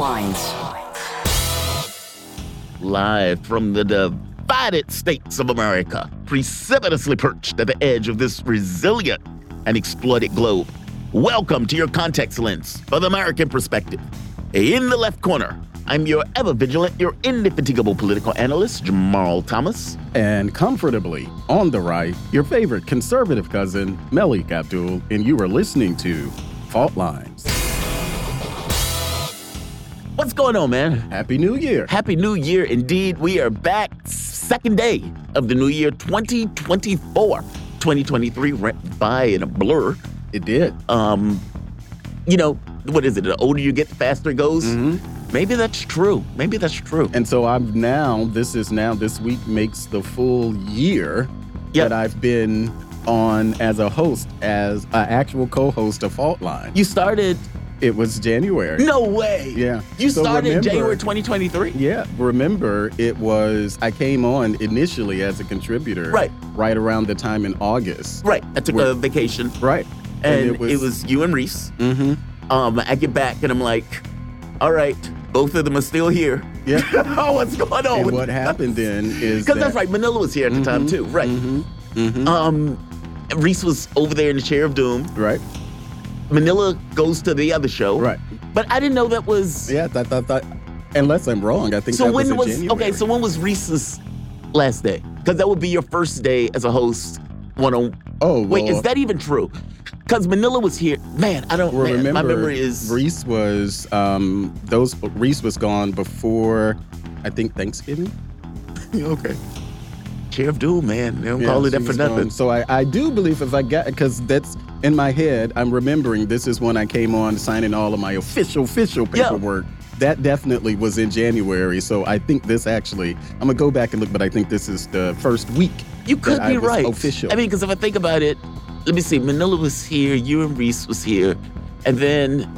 Lines. Live from the divided states of America, precipitously perched at the edge of this resilient and exploited globe. Welcome to your context lens for the American perspective. In the left corner, I'm your ever vigilant, your indefatigable political analyst, Jamal Thomas. And comfortably on the right, your favorite conservative cousin, Malik Abdul, and you are listening to Fault Lines. What's going on, man? Happy New Year. Happy New Year indeed. We are back, second day of the new year 2024. 2023 went by in a blur. It did. Um, you know, what is it? The older you get, the faster it goes. Mm-hmm. Maybe that's true. Maybe that's true. And so I'm now, this is now, this week makes the full year Yep. that I've been on as a host, as an actual co host of Fault Line. You started. It was January. No way. Yeah. You So started remember- January 2023. Yeah, remember it was I came on initially as a contributor, Right. Right around the time in August, Right. I took Where- a vacation, right? and, it, was, you and Reese. mm-hmm. Um, I get back and I'm like, all right, both of them are still here. Yeah. oh, what's going on? and what happened then is Because that's right. Manila was here at the time Mhm, too. Right. Mm-hmm. Mm-hmm. Um, Reese was over there in the chair of doom. right. Manila goes to the other show. Right. But I didn't know that was. Yeah. That, that, that, unless I'm wrong, I think So that when was, was okay? So when was Reese's last day? Because that would be your first day as a host. One on. oh Wait, well, is that even true? Because Manila was here. Man, I don't. well, man, remember my memory is. Reese was um those Reese was gone before I think Thanksgiving. okay. Chair of doom, man. They don't Yeah, call it that for nothing. gone. So I, I do believe if I got because that's in my head, I'm remembering this is when I came on signing all of my official official paperwork. That definitely was in January. So I think this actually I'm gonna go back and look, but I think this is the first week. You could be right. official. I mean, because if I think about it, let me see. Manila was here. You and Reese was here, and then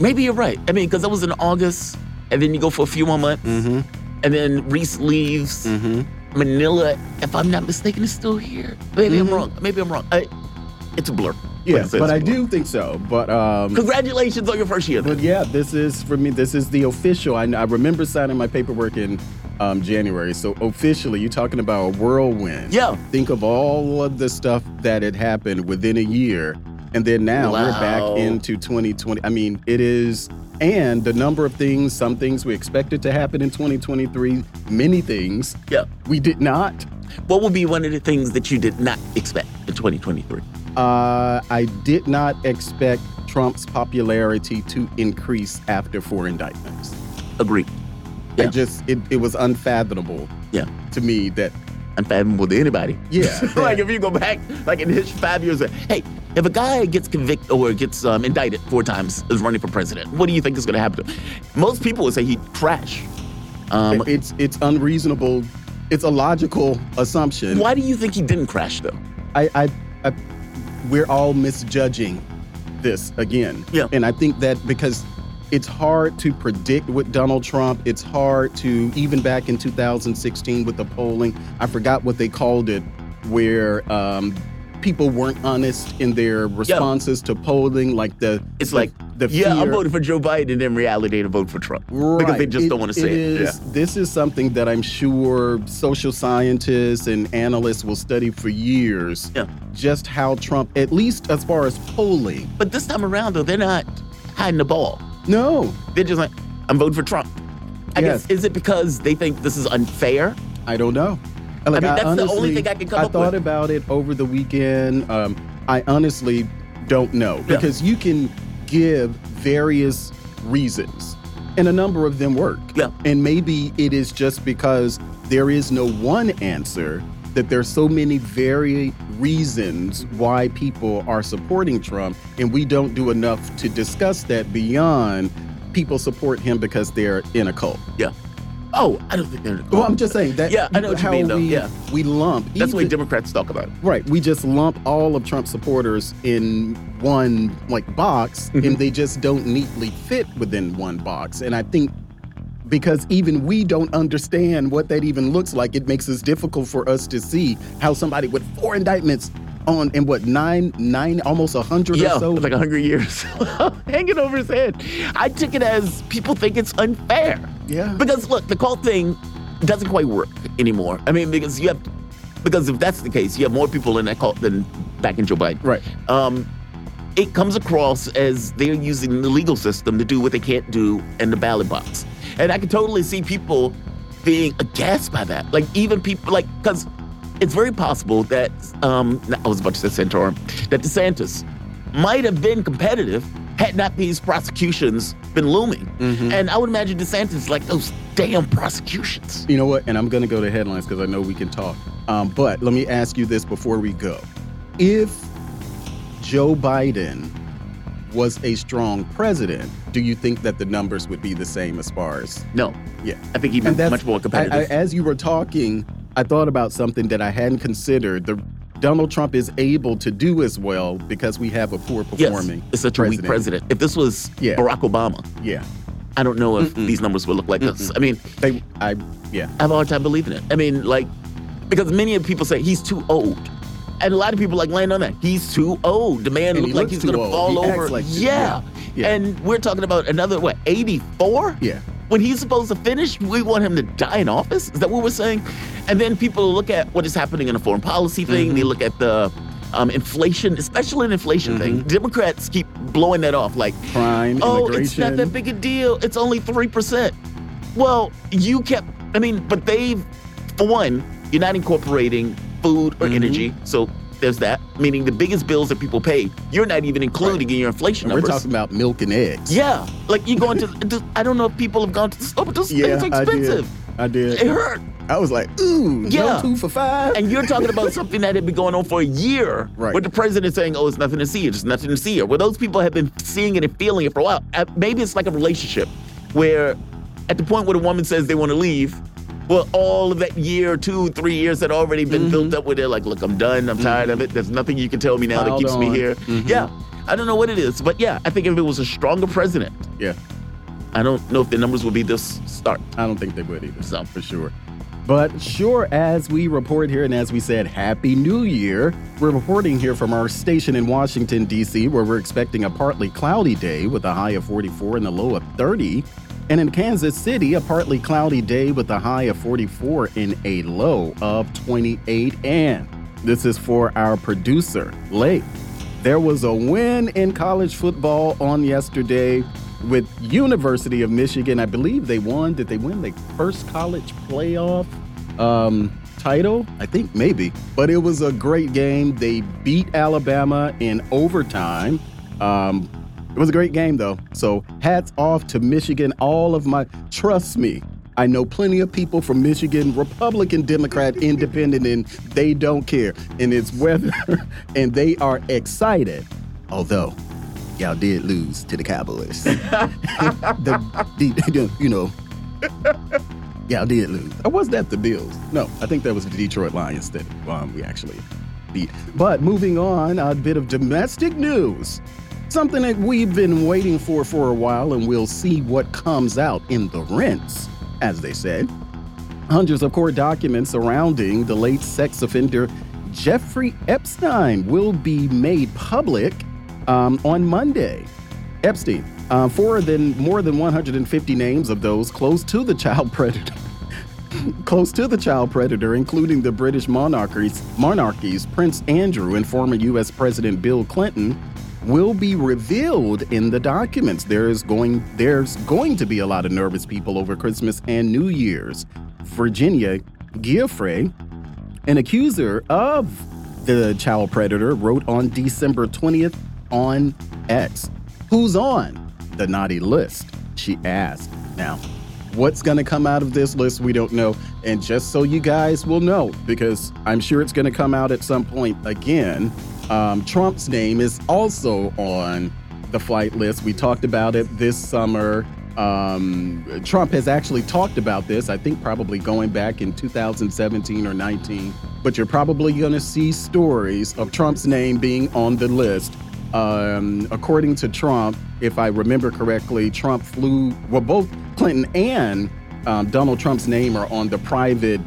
maybe you're right. I mean, because that was in August, and then you go for a few more months, Mm-hmm. And then Reese leaves. Mm-hmm. Manila, if I'm not mistaken, is still here. Maybe I'm Mhm. wrong. Maybe I'm wrong. I, it's a blur. Yeah, a but I do think so. But um Congratulations on your first year. But yeah, this is for me. This is the official. I, I remember signing my paperwork in um, January. So officially, you're talking about a whirlwind. Yeah. Think of all of the stuff that had happened within a year, and then now we're back into 2020. I mean, it is, and the number of things. Some things we expected to happen in 2023. Many things Yeah. we did not. What would be one of the things that you did not expect in 2023? Uh, I did not expect Trump's popularity to increase after four indictments. Agreed. Yeah. It just it, it was unfathomable Yeah. to me that Unfathomable to anybody. Yeah. like if you go back, like in his five years, hey, if a guy gets convicted or gets um, indicted four times as running for president, what do you think is going to happen to him? Most people would say he'd crash. Um, it's it's unreasonable. It's a logical assumption. why do you think he didn't crash though? I, I, I we're all misjudging this again. Yeah. And I think that because it's hard to predict with Donald Trump. It's hard to even back in 2016 with the polling. I forgot what they called it, where um, people weren't honest in their responses to polling, like the It's the- like, the yeah, I'm voting for Joe Biden, and in reality, to vote for Trump because they Right. just don't want to say it. is- This is something that I'm sure social scientists and analysts will study for years. Yeah. Just how Trump, at least as far as polling, But this time around, though, they're not hiding the ball. No, They're just like, I'm voting for Trump. I Yes. guess is it because they think this is unfair? I don't know. Like, mean, that's the only thing I can come I up thought with. about it over the weekend. Um, I honestly don't know Yeah. because you can give various reasons, and a number of them work. Yeah. And maybe it is just because there is no one answer that there's so many very reasons why people are supporting Trump, and we don't do enough to discuss that beyond people support him because they're in a cult. Yeah. Oh, I don't think they're. Well, I'm just saying that. Yeah, I know what you how mean, though. We, Yeah. we lump. That's the way Democrats talk about it. Right. We just lump all of Trump supporters in one like box, Mhm. and they just don't neatly fit within one box. And I think because even we don't understand what that even looks like, it makes it difficult for us to see how somebody with four indictments on in what nine nine almost a hundred yeah, or so. like a hundred years hanging over his head. I took it as people think it's unfair. Yeah. Because look, the call thing doesn't quite work anymore. I mean, because you have because if that's the case, you have more people in that cult than back in Joe Biden. Right. Um, it comes across as they're using the legal system to do what they can't do in the ballot box. And I can totally see people being aghast by that. Like even people like because it's very possible that um, I was about to say Santorum, that DeSantis might have been competitive had not these prosecutions been looming. Mm-hmm. And I would imagine DeSantis like those damn prosecutions. You know what? And I'm going to go to headlines because I know we can talk. Um, but let me ask you this before we go: If Joe Biden was a strong president, do you think that the numbers would be the same as far as? No, Yeah. I think he'd be much more competitive. I, as you were talking, I thought about something that I hadn't considered. The Donald Trump is able to do as well because we have a poor yes, performing. it's such a weak president. If this was Yeah. Barack Obama, Yeah, I don't know if these numbers would look like this. I mean, they. I yeah. I have a hard time believing it. I mean, like, because many of people say he's too old. And a lot of people like laying on that. He's too old. The man looks he like he's gonna old. fall He over. like- yeah. yeah. Yeah. And we're talking about another what, 84? Yeah. When he's supposed to finish, we want him to die in office? Is that what we're saying? And then people look at what is happening in a foreign policy thing. Mm-hmm. They look at the um, inflation, especially an inflation thing. Democrats keep blowing that off like, Crime, oh, immigration. it's not that big a deal. It's only 3%. Well, you kept, I mean, but they've, for one, you're not incorporating food or Mhm. energy. So there's that, meaning the biggest bills that people pay, you're not even including in your inflation And we're talking about milk and eggs. yeah, like you going to, I don't know if people have gone to the store, but those yeah, things are I did. expensive. I did. It hurt. I was like, ooh, Yeah. no two for five. And you're talking about something that had been going on for a year, Right. with the president saying, "Oh, it's nothing to see. It's nothing to see here." Well, those people have been seeing it and feeling it for a while. Uh, Maybe it's like a relationship, where at the point where the woman says they want to leave, well, all of that year, two, three years had already been Mm-hmm. built up. Where they're like, "Look, I'm done. I'm tired of it. There's nothing you can tell me now that Piled keeps me on. here." Mhm. Yeah, I don't know what it is, but yeah, I think if it was a stronger president, yeah, I don't know if the numbers would be this stark. I don't think they would either. So. for sure. But sure, as we report here, and as we said, Happy New Year. We're reporting here from our station in Washington, D.C., where we're expecting a partly cloudy day with a high of 44 and a low of 30. And in Kansas City, a partly cloudy day with a high of 44 and a low of 28. And this is for our producer, Lake. There was a win in college football on yesterday with University of Michigan. I believe they won. Did they win the first college playoff um, title? I think maybe. But it was a great game. They beat Alabama in overtime. Um, it was a great game though. So hats off to Michigan. All of my trust me. I know plenty of people from Michigan, Republican, Democrat, Independent, and they don't care. And it's weather, and they are excited. Although, y'all did lose to the Cowboys. the, the- you know, y'all did lose. Or was that the Bills? No, I think that was the Detroit Lions that um, we actually beat. But moving on, a bit of domestic news. Something that we've been waiting for for a while, and we'll see what comes out in the rents, as they said. Hundreds of court documents surrounding the late sex offender Jeffrey Epstein will be made public um, on Monday. Epstein, uh, for than more than 150 names of those close to the child predator. Close to the child predator, including the British monarchies, monarchies, Prince Andrew and former U.S. President Bill Clinton, will be revealed in the documents. There is going there's going to be a lot of nervous people over Christmas and New Year's. Virginia Giuffre, an accuser of the child predator, wrote on December 20th on X, "Who's on the naughty list?" She asked. Now, What's going to come out of this list, we don't know. And just so you guys will know, because I'm sure it's going to come out at some point again, um, Trump's name is also on the flight list. We talked about it this summer. Um, Trump has actually talked about this, I think probably going back in 2017 or 19. But you're probably going to see stories of Trump's name being on the list. Um, according to Trump, if I remember correctly, Trump flew, well, both Clinton and um, Donald Trump's name are on the private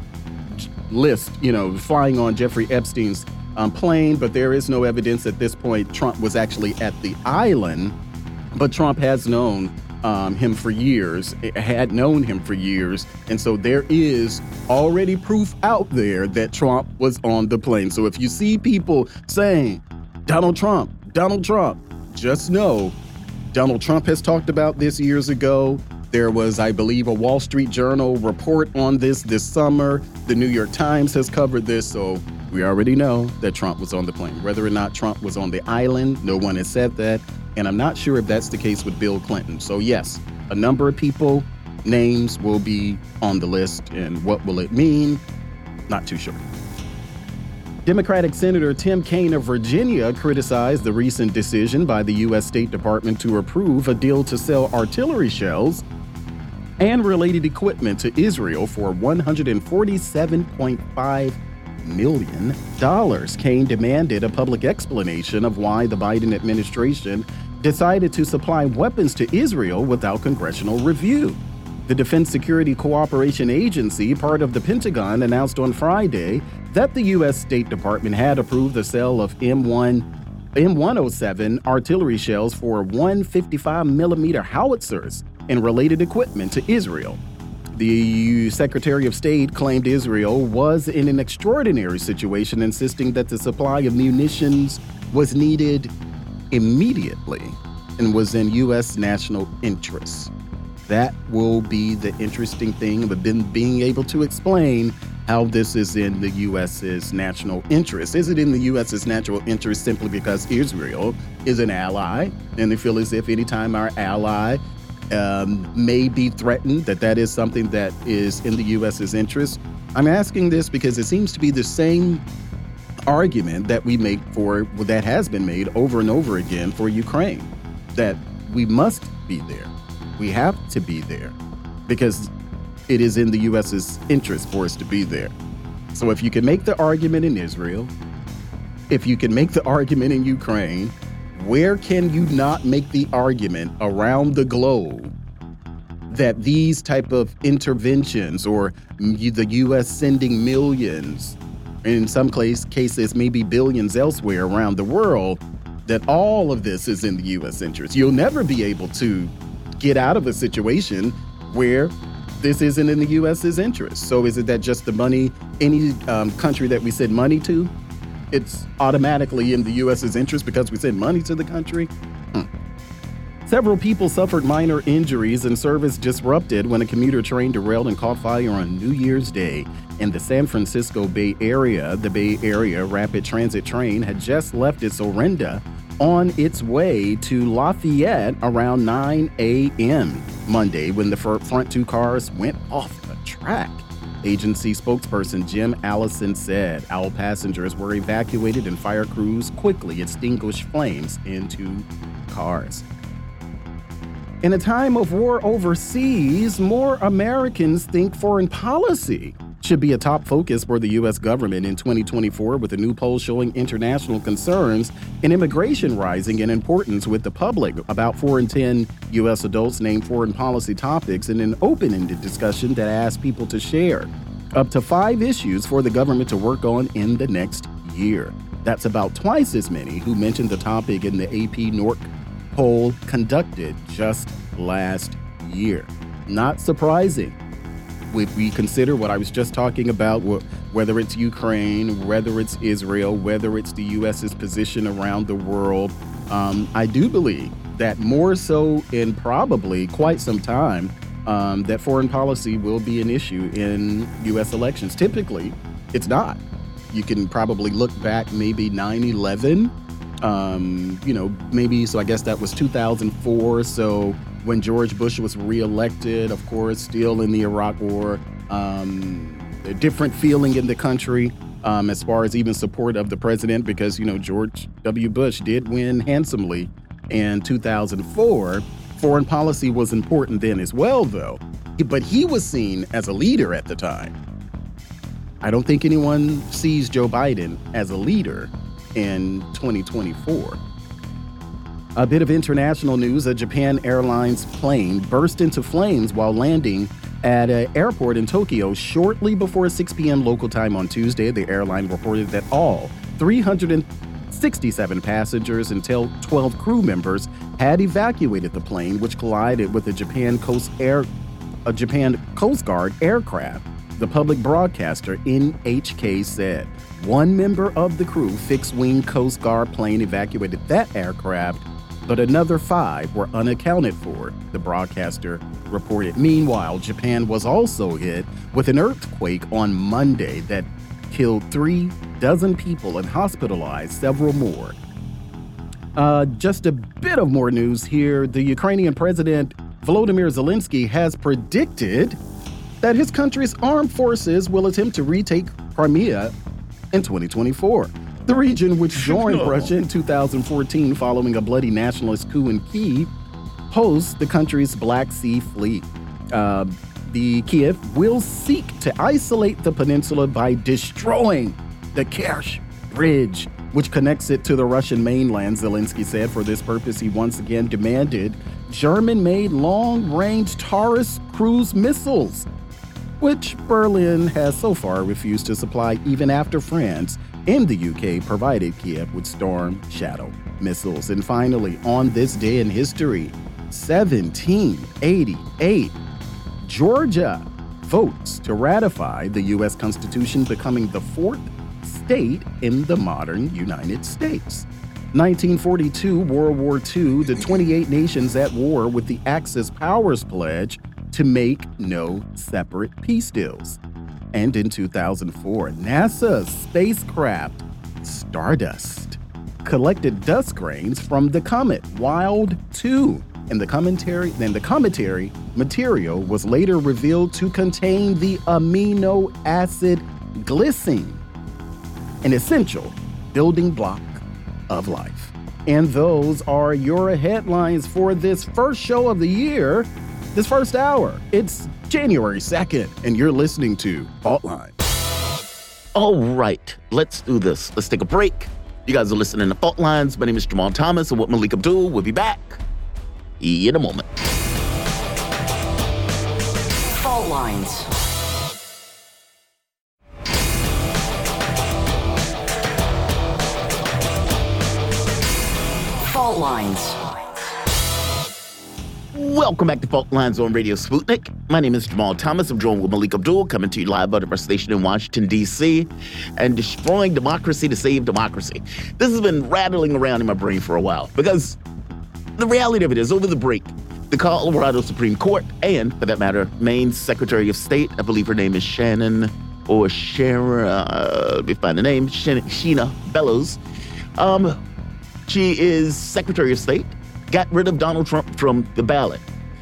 list, you know, flying on Jeffrey Epstein's um, plane, but there is no evidence at this point Trump was actually at the island. But Trump has known um, him for years, had known him for years. And so there is already proof out there that Trump was on the plane. So if you see people saying, Donald Trump, Donald Trump, just know Donald Trump has talked about this years ago. There was, I believe, a Wall Street Journal report on this this summer. The New York Times has covered this. So we already know that Trump was on the plane. Whether or not Trump was on the island, no one has said that. And I'm not sure if that's the case with Bill Clinton. So, yes, a number of people, names will be on the list. And what will it mean? Not too sure. Democratic Senator Tim Kaine of Virginia criticized the recent decision by the U.S. State Department to approve a deal to sell artillery shells and related equipment to Israel for $147.5 million. Kaine demanded a public explanation of why the Biden administration decided to supply weapons to Israel without congressional review. The Defense Security Cooperation Agency, part of the Pentagon, announced on Friday that the U.S. State Department had approved the sale of M1 M107 artillery shells for 155 millimeter howitzers and related equipment to Israel. The Secretary of State claimed Israel was in an extraordinary situation, insisting that the supply of munitions was needed immediately and was in U.S. national interest. That will be the interesting thing of then being able to explain how this is in the U.S.'s national interest. Is it in the U.S.'s natural interest simply because Israel is an ally and they feel as if anytime our ally um, may be threatened, that that is something that is in the U.S.'s interest. I'm asking this because it seems to be the same argument that we make for that has been made over and over again for Ukraine that we must be there. We have to be there because it is in the U.S.'s interest for us to be there. So if you can make the argument in Israel, if you can make the argument in Ukraine, where can you not make the argument around the globe that these type of interventions or the US sending millions in some case, cases maybe billions elsewhere around the world that all of this is in the US interest. You'll never be able to get out of a situation where this isn't in the US's interest. So is it that just the money any um, country that we send money to it's automatically in the U.S.'s interest because we send money to the country? Hmm. Several people suffered minor injuries and service disrupted when a commuter train derailed and caught fire on New Year's Day in the San Francisco Bay Area. The Bay Area Rapid Transit train had just left its Orinda on its way to Lafayette around 9 a.m. Monday when the front two cars went off the track. Agency spokesperson Jim Allison said all passengers were evacuated and fire crews quickly extinguished flames into cars. In a time of war overseas, more Americans think foreign policy should be a top focus for the U.S. government in 2024, with a new poll showing international concerns and immigration rising in importance with the public. About 4 in 10 U.S. adults named foreign policy topics in an open ended discussion that asked people to share up to five issues for the government to work on in the next year. That's about twice as many who mentioned the topic in the AP NORC poll conducted just last year. Not surprising if we consider what I was just talking about, whether it's Ukraine, whether it's Israel, whether it's the U.S.'s position around the world, um, I do believe that more so in probably quite some time, um, that foreign policy will be an issue in U.S. elections. Typically, it's not. You can probably look back maybe 9 11. Um, you know, maybe, so I guess that was 2004. So when George Bush was reelected, of course, still in the Iraq War. Um, a different feeling in the country um, as far as even support of the president, because, you know, George W. Bush did win handsomely in 2004. Foreign policy was important then as well, though. But he was seen as a leader at the time. I don't think anyone sees Joe Biden as a leader in 2024. A bit of international news a Japan Airlines plane burst into flames while landing at an airport in Tokyo shortly before 6 p.m. local time on Tuesday. The airline reported that all 367 passengers and 12 crew members had evacuated the plane, which collided with a Japan Coast Air, a Japan Coast Guard aircraft. The public broadcaster NHK said one member of the crew, fixed wing Coast Guard plane, evacuated that aircraft, but another five were unaccounted for, the broadcaster reported. Meanwhile, Japan was also hit with an earthquake on Monday that killed three dozen people and hospitalized several more. Uh, just a bit of more news here. The Ukrainian president Volodymyr Zelensky has predicted that his country's armed forces will attempt to retake Crimea in 2024. The region, which joined no. Russia in 2014 following a bloody nationalist coup in Kiev, hosts the country's Black Sea Fleet. Uh, the Kiev will seek to isolate the peninsula by destroying the Kerch Bridge, which connects it to the Russian mainland, Zelensky said. For this purpose, he once again demanded German made long range Taurus cruise missiles, which Berlin has so far refused to supply even after France and the UK provided Kiev with Storm Shadow missiles. And finally, on this day in history, 1788, Georgia votes to ratify the U.S. Constitution, becoming the fourth state in the modern United States. 1942, World War II, the 28 nations at war with the Axis Powers Pledge to make no separate peace deals. And in 2004, NASA's spacecraft Stardust collected dust grains from the comet Wild 2 and the commentary then the cometary material was later revealed to contain the amino acid glycine, an essential building block of life. And those are your headlines for this first show of the year, this first hour. It's January 2nd, and you're listening to Faultline. All right, let's do this. Let's take a break. You guys are listening to Fault Lines. My name is Jamal Thomas, and what Malik Abdul. We'll be back in a moment. Fault Lines. Fault Lines. Welcome back to Fault Lines on Radio Sputnik. My name is Jamal Thomas. I'm joined with Malik Abdul, coming to you live out of our station in Washington, D.C., and destroying democracy to save democracy. This has been rattling around in my brain for a while because the reality of it is, over the break, the Colorado Supreme Court, and for that matter, Maine's Secretary of State, I believe her name is Shannon or Sharon, uh, let me find the name, Shenna Bellows. Um, she is Secretary of State, got rid of Donald Trump from the ballot.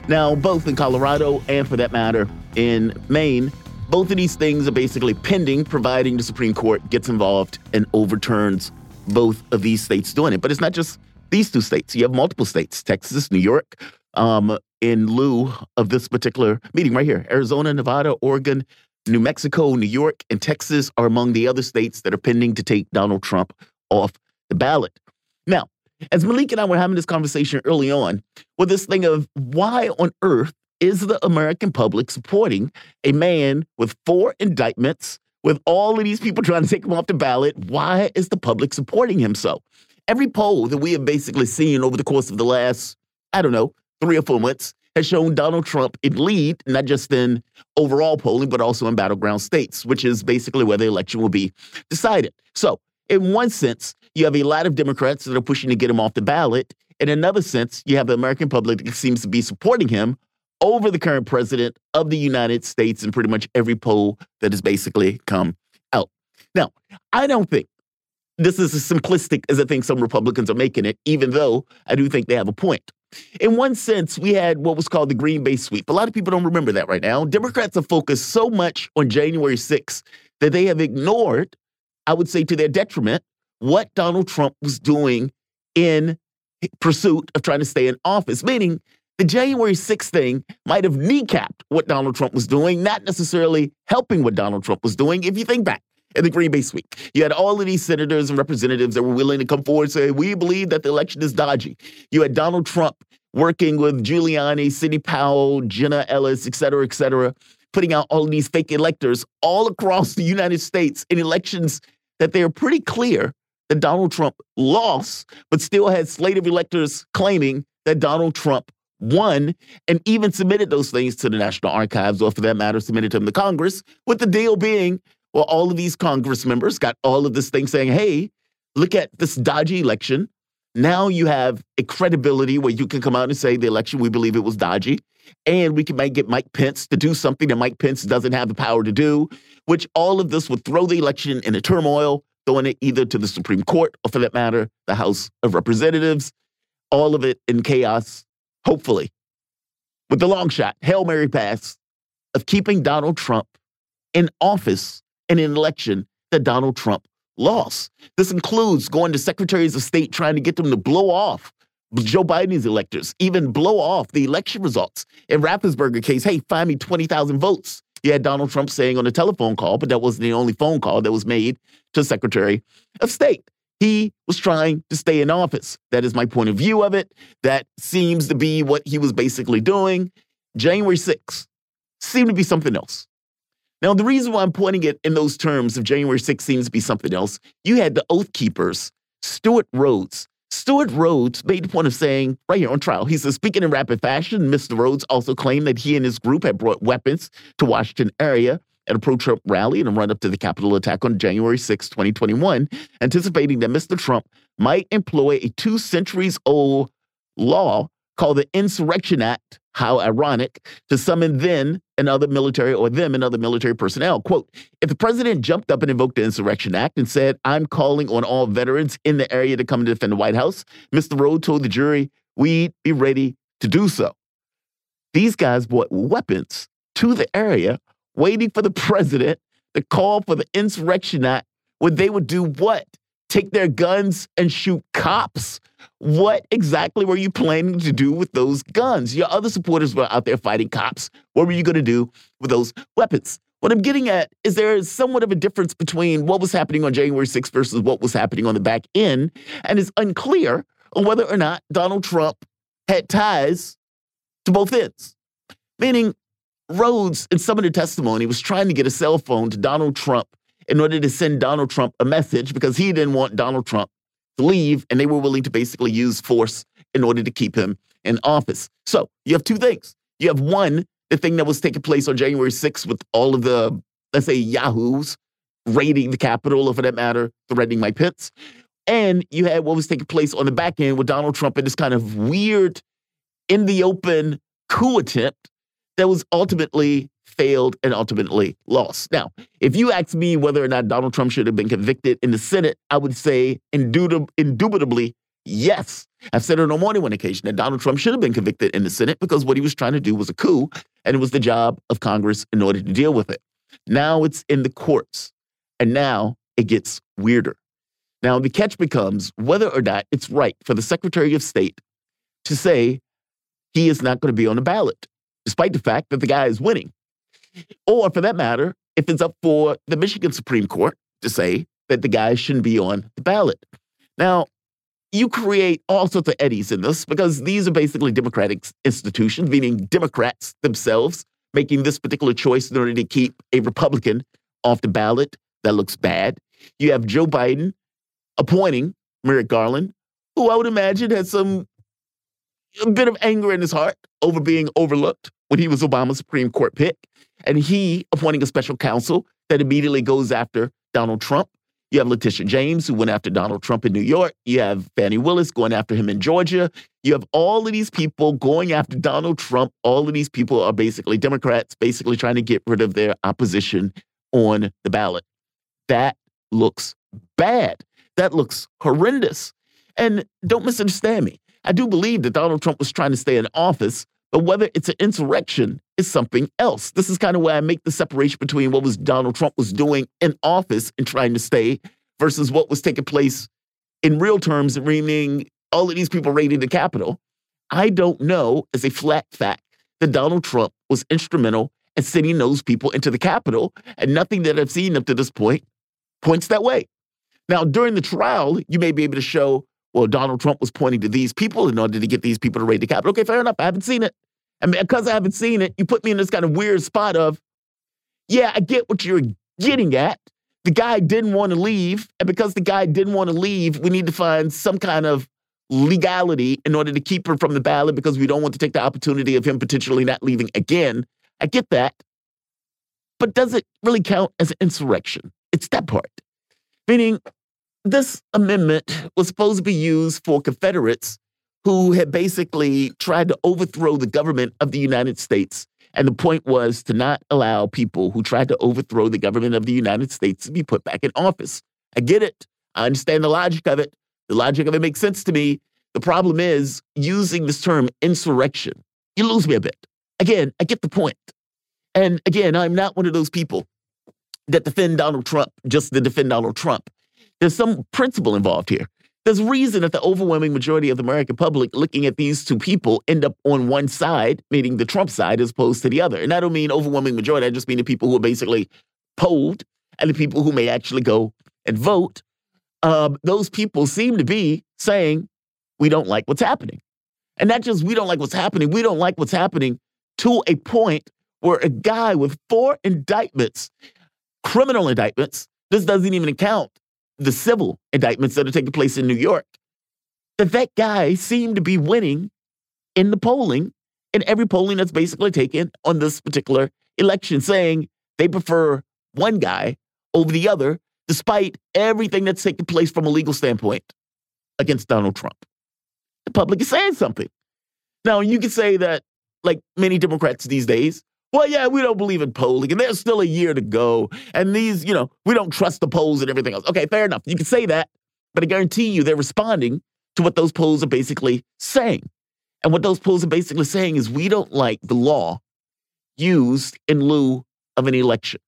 Now, both in Colorado and for that matter in Maine, both of these things are basically pending, providing the Supreme Court gets involved and overturns both of these states doing it. But it's not just these two states. You have multiple states, Texas, New York, um, in lieu of this particular meeting right here. Arizona, Nevada, Oregon, New Mexico, New York, and Texas are among the other states that are pending to take Donald Trump off the ballot. Now, as Malik and I were having this conversation early on, with this thing of why on earth is the American public supporting a man with four indictments, with all of these people trying to take him off the ballot? Why is the public supporting him so? Every poll that we have basically seen over the course of the last, I don't know, three or four months has shown Donald Trump in lead, not just in overall polling, but also in battleground states, which is basically where the election will be decided. So, in one sense, you have a lot of Democrats that are pushing to get him off the ballot. In another sense, you have the American public that seems to be supporting him over the current president of the United States in pretty much every poll that has basically come out. Now, I don't think this is as simplistic as I think some Republicans are making it, even though I do think they have a point. In one sense, we had what was called the Green Bay sweep. A lot of people don't remember that right now. Democrats have focused so much on January 6th that they have ignored, I would say to their detriment, what Donald Trump was doing in pursuit of trying to stay in office, meaning the January 6th thing might have kneecapped what Donald Trump was doing, not necessarily helping what Donald Trump was doing. If you think back, in the Green Bay sweep. You had all of these senators and representatives that were willing to come forward and say, we believe that the election is dodgy. You had Donald Trump working with Giuliani, Sidney Powell, Jenna Ellis, et cetera, et cetera, putting out all of these fake electors all across the United States in elections that they are pretty clear that Donald Trump lost, but still had slate of electors claiming that Donald Trump won and even submitted those things to the National Archives, or for that matter, submitted them to Congress, with the deal being, well, all of these Congress members got all of this thing saying, hey, look at this dodgy election. Now you have a credibility where you can come out and say the election, we believe it was dodgy. And we can make get Mike Pence to do something that Mike Pence doesn't have the power to do, which all of this would throw the election in a turmoil, throwing it either to the Supreme Court or, for that matter, the House of Representatives. All of it in chaos hopefully, with the long shot, Hail Mary pass of keeping Donald Trump in office in an election that Donald Trump lost. This includes going to secretaries of state trying to get them to blow off Joe Biden's electors, even blow off the election results. In Raffensperger case, hey, find me 20,000 votes. You had Donald Trump saying on a telephone call, but that wasn't the only phone call that was made to Secretary of State. He was trying to stay in office. That is my point of view of it. That seems to be what he was basically doing. January 6th seemed to be something else. Now, the reason why I'm pointing it in those terms of January 6th seems to be something else, you had the Oath Keepers, Stewart Rhodes. Stewart Rhodes made the point of saying, right here on trial, he says, speaking in rapid fashion, Mr. Rhodes also claimed that he and his group had brought weapons to Washington area at a pro Trump rally in a run up to the Capitol attack on January 6, 2021, anticipating that Mr. Trump might employ a two centuries old law called the Insurrection Act. How ironic to summon then and other military or them and other military personnel. Quote If the president jumped up and invoked the Insurrection Act and said, I'm calling on all veterans in the area to come to defend the White House, Mr. Rhodes told the jury, we'd be ready to do so. These guys brought weapons to the area waiting for the president to call for the Insurrection Act, where they would do what? Take their guns and shoot cops? What exactly were you planning to do with those guns? Your other supporters were out there fighting cops. What were you going to do with those weapons? What I'm getting at is there is somewhat of a difference between what was happening on January 6th versus what was happening on the back end, and it's unclear on whether or not Donald Trump had ties to both ends. Meaning, Rhodes, in some of the testimony, was trying to get a cell phone to Donald Trump in order to send Donald Trump a message because he didn't want Donald Trump to leave, and they were willing to basically use force in order to keep him in office. So you have two things. You have one, the thing that was taking place on January 6th with all of the, let's say, Yahoos raiding the Capitol, or for that matter, threatening Mike Pence. And you had what was taking place on the back end with Donald Trump in this kind of weird, in the open coup attempt that was ultimately failed and ultimately lost. Now, if you ask me whether or not Donald Trump should have been convicted in the Senate, I would say indubitably yes. I've said it on more than one occasion that Donald Trump should have been convicted in the Senate because what he was trying to do was a coup, and it was the job of Congress in order to deal with it. Now it's in the courts, and now it gets weirder. Now, the catch becomes whether or not it's right for the Secretary of State to say he is not going to be on the ballot despite the fact that the guy is winning. Or for that matter, if it's up for the Michigan Supreme Court to say that the guy shouldn't be on the ballot. Now, you create all sorts of eddies in this because these are basically democratic institutions, meaning Democrats themselves making this particular choice in order to keep a Republican off the ballot. That looks bad. You have Joe Biden appointing Merrick Garland, who I would imagine has some a bit of anger in his heart over being overlooked when he was Obama's Supreme Court pick. And he appointing a special counsel that immediately goes after Donald Trump. You have Letitia James, who went after Donald Trump in New York. You have Fani Willis going after him in Georgia. You have all of these people going after Donald Trump. All of these people are basically Democrats, basically trying to get rid of their opposition on the ballot. That looks bad. That looks horrendous. And don't misunderstand me. I do believe that Donald Trump was trying to stay in office, but whether it's an insurrection is something else. This is kind of where I make the separation between what was Donald Trump was doing in office and trying to stay versus what was taking place in real terms, meaning all of these people raiding the Capitol. I don't know as a flat fact that Donald Trump was instrumental in sending those people into the Capitol, and nothing that I've seen up to this point points that way. Now, during the trial, you may be able to show well, Donald Trump was pointing to these people in order to get these people to raid the Capitol. Okay, fair enough. I haven't seen it. And because I haven't seen it, you put me in this kind of weird spot of, yeah, I get what you're getting at, the guy didn't want to leave. And because the guy didn't want to leave, we need to find some kind of legality in order to keep her from the ballot because we don't want to take the opportunity of him potentially not leaving again. I get that. But does it really count as an insurrection? It's that part. Meaning, this amendment was supposed to be used for Confederates who had basically tried to overthrow the government of the United States. And the point was to not allow people who tried to overthrow the government of the United States to be put back in office. I get it. I understand the logic of it. The logic of it makes sense to me. The problem is using this term insurrection. You lose me a bit. Again, I get the point. And again, I'm not one of those people that defend Donald Trump just to defend Donald Trump. There's some principle involved here. There's reason that the overwhelming majority of the American public looking at these two people end up on one side, meaning the Trump side, as opposed to the other. And I don't mean overwhelming majority, I just mean the people who are basically polled and the people who may actually go and vote uh, those people seem to be saying, we don't like what's happening. And not just we don't like what's happening, we don't like what's happening to a point where a guy with four indictments, criminal indictments, this doesn't even count the civil indictments that are taking place in New York, that that guy seemed to be winning in the polling, in every polling that's basically taken on this particular election, saying they prefer one guy over the other despite everything that's taken place from a legal standpoint against Donald Trump. The public is saying something. Now, you can say that, like many Democrats these days, well, yeah, we don't believe in polling, and there's still a year to go. And these, you know, we don't trust the polls and everything else. Okay, fair enough. You can say that, but I guarantee you they're responding to what those polls are basically saying. And what those polls are basically saying is we don't like the law used in lieu of an election.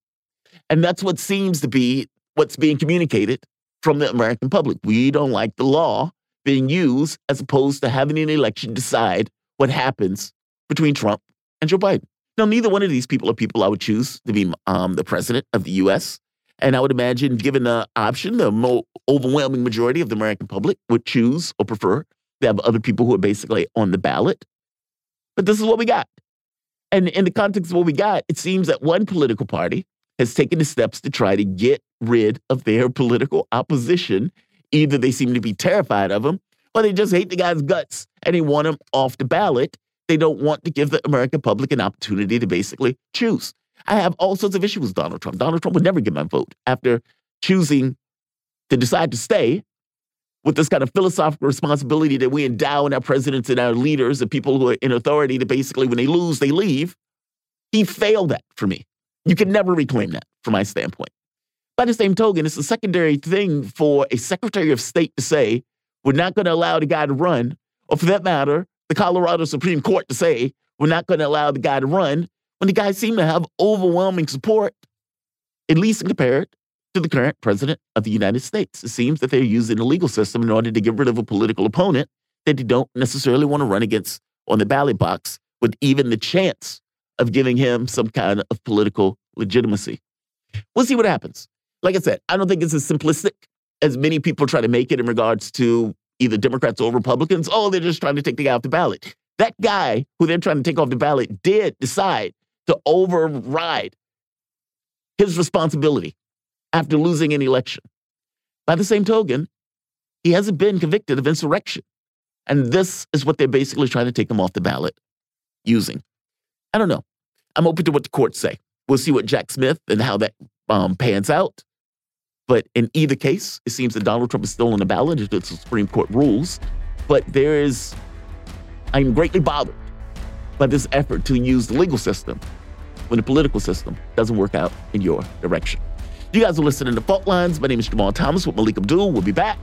And that's what seems to be what's being communicated from the American public. We don't like the law being used as opposed to having an election decide what happens between Trump and Joe Biden. Now, neither one of these people are people I would choose to be um, the president of the U.S. And I would imagine, given the option, the overwhelming majority of the American public would choose or prefer to have other people who are basically on the ballot. But this is what we got. And in the context of what we got, it seems that one political party has taken the steps to try to get rid of their political opposition. Either they seem to be terrified of him, or they just hate the guy's guts and they want him off the ballot. They don't want to give the American public an opportunity to basically choose. I have all sorts of issues with Donald Trump. Donald Trump would never get my vote after choosing to decide to stay with this kind of philosophical responsibility that we endow in our presidents and our leaders, the people who are in authority, to basically, when they lose, they leave. He failed that for me. You can never reclaim that from my standpoint. By the same token, it's a secondary thing for a Secretary of State to say, we're not going to allow the guy to run, or for that matter, the Colorado Supreme Court to say, we're not going to allow the guy to run, when the guy seemed to have overwhelming support, at least compared to the current president of the United States. It seems that they're using the legal system in order to get rid of a political opponent that they don't necessarily want to run against on the ballot box with even the chance of giving him some kind of political legitimacy. We'll see what happens. Like I said, I don't think it's as simplistic as many people try to make it in regards to either Democrats or Republicans. Oh, they're just trying to take the guy off the ballot. That guy who they're trying to take off the ballot did decide to override his responsibility after losing an election. By the same token, he hasn't been convicted of insurrection. And this is what they're basically trying to take him off the ballot using. I don't know. I'm open to what the courts say. We'll see what Jack Smith and how that um, pans out. But in either case, it seems that Donald Trump is still on the ballot if the Supreme Court rules. But there is, I'm greatly bothered by this effort to use the legal system when the political system doesn't work out in your direction. You guys are listening to Fault Lines. My name is Jamal Thomas with Malik Abdul. We'll be back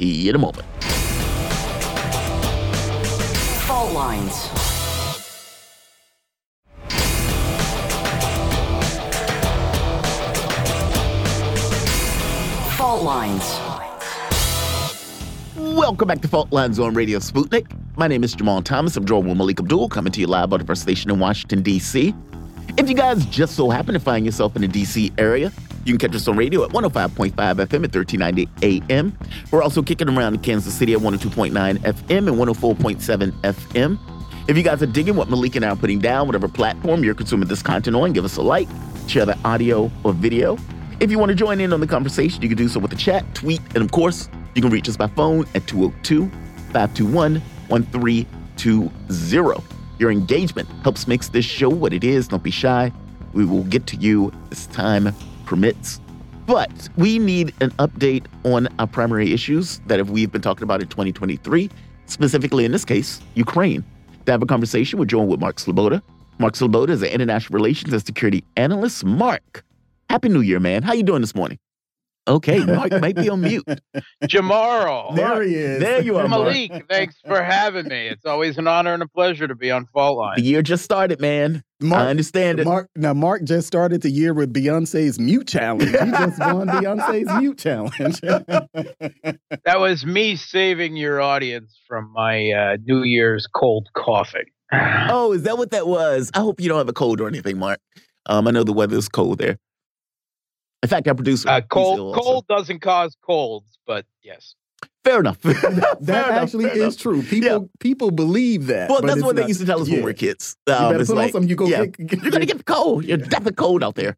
in a moment. Fault Lines. Lines. Welcome back to Fault Lines on Radio Sputnik. My name is Jamal Thomas. I'm joined with Malik Abdul, coming to you live out of our station in Washington, D.C. If you guys just so happen to find yourself in the D.C. area, you can catch us on radio at 105.5 FM at 1390 AM. We're also kicking around in Kansas City at 102.9 FM and 104.7 FM. If you guys are digging what Malik and I are putting down, whatever platform you're consuming this content on, give us a like, share the audio or video. If you want to join in on the conversation, you can do so with the chat, tweet, and of course, you can reach us by phone at 202 521 1320. Your engagement helps makes this show what it is. Don't be shy. We will get to you as time permits. But we need an update on our primary issues that we've been talking about in 2023, specifically in this case, Ukraine. To have a conversation, we're joined with Mark Sleboda. Mark Sleboda is an international relations and security analyst. Mark, happy New Year, man. How you doing this morning? Okay, Mark might be on mute. Jamaro. There he is. There you are, Mark. Malik, thanks for having me. It's always an honor and a pleasure to be on Fault Line. The year just started, man. I understand it. Mark, now, Mark just started the year with Beyonce's Mute Challenge. He just won Beyonce's Mute Challenge. That was me saving your audience from my uh, New Year's cold coughing. Oh, is that what that was? I hope you don't have a cold or anything, Mark. Um, I know the weather's cold there. In fact, I produce Uh, he's cold, ill also. cold doesn't cause colds, but yes. Fair enough. that Fair actually fair is enough. true. People Yeah. people believe that. Well, that's it's what they used to tell us when we were kids. You Um, better it's put on like, something. You go yeah, get, You're gonna get cold. You're definitely cold out there.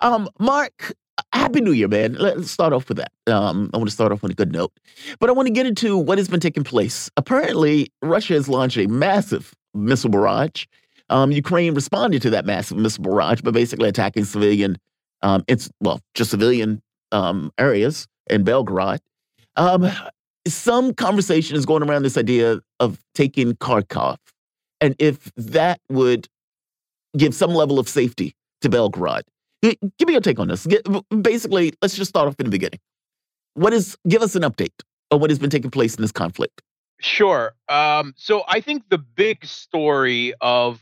Um, Mark, happy New Year, man. Let's start off with that. Um, I want to start off on a good note, but I want to get into what has been taking place. Apparently, Russia has launched a massive missile barrage. Um, Ukraine responded to that massive missile barrage by basically attacking civilian, um, it's well, just civilian um, areas in Belgorod. Um, some conversation is going around this idea of taking Kharkov, and if that would give some level of safety to Belgorod. Give me your take on this. Basically, let's just start off in the beginning. What is? Give us an update on what has been taking place in this conflict. Sure. Um, so I think the big story of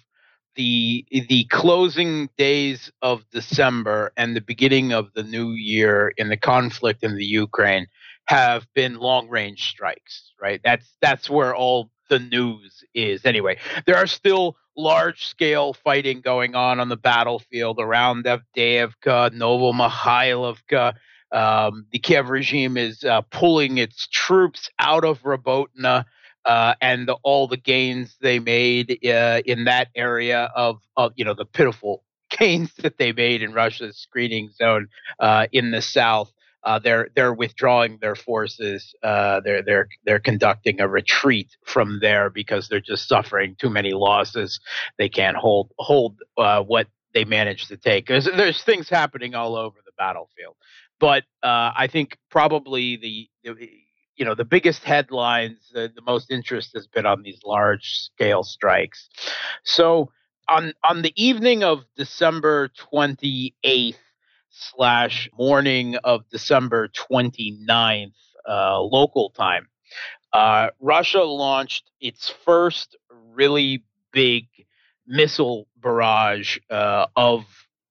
the the closing days of December and the beginning of the new year in the conflict in the Ukraine have been long range strikes, right? That's that's where all the news is anyway. There are still large scale fighting going on on the battlefield around Avdiivka, Novomihailovka. Um, the Kiev regime is uh, pulling its troops out of Robotna uh, and the, all the gains they made uh, in that area of, of, you know, the pitiful gains that they made in Russia's screening zone uh, in the south. Uh, they're they're withdrawing their forces. Uh, they're they're they're conducting a retreat from there because they're just suffering too many losses. They can't hold hold uh, what they managed to take. There's, there's things happening all over the battlefield, but I think probably the, the you know the biggest headlines, the, the most interest has been on these large scale strikes. So on on the evening of December 28th slash morning of December 29th uh, local time, uh, Russia launched its first really big missile barrage uh, of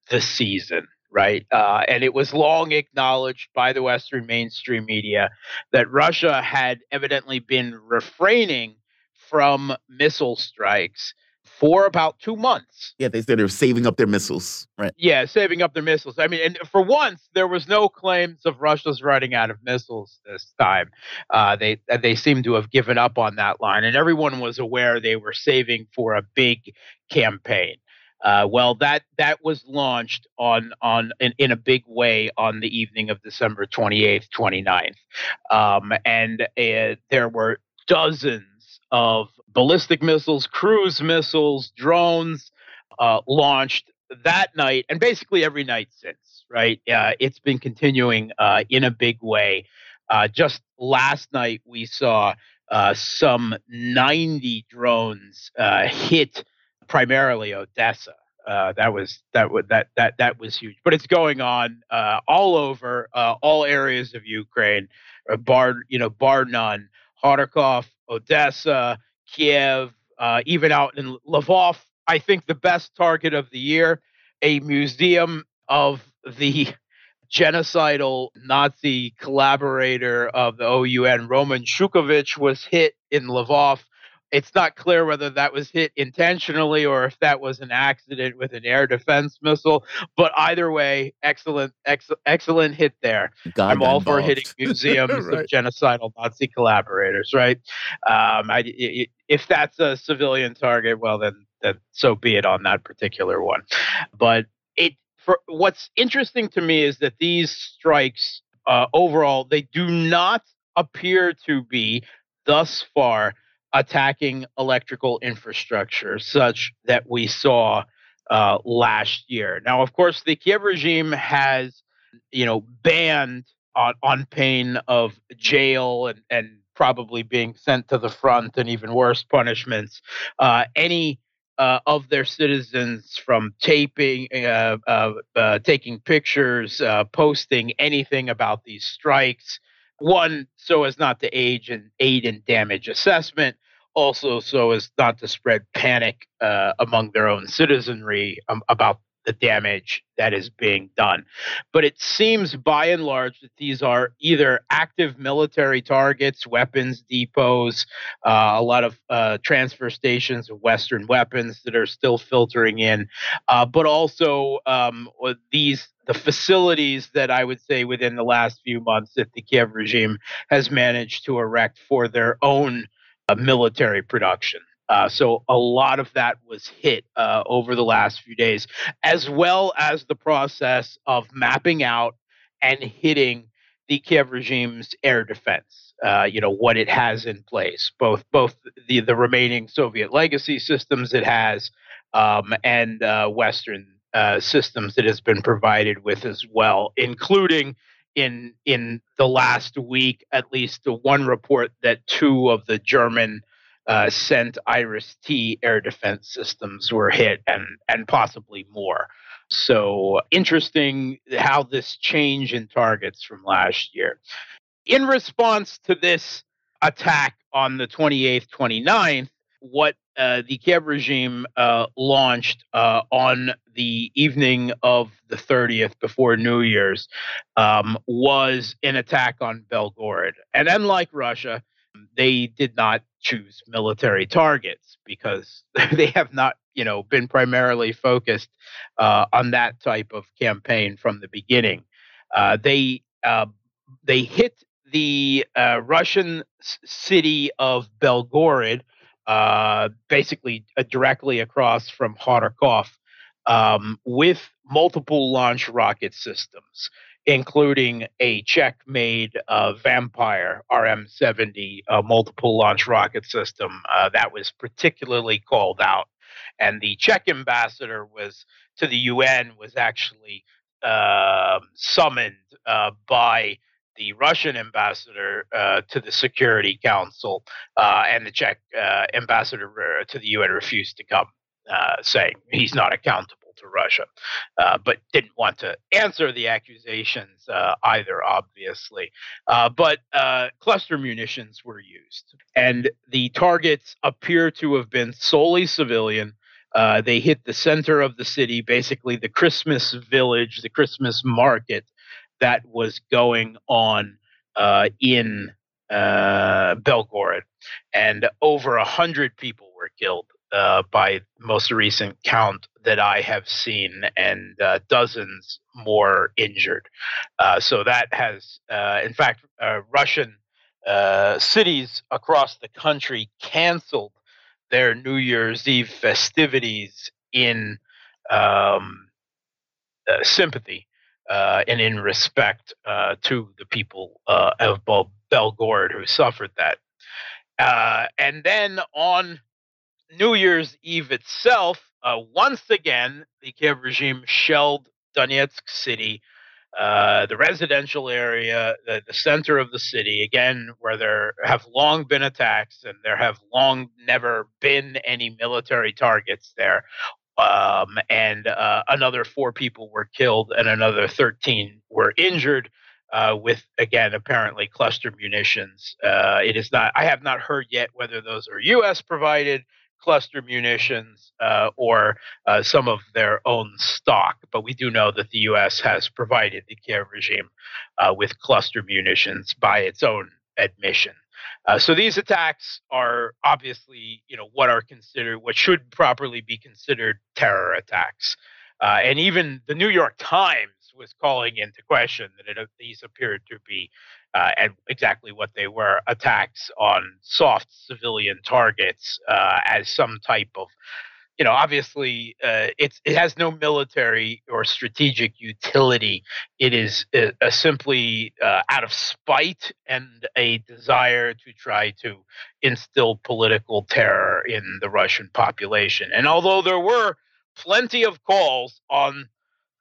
the season. Right. Uh, and it was long acknowledged by the Western mainstream media that Russia had evidently been refraining from missile strikes for about two months. Yeah, they said they're saving up their missiles, right? Yeah, saving up their missiles. I mean, and for once, there was no claims of Russia's running out of missiles this time. Uh, they they seem to have given up on that line, and everyone was aware they were saving for a big campaign. Uh, well, that that was launched on on in, in a big way on the evening of December 28th, 29th, um, and uh, there were dozens of ballistic missiles, cruise missiles, drones uh, launched that night, and basically every night since. Right, uh, it's been continuing uh, in a big way. Just last night, we saw some 90 drones hit primarily Odessa. Uh, that was that was that that that was huge, but it's going on uh, all over uh, all areas of Ukraine, uh, bar you know bar none. Kharkov, Odessa, Kiev, uh, even out in Lvov. I think the best target of the year, a museum of the genocidal Nazi collaborator of the OUN, Roman Shukhevych, was hit in Lvov. It's not clear whether that was hit intentionally or if that was an accident with an air defense missile. But either way, excellent, ex- excellent hit there. God I'm all for hitting museums of genocidal Nazi collaborators, right? Um, i- if that's a civilian target, well, then, then so be it on that particular one. But it for what's interesting to me is that these strikes uh, overall they do not appear to be thus far attacking electrical infrastructure such that we saw uh, last year. Now, of course, the Kiev regime has, you know, banned on, on pain of jail and, and probably being sent to the front and even worse punishments, uh, any uh, of their citizens from taping, uh, uh, taking pictures, uh, posting anything about these strikes. One, so as not to age and aid in damage assessment, also so as not to spread panic uh, among their own citizenry um, about the damage that is being done. But it seems by and large that these are either active military targets, weapons depots, uh, a lot of uh, transfer stations of Western weapons that are still filtering in, uh, but also um, these the facilities that I would say within the last few months that the Kiev regime has managed to erect for their own uh, military production. Uh, so a lot of that was hit uh, over the last few days, as well as the process of mapping out and hitting the Kiev regime's air defense. Uh, you know what it has in place, both both the the remaining Soviet legacy systems it has, um, and uh, Western uh, systems that has been provided with as well, including in in the last week at least the one report that two of the German uh, sent IRIS-T air defense systems were hit, and and possibly more. So interesting how this change in targets from last year. In response to this attack on the 28th, 29th, what uh, the Kiev regime uh, launched uh, on the evening of the 30th before New Year's um, was an attack on Belgorod. And unlike Russia, they did not choose military targets because they have not, you know, been primarily focused uh, on that type of campaign from the beginning. Uh, they uh, they hit the Russian city of Belgorod, uh, basically uh, directly across from Kharkov, um, with multiple launch rocket systems including a Czech made uh, Vampire RM 70 uh, multiple launch rocket system uh, that was particularly called out. And the Czech ambassador was to the UN was actually um, summoned uh, by the Russian ambassador uh, to the Security Council, uh, and the Czech ambassador to the UN refused to come, saying he's not accountable to Russia, uh, but didn't want to answer the accusations uh, either, obviously. Uh, but uh, cluster munitions were used, and the targets appear to have been solely civilian. Uh, they hit the center of the city, basically the Christmas village, the Christmas market that was going on uh, in Belgorod, and over a hundred people were killed uh, by most recent count that I have seen, and uh, dozens more injured. Uh, so that has, uh, in fact, uh, Russian uh, cities across the country canceled their New Year's Eve festivities in um, sympathy and in respect to the people of Belgorod who suffered that. and then on New Year's Eve itself, uh, once again, the Kiev regime shelled Donetsk city, uh, the residential area, the, the, center of the city, again, where there have long been attacks and there have long never been any military targets there. Um, and uh, another four people were killed and another 13 were injured. Uh, with again apparently cluster munitions. Uh, it is not. I have not heard yet whether those are U.S. provided cluster munitions uh, or uh, some of their own stock. But we do know that the U.S. has provided the Kiev regime uh, with cluster munitions by its own admission. Uh, so these attacks are obviously, you know, what are considered, what should properly be considered terror attacks. Uh, and even the New York Times was calling into question that it, these appeared to be uh, and exactly what they were attacks on soft civilian targets uh, as some type of you know, obviously, uh, it's it has no military or strategic utility. It is uh, uh, simply uh, out of spite and a desire to try to instill political terror in the Russian population. And although there were plenty of calls on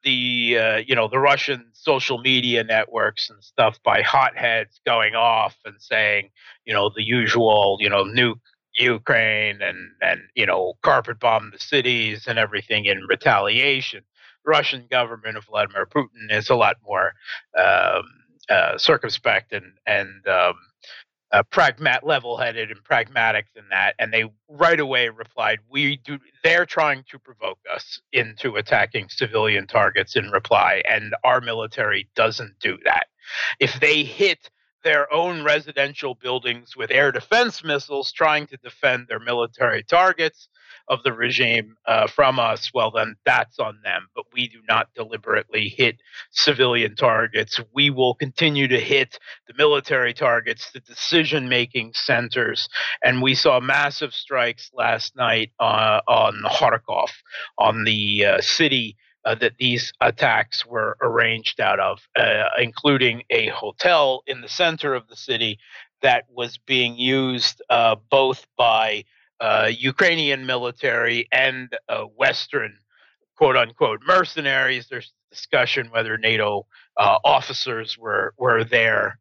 the uh, you know the Russian social media networks and stuff by hotheads going off and saying you know the usual you know nuke Ukraine and and you know carpet bomb the cities and everything in retaliation. Russian government of Vladimir Putin is a lot more um, uh, circumspect and and um, uh, pragmat level-headed and pragmatic than that and they right away replied we do they're trying to provoke us into attacking civilian targets in reply and our military doesn't do that if they hit their own residential buildings with air defense missiles trying to defend their military targets of the regime uh, from us, well, then that's on them. But we do not deliberately hit civilian targets. We will continue to hit the military targets, the decision making centers. And we saw massive strikes last night uh, on Kharkov, on the uh, city uh, that these attacks were arranged out of, uh, including a hotel in the center of the city that was being used uh, both by uh, Ukrainian military and uh, Western quote unquote mercenaries. There's discussion whether NATO uh, officers were were there,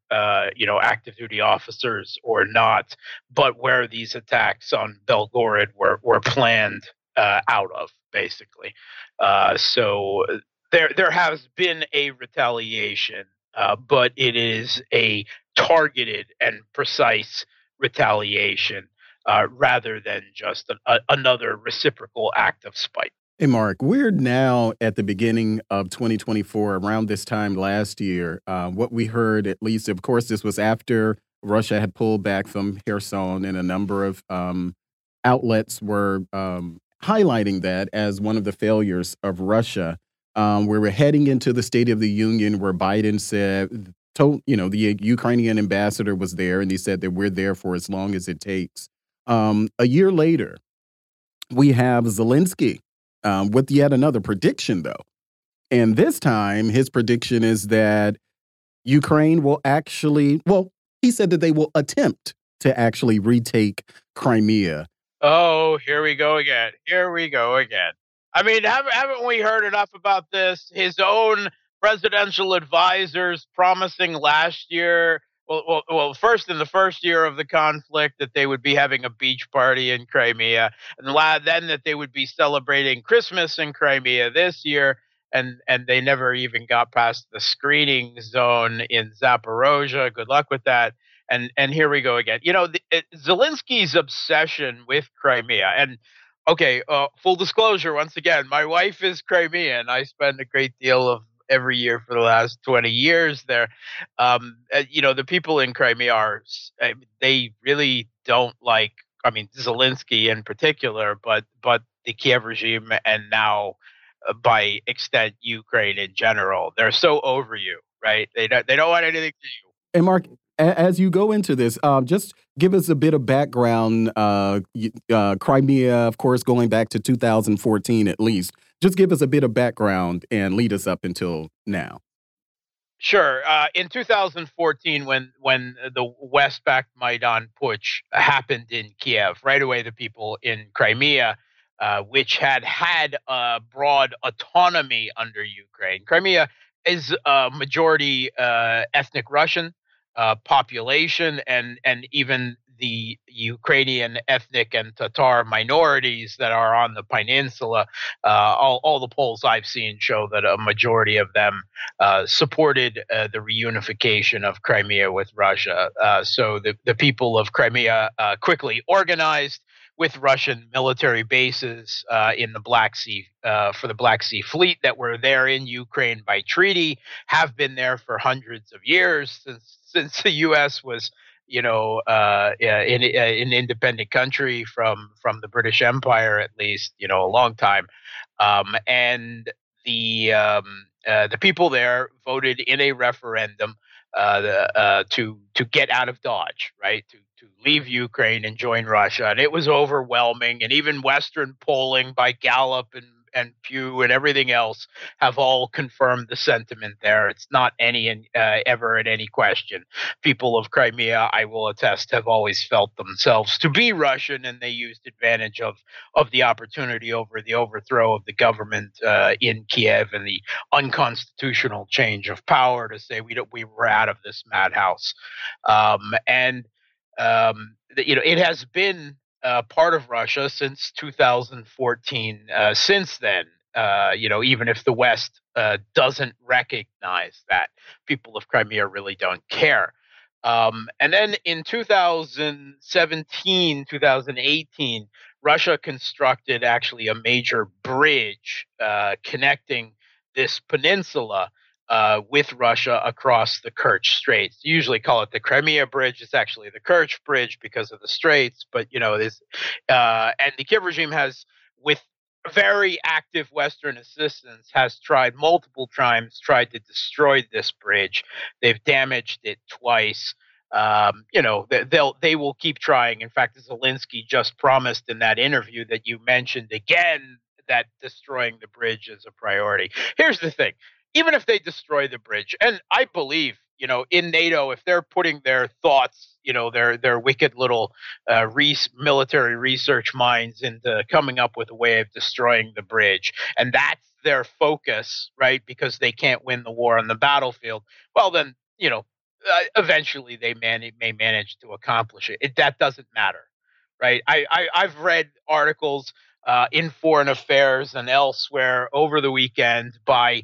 you know, active duty officers or not, but where these attacks on Belgorod were were planned out of basically. Uh, so there there has been a retaliation, uh, but it is a targeted and precise retaliation uh, rather than just an, a, another reciprocal act of spite. Hey, Mark, we're now at the beginning of 2024, around this time last year. Uh, what we heard, at least, of course, this was after Russia had pulled back from Kherson, and a number of um, outlets were um, highlighting that as one of the failures of Russia. Um, where we're heading into the State of the Union, where Biden said, told, you know, the Ukrainian ambassador was there, and he said that we're there for as long as it takes. Um, a year later, we have Zelensky um, with yet another prediction, though. And this time, his prediction is that Ukraine will actually, well, he said that they will attempt to actually retake Crimea. Oh, here we go again. Here we go again. I mean, haven't, we heard enough about this? His own presidential advisors promising last year, well, well, well, first in the first year of the conflict, that they would be having a beach party in Crimea, and then that they would be celebrating Christmas in Crimea this year. And, and they never even got past the screening zone in Zaporozhye. Good luck with that and and here we go again. You know, the, it, Zelensky's obsession with Crimea, and okay, uh, full disclosure once again, my wife is Crimean. I spend a great deal of every year for the last 20 years there. Um, uh, you know, the people in Crimea are, they really don't like, I mean, Zelensky in particular, but, but the Kiev regime and now uh, by extent, Ukraine in general, they're so over you, right? They don't, they don't want anything to you. And Mark, as you go into this, um, just give us a bit of background. Uh, uh, Crimea, of course, going back to 2014 at least. Just give us a bit of background and lead us up until now. Sure. Uh, in 2014, when when the West-backed Maidan Putsch happened in Kiev, right away the people in Crimea, uh, which had had a broad autonomy under Ukraine, Crimea is a majority uh, ethnic Russian uh, population and and even the Ukrainian ethnic and Tatar minorities that are on the peninsula. Uh, all, all the polls I've seen show that a majority of them uh, supported uh, the reunification of Crimea with Russia. Uh, so the, the people of Crimea uh, quickly organized with Russian military bases uh, in the Black Sea uh, for the Black Sea Fleet that were there in Ukraine by treaty, have been there for hundreds of years since since the U.S. was, you know, uh, in, uh, an independent country from from the British Empire at least, you know, a long time, um, and the um, uh, the people there voted in a referendum uh, the, uh, to to get out of Dodge, right? To to leave Ukraine and join Russia, and it was overwhelming. And even Western polling by Gallup and and Pew and everything else have all confirmed the sentiment there. It's not any uh, ever in any question. People of Crimea, I will attest, have always felt themselves to be Russian, and they used advantage of of the opportunity over the overthrow of the government uh, in Kiev and the unconstitutional change of power to say we we were out of this madhouse, um, and um, you know it has been uh, part of Russia since 2014. Uh, since then, uh, you know, even if the West uh, doesn't recognize that, people of Crimea really don't care. Um, and then in 2017, 2018, Russia constructed actually a major bridge uh, connecting this peninsula uh, with Russia across the Kerch Straits. You usually call it the Crimea Bridge. It's actually the Kerch Bridge because of the straits. But you know, this uh, and the Kiev regime has, with very active Western assistance, has tried multiple times tried to destroy this bridge. They've damaged it twice. Um, you know, they'll they will keep trying. In fact, Zelensky just promised in that interview that you mentioned again that destroying the bridge is a priority. Here's the thing even if they destroy the bridge, and I believe, you know, in NATO, if they're putting their thoughts, you know, their their wicked little uh, re- military research minds into coming up with a way of destroying the bridge, and that's their focus, right? Because they can't win the war on the battlefield. Well, then, you know, uh, eventually they man- may manage to accomplish it. it. That doesn't matter, right? I, I I've read articles uh, in Foreign Affairs and elsewhere over the weekend by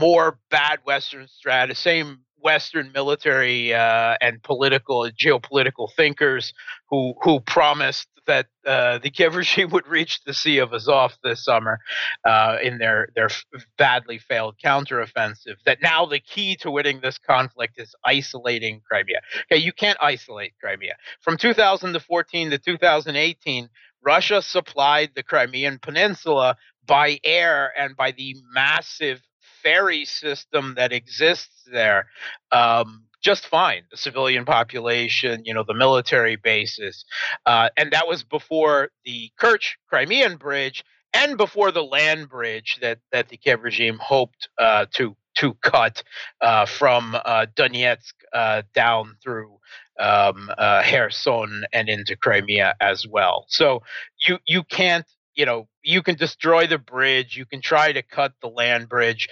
more bad Western strat, same Western military uh, and political geopolitical thinkers who who promised that uh, the Kiev would reach the Sea of Azov this summer uh, in their their badly failed counteroffensive. That now the key to winning this conflict is isolating Crimea. Okay, you can't isolate Crimea. From 2014 to 2018, Russia supplied the Crimean Peninsula by air and by the massive ferry system that exists there um, just fine. The civilian population, you know, the military bases, uh, and that was before the Kerch Crimean Bridge and before the land bridge that that the Kiev regime hoped uh, to to cut uh, from uh, Donetsk uh, down through um, uh, Kherson and into Crimea as well. So you you can't you know you can destroy the bridge you can try to cut the land bridge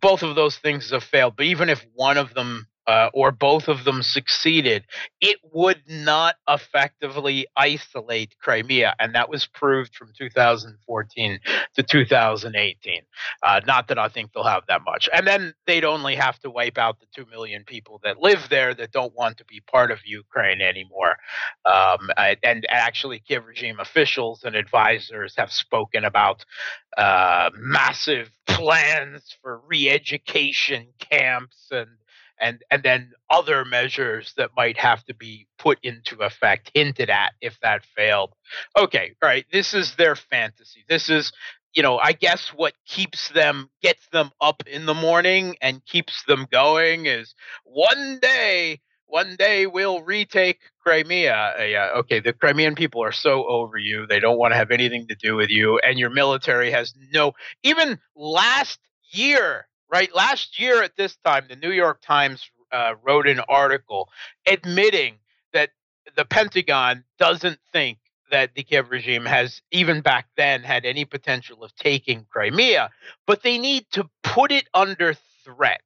both of those things have failed but even if one of them uh, or both of them succeeded, it would not effectively isolate Crimea. And that was proved from 2014 to 2018. Uh, not that I think they'll have that much. And then they'd only have to wipe out the 2 million people that live there that don't want to be part of Ukraine anymore. Um, and actually, Kiev regime officials and advisors have spoken about uh, massive plans for re education camps and and and then other measures that might have to be put into effect hinted at if that failed okay all right this is their fantasy this is you know i guess what keeps them gets them up in the morning and keeps them going is one day one day we'll retake Crimea. Uh, yeah, okay, the Crimean people are so over you. They don't want to have anything to do with you. And your military has no, even last year, right? Last year at this time, the New York Times uh, wrote an article admitting that the Pentagon doesn't think that the Kiev regime has, even back then, had any potential of taking Crimea, but they need to put it under threat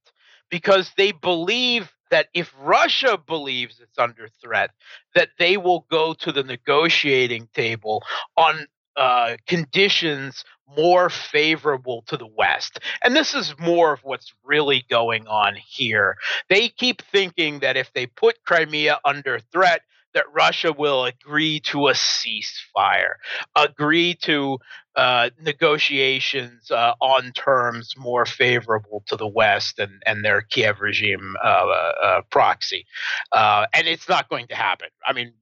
because they believe that if Russia believes it's under threat, that they will go to the negotiating table on uh, conditions more favorable to the West. And this is more of what's really going on here. They keep thinking that if they put Crimea under threat, that Russia will agree to a ceasefire, agree to uh, negotiations uh, on terms more favorable to the West and, and their Kiev regime uh, uh proxy. Uh, and it's not going to happen. I mean,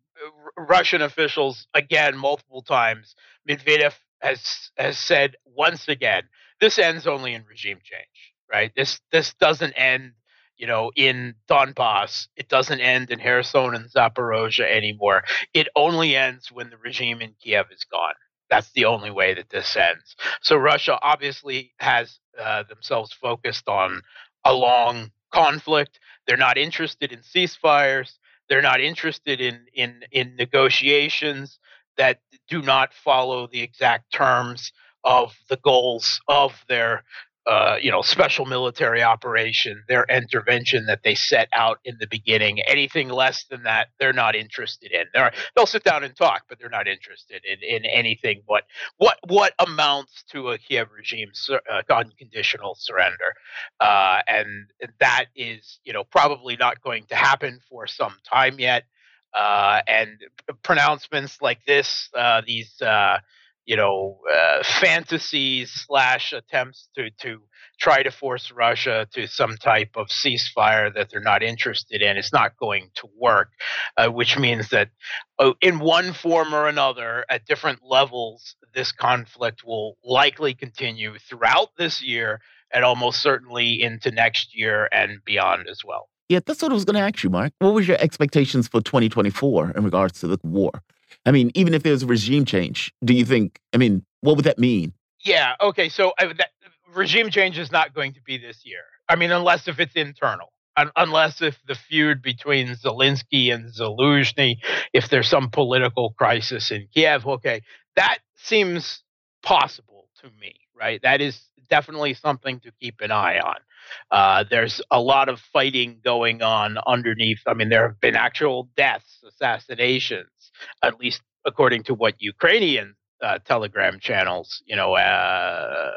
Russian officials, again, multiple times, Medvedev has has said once again, this ends only in regime change, right? This this doesn't end you know, in Donbass. It doesn't end in Kherson and Zaporozhye anymore. It only ends when the regime in Kiev is gone. That's the only way that this ends. So Russia obviously has uh, themselves focused on a long conflict. They're not interested in ceasefires. They're not interested in in in negotiations that do not follow the exact terms of the goals of their uh, you know, special military operation, their intervention that they set out in the beginning. Anything less than that, they're not interested in. They're, they'll sit down and talk, but they're not interested in, in anything but what what amounts to a Kiev regime sur- uh, unconditional surrender, uh, and that is, you know, probably not going to happen for some time yet. Uh, and pronouncements like this, uh, these uh, you know uh, fantasies slash attempts to to try to force Russia to some type of ceasefire that they're not interested in. It's not going to work, uh, which means that uh, in one form or another, at different levels, this conflict will likely continue throughout this year and almost certainly into next year and beyond as well. Yeah, that's what I was going to ask you, Mark. What was your expectations for 2024 in regards to the war? I mean, even if there's a regime change, do you think? I mean, what would that mean? Yeah. Okay. So uh, that regime change is not going to be this year. I mean, unless if it's internal, un- unless if the feud between Zelensky and Zaluzhny, if there's some political crisis in Kiev. Okay, that seems possible to me. Right. That is definitely something to keep an eye on. Uh, there's a lot of fighting going on underneath. I mean, there have been actual deaths, assassinations, at least according to what Ukrainian uh, telegram channels, you know, uh,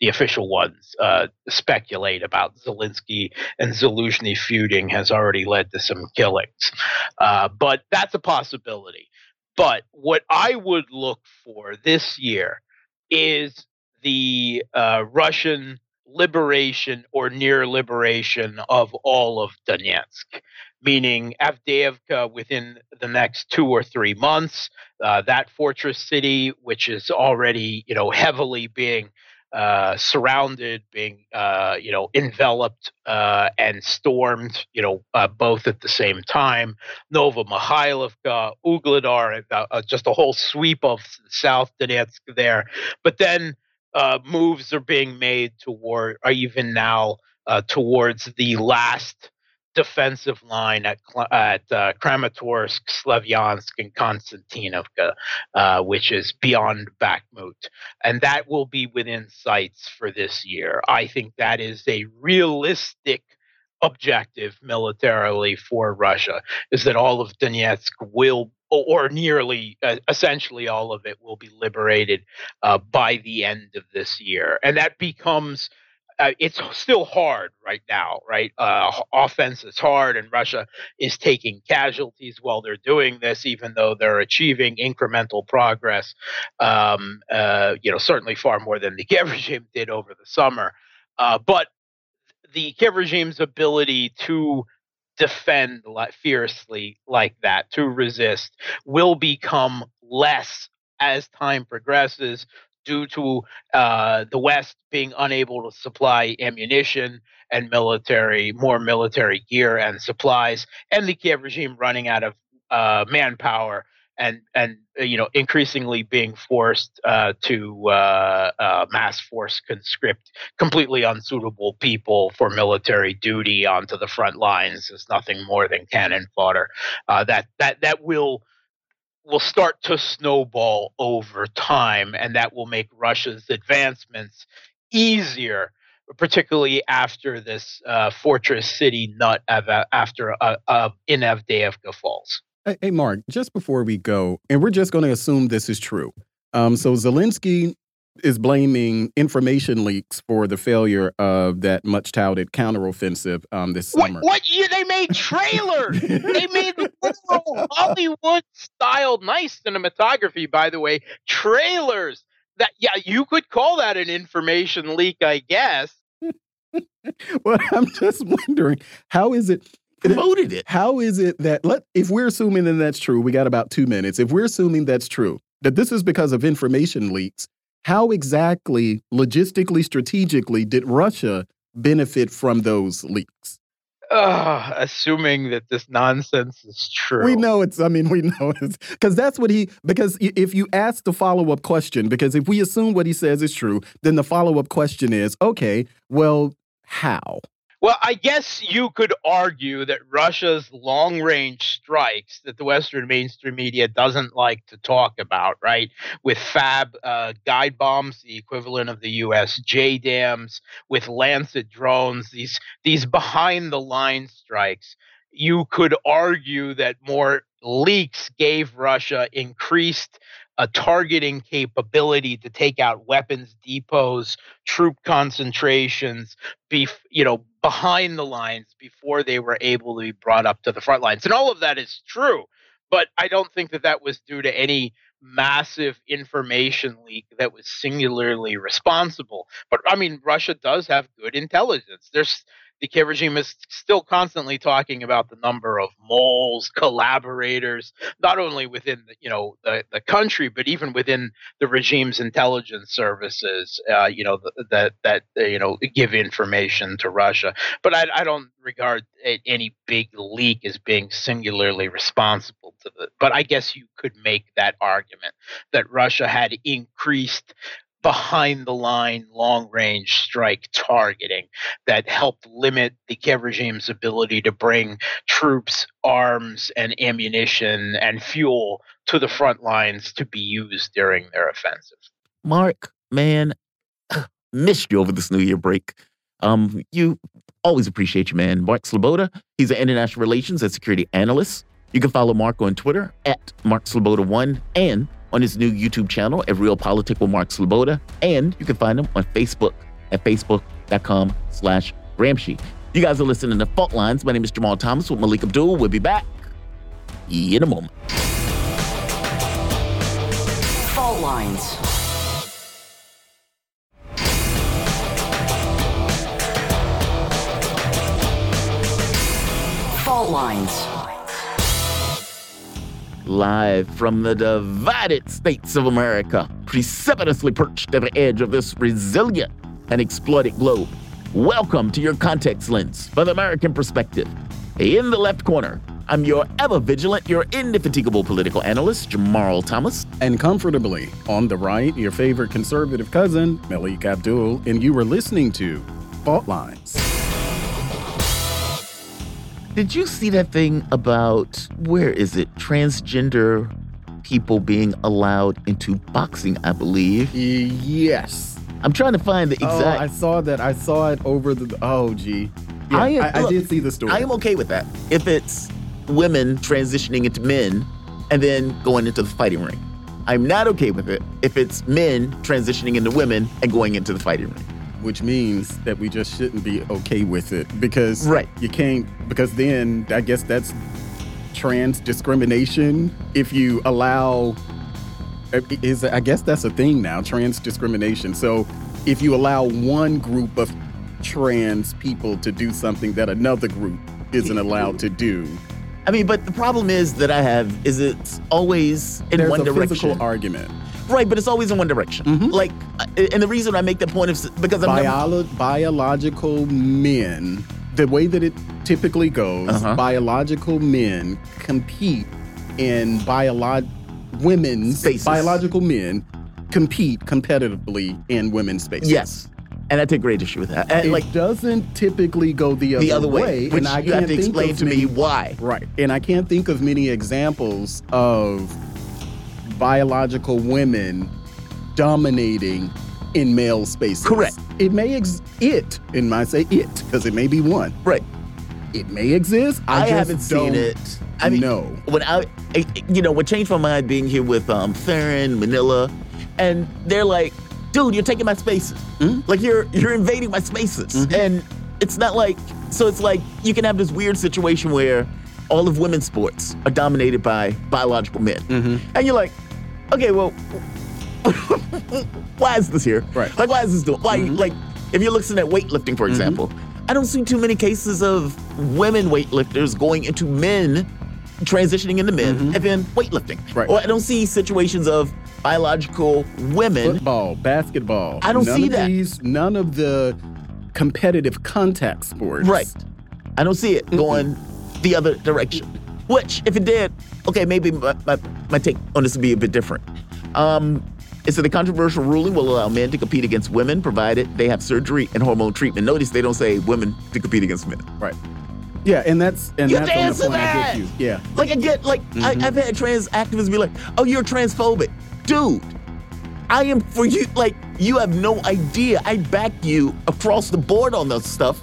the official ones, uh, speculate about Zelensky and Zaluzhny feuding has already led to some killings. Uh, but that's a possibility. But what I would look for this year is the Russian liberation or near liberation of all of Donetsk, meaning Avdiivka within the next two or three months. Uh, that fortress city, which is already you know heavily being uh, surrounded, being uh, you know enveloped uh, and stormed, you know uh, both at the same time. Nova Mikhailivka, Ugledar, uh, just a whole sweep of South Donetsk there. But then uh, moves are being made toward, or even now, uh, towards the last defensive line at at uh, Kramatorsk, Slavyansk, and Konstantinovka, uh, which is beyond Bakhmut, and that will be within sights for this year. I think that is a realistic objective militarily for Russia is that all of Donetsk will or nearly uh, essentially all of it will be liberated uh, by the end of this year. And that becomes uh, it's still hard right now right? Uh, offense is hard and russia is taking casualties while they're doing this even though they're achieving incremental progress um, uh, you know certainly far more than the kiev regime did over the summer. Uh, but the kiev regime's ability to defend like, fiercely like that, to resist, will become less as time progresses due to uh, the West being unable to supply ammunition and military, more military gear and supplies, and the Kiev regime running out of uh, manpower and and uh, you know increasingly being forced uh, to uh, uh, mass force conscript completely unsuitable people for military duty onto the front lines is nothing more than cannon fodder. Uh, that that that will will start to snowball over time, and that will make Russia's advancements easier particularly after this uh, fortress city nut after uh, uh, in Avdiivka falls. Hey, Mark, just before we go, and we're just going to assume this is true. Um, so Zelensky is blaming information leaks for the failure of that much touted counteroffensive um, this what, summer. What year they made trailers? they made the little Hollywood style, nice cinematography, by the way. Trailers. That yeah, you could call that an information leak, I guess. well, I'm just wondering how is it promoted it. How is it that let if we're assuming that that's true, we got about two minutes. If we're assuming that's true, that this is because of information leaks, how exactly, logistically, strategically, did Russia benefit from those leaks? Uh, assuming that this nonsense is true. We know it's, I mean, we know it's because that's what he, because if you ask the follow up question, because if we assume what he says is true, then the follow up question is okay, well, how? Well, I guess you could argue that Russia's long range strikes that the Western mainstream media doesn't like to talk about, right? With FAB uh, guide bombs, the equivalent of the US JDAMs, with Lancet drones, these, these behind the line strikes. You could argue that more leaks gave Russia increased a targeting capability to take out weapons depots, troop concentrations, you know behind the lines before they were able to be brought up to the front lines, and all of that is true. But I don't think that that was due to any massive information leak that was singularly responsible. But I mean, Russia does have good intelligence. There's the Kiev regime is still constantly talking about the number of moles, collaborators, not only within the, you know the, the country, but even within the regime's intelligence services. Uh, you know that that uh, you know give information to Russia. But I, I don't regard any big leak as being singularly responsible to the. But I guess you could make that argument that Russia had increased behind the line long range strike targeting that helped limit the Kiev regime's ability to bring troops, arms, and ammunition and fuel to the front lines to be used during their offensive. Mark, man, missed you over this New Year break. Um, you always appreciate you, man. Mark Sleboda, he's an international relations and security analyst. You can follow Mark on Twitter at Mark Sleboda1 and on his new YouTube channel at Real Politic with Mark Sleboda, and you can find him on Facebook at facebook.com slash Gramsci. You guys are listening to Fault Lines. My name is Jamal Thomas with Malik Abdul. We'll be back in a moment. Fault Lines. Fault Lines live from the divided states of America, precipitously perched at the edge of this resilient and exploited globe. Welcome to your context lens for the American perspective. In the left corner, I'm your ever vigilant, your indefatigable political analyst, Jamal Thomas. And comfortably on the right, your favorite conservative cousin, Malik Abdul, and you were listening to Fault Lines. Did you see that thing about where is it? Transgender people being allowed into boxing, I believe. Yes. I'm trying to find the exact. Oh, I saw that. I saw it over the. Oh, gee. Yeah, I, am, I, look, I did see the story. I am okay with that. If it's women transitioning into men and then going into the fighting ring. I'm not okay with it if it's men transitioning into women and going into the fighting ring which means that we just shouldn't be okay with it because right. you can't because then I guess that's trans discrimination if you allow uh, is I guess that's a thing now trans discrimination so if you allow one group of trans people to do something that another group isn't allowed to do. I mean but the problem is that I have is it's always in There's one a direction. physical argument Right, but it's always in one direction. Mm-hmm. Like, uh, and the reason I make the point is because I'm Biolo- never... biological men. The way that it typically goes, uh-huh. biological men compete in biolog women's spaces. biological men compete competitively in women's spaces. Yes. And I take great issue with that. And it like doesn't typically go the other, the other way, way which and I you have to explain to many, me why. Right, and I can't think of many examples of biological women dominating in male spaces. Correct. It may ex it, and I say it because it may be one. Right. It may exist. I, I haven't seen it. I mean, no. When I, you know, what changed my mind being here with um, Theron, Manila, and they're like, "Dude, you're taking my spaces. Mm-hmm. Like you're you're invading my spaces." Mm-hmm. And it's not like so. It's like you can have this weird situation where all of women's sports are dominated by biological men, mm-hmm. and you're like, okay, well, why is this here? Right. Like, why is this doing? Why, mm-hmm. like, if you're looking at weightlifting, for mm-hmm. example, mm-hmm. I don't see too many cases of women weightlifters going into men, transitioning into men, mm-hmm. and then weightlifting. Right. Or I don't see situations of biological women. Football, basketball. I don't none see of that. These, none of the competitive contact sports. Right I don't see it going the other direction. Which, if it did, okay, maybe my, my, my take on this would be a bit different. Um, it said the controversial ruling will allow men to compete against women provided they have surgery and hormone treatment. Notice they don't say women to compete against men. Right. Yeah, and that's and You that's dance on to the point I that! get you. Yeah. Like I get, like I, I've had trans activists be like, "Oh, you're transphobic, dude." I am for you. Like you have no idea. I back you across the board on that stuff,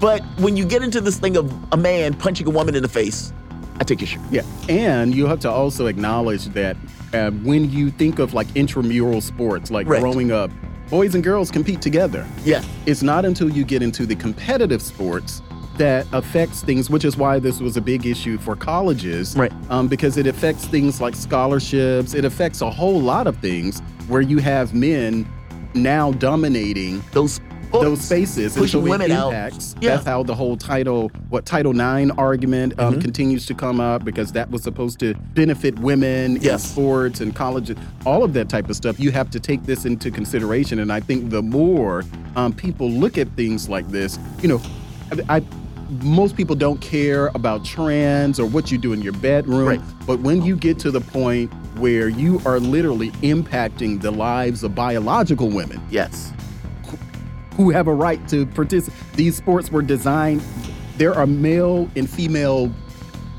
but when you get into this thing of a man punching a woman in the face, I take issue. Yeah, and you have to also acknowledge that uh, when you think of like intramural sports, like Right. growing up, boys and girls compete together. Yeah, It's not until you get into the competitive sports that affects things, which is why this was a big issue for colleges, Right. Um, because it affects things like scholarships. It affects a whole lot of things where you have men now dominating those those spaces and pushing so it women out. impacts. Yeah. That's how the whole title, what Title IX argument um, Mhm. continues to come up because that was supposed to benefit women in sports and colleges, all of that type of stuff. You have to take this into consideration, and I think the more um, people look at things like this, you know, I. I most people don't care about trans or what you do in your bedroom, Right. but when you get to the point where you are literally impacting the lives of biological women, Yes, who have a right to participate. These sports were designed. There are male and female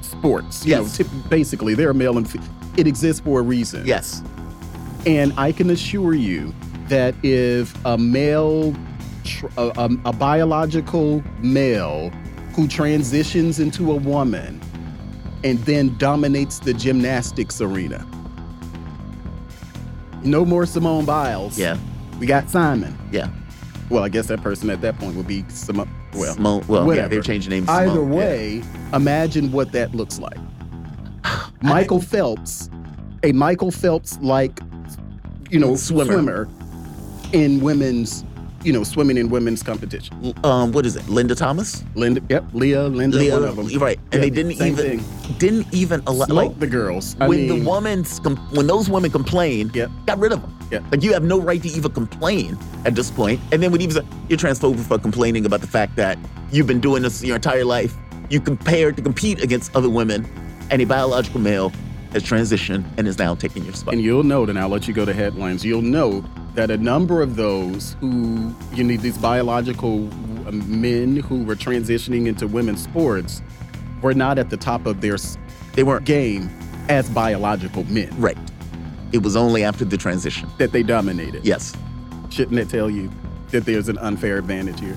sports. You Yes. know, tip- basically, there are male and. Fe- it exists for a reason. yes, And I can assure you that if a male, tr- a, a, a biological male who transitions into a woman and then dominates the gymnastics arena, no more Simone Biles. yeah, We got Simon. yeah. Well, I guess that person at that point would be some uh, Well, Simone, well, yeah, whatever. they've changed the name. to either Simone, yeah. way, imagine what that looks like. Michael Phelps, a Michael Phelps like, you know, Swimmer. swimmer. in women's, you know, swimming in women's competition. Um, what is it? Linda Thomas. Linda, yep, Leah, Linda, Leah, one of them. right, and they didn't even thing. didn't even allow like the girls. I when mean, the woman's com- when those women complained, Yep. got rid of them. Yep. Like you have no right to even complain at this point. And then when he was, you're transphobic for complaining about the fact that you've been doing this your entire life. You compared to compete against other women, and a biological male has transitioned and is now taking your spot. And you'll note, and I'll let you go to headlines, you'll note that a number of those who, you need these biological men who were transitioning into women's sports were not at the top of their They weren't game as biological men, right. It was only after the transition. that they dominated. Yes. Shouldn't it tell you that there's an unfair advantage here?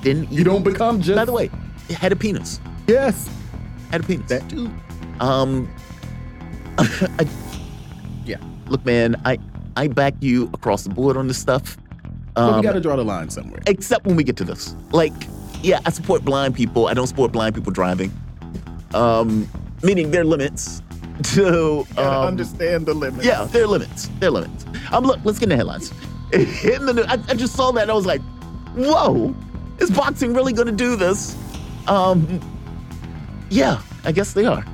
Didn't You don't become just. By the way, it had a penis. Yes, Had a penis. that too. Um, I, Yeah. Look, man, I I back you across the board on this stuff. But Um, we got to draw the line somewhere. except when we get to this. Like, yeah, I support blind people. I don't support blind people driving. Um, meaning there are limits to Gotta um, understand the limits. Yeah, there are limits. There are limits. Um, look, let's get in the headlines. In the, I, I just saw that and I was like, whoa, is boxing really going to do this? Um, yeah, I guess they are.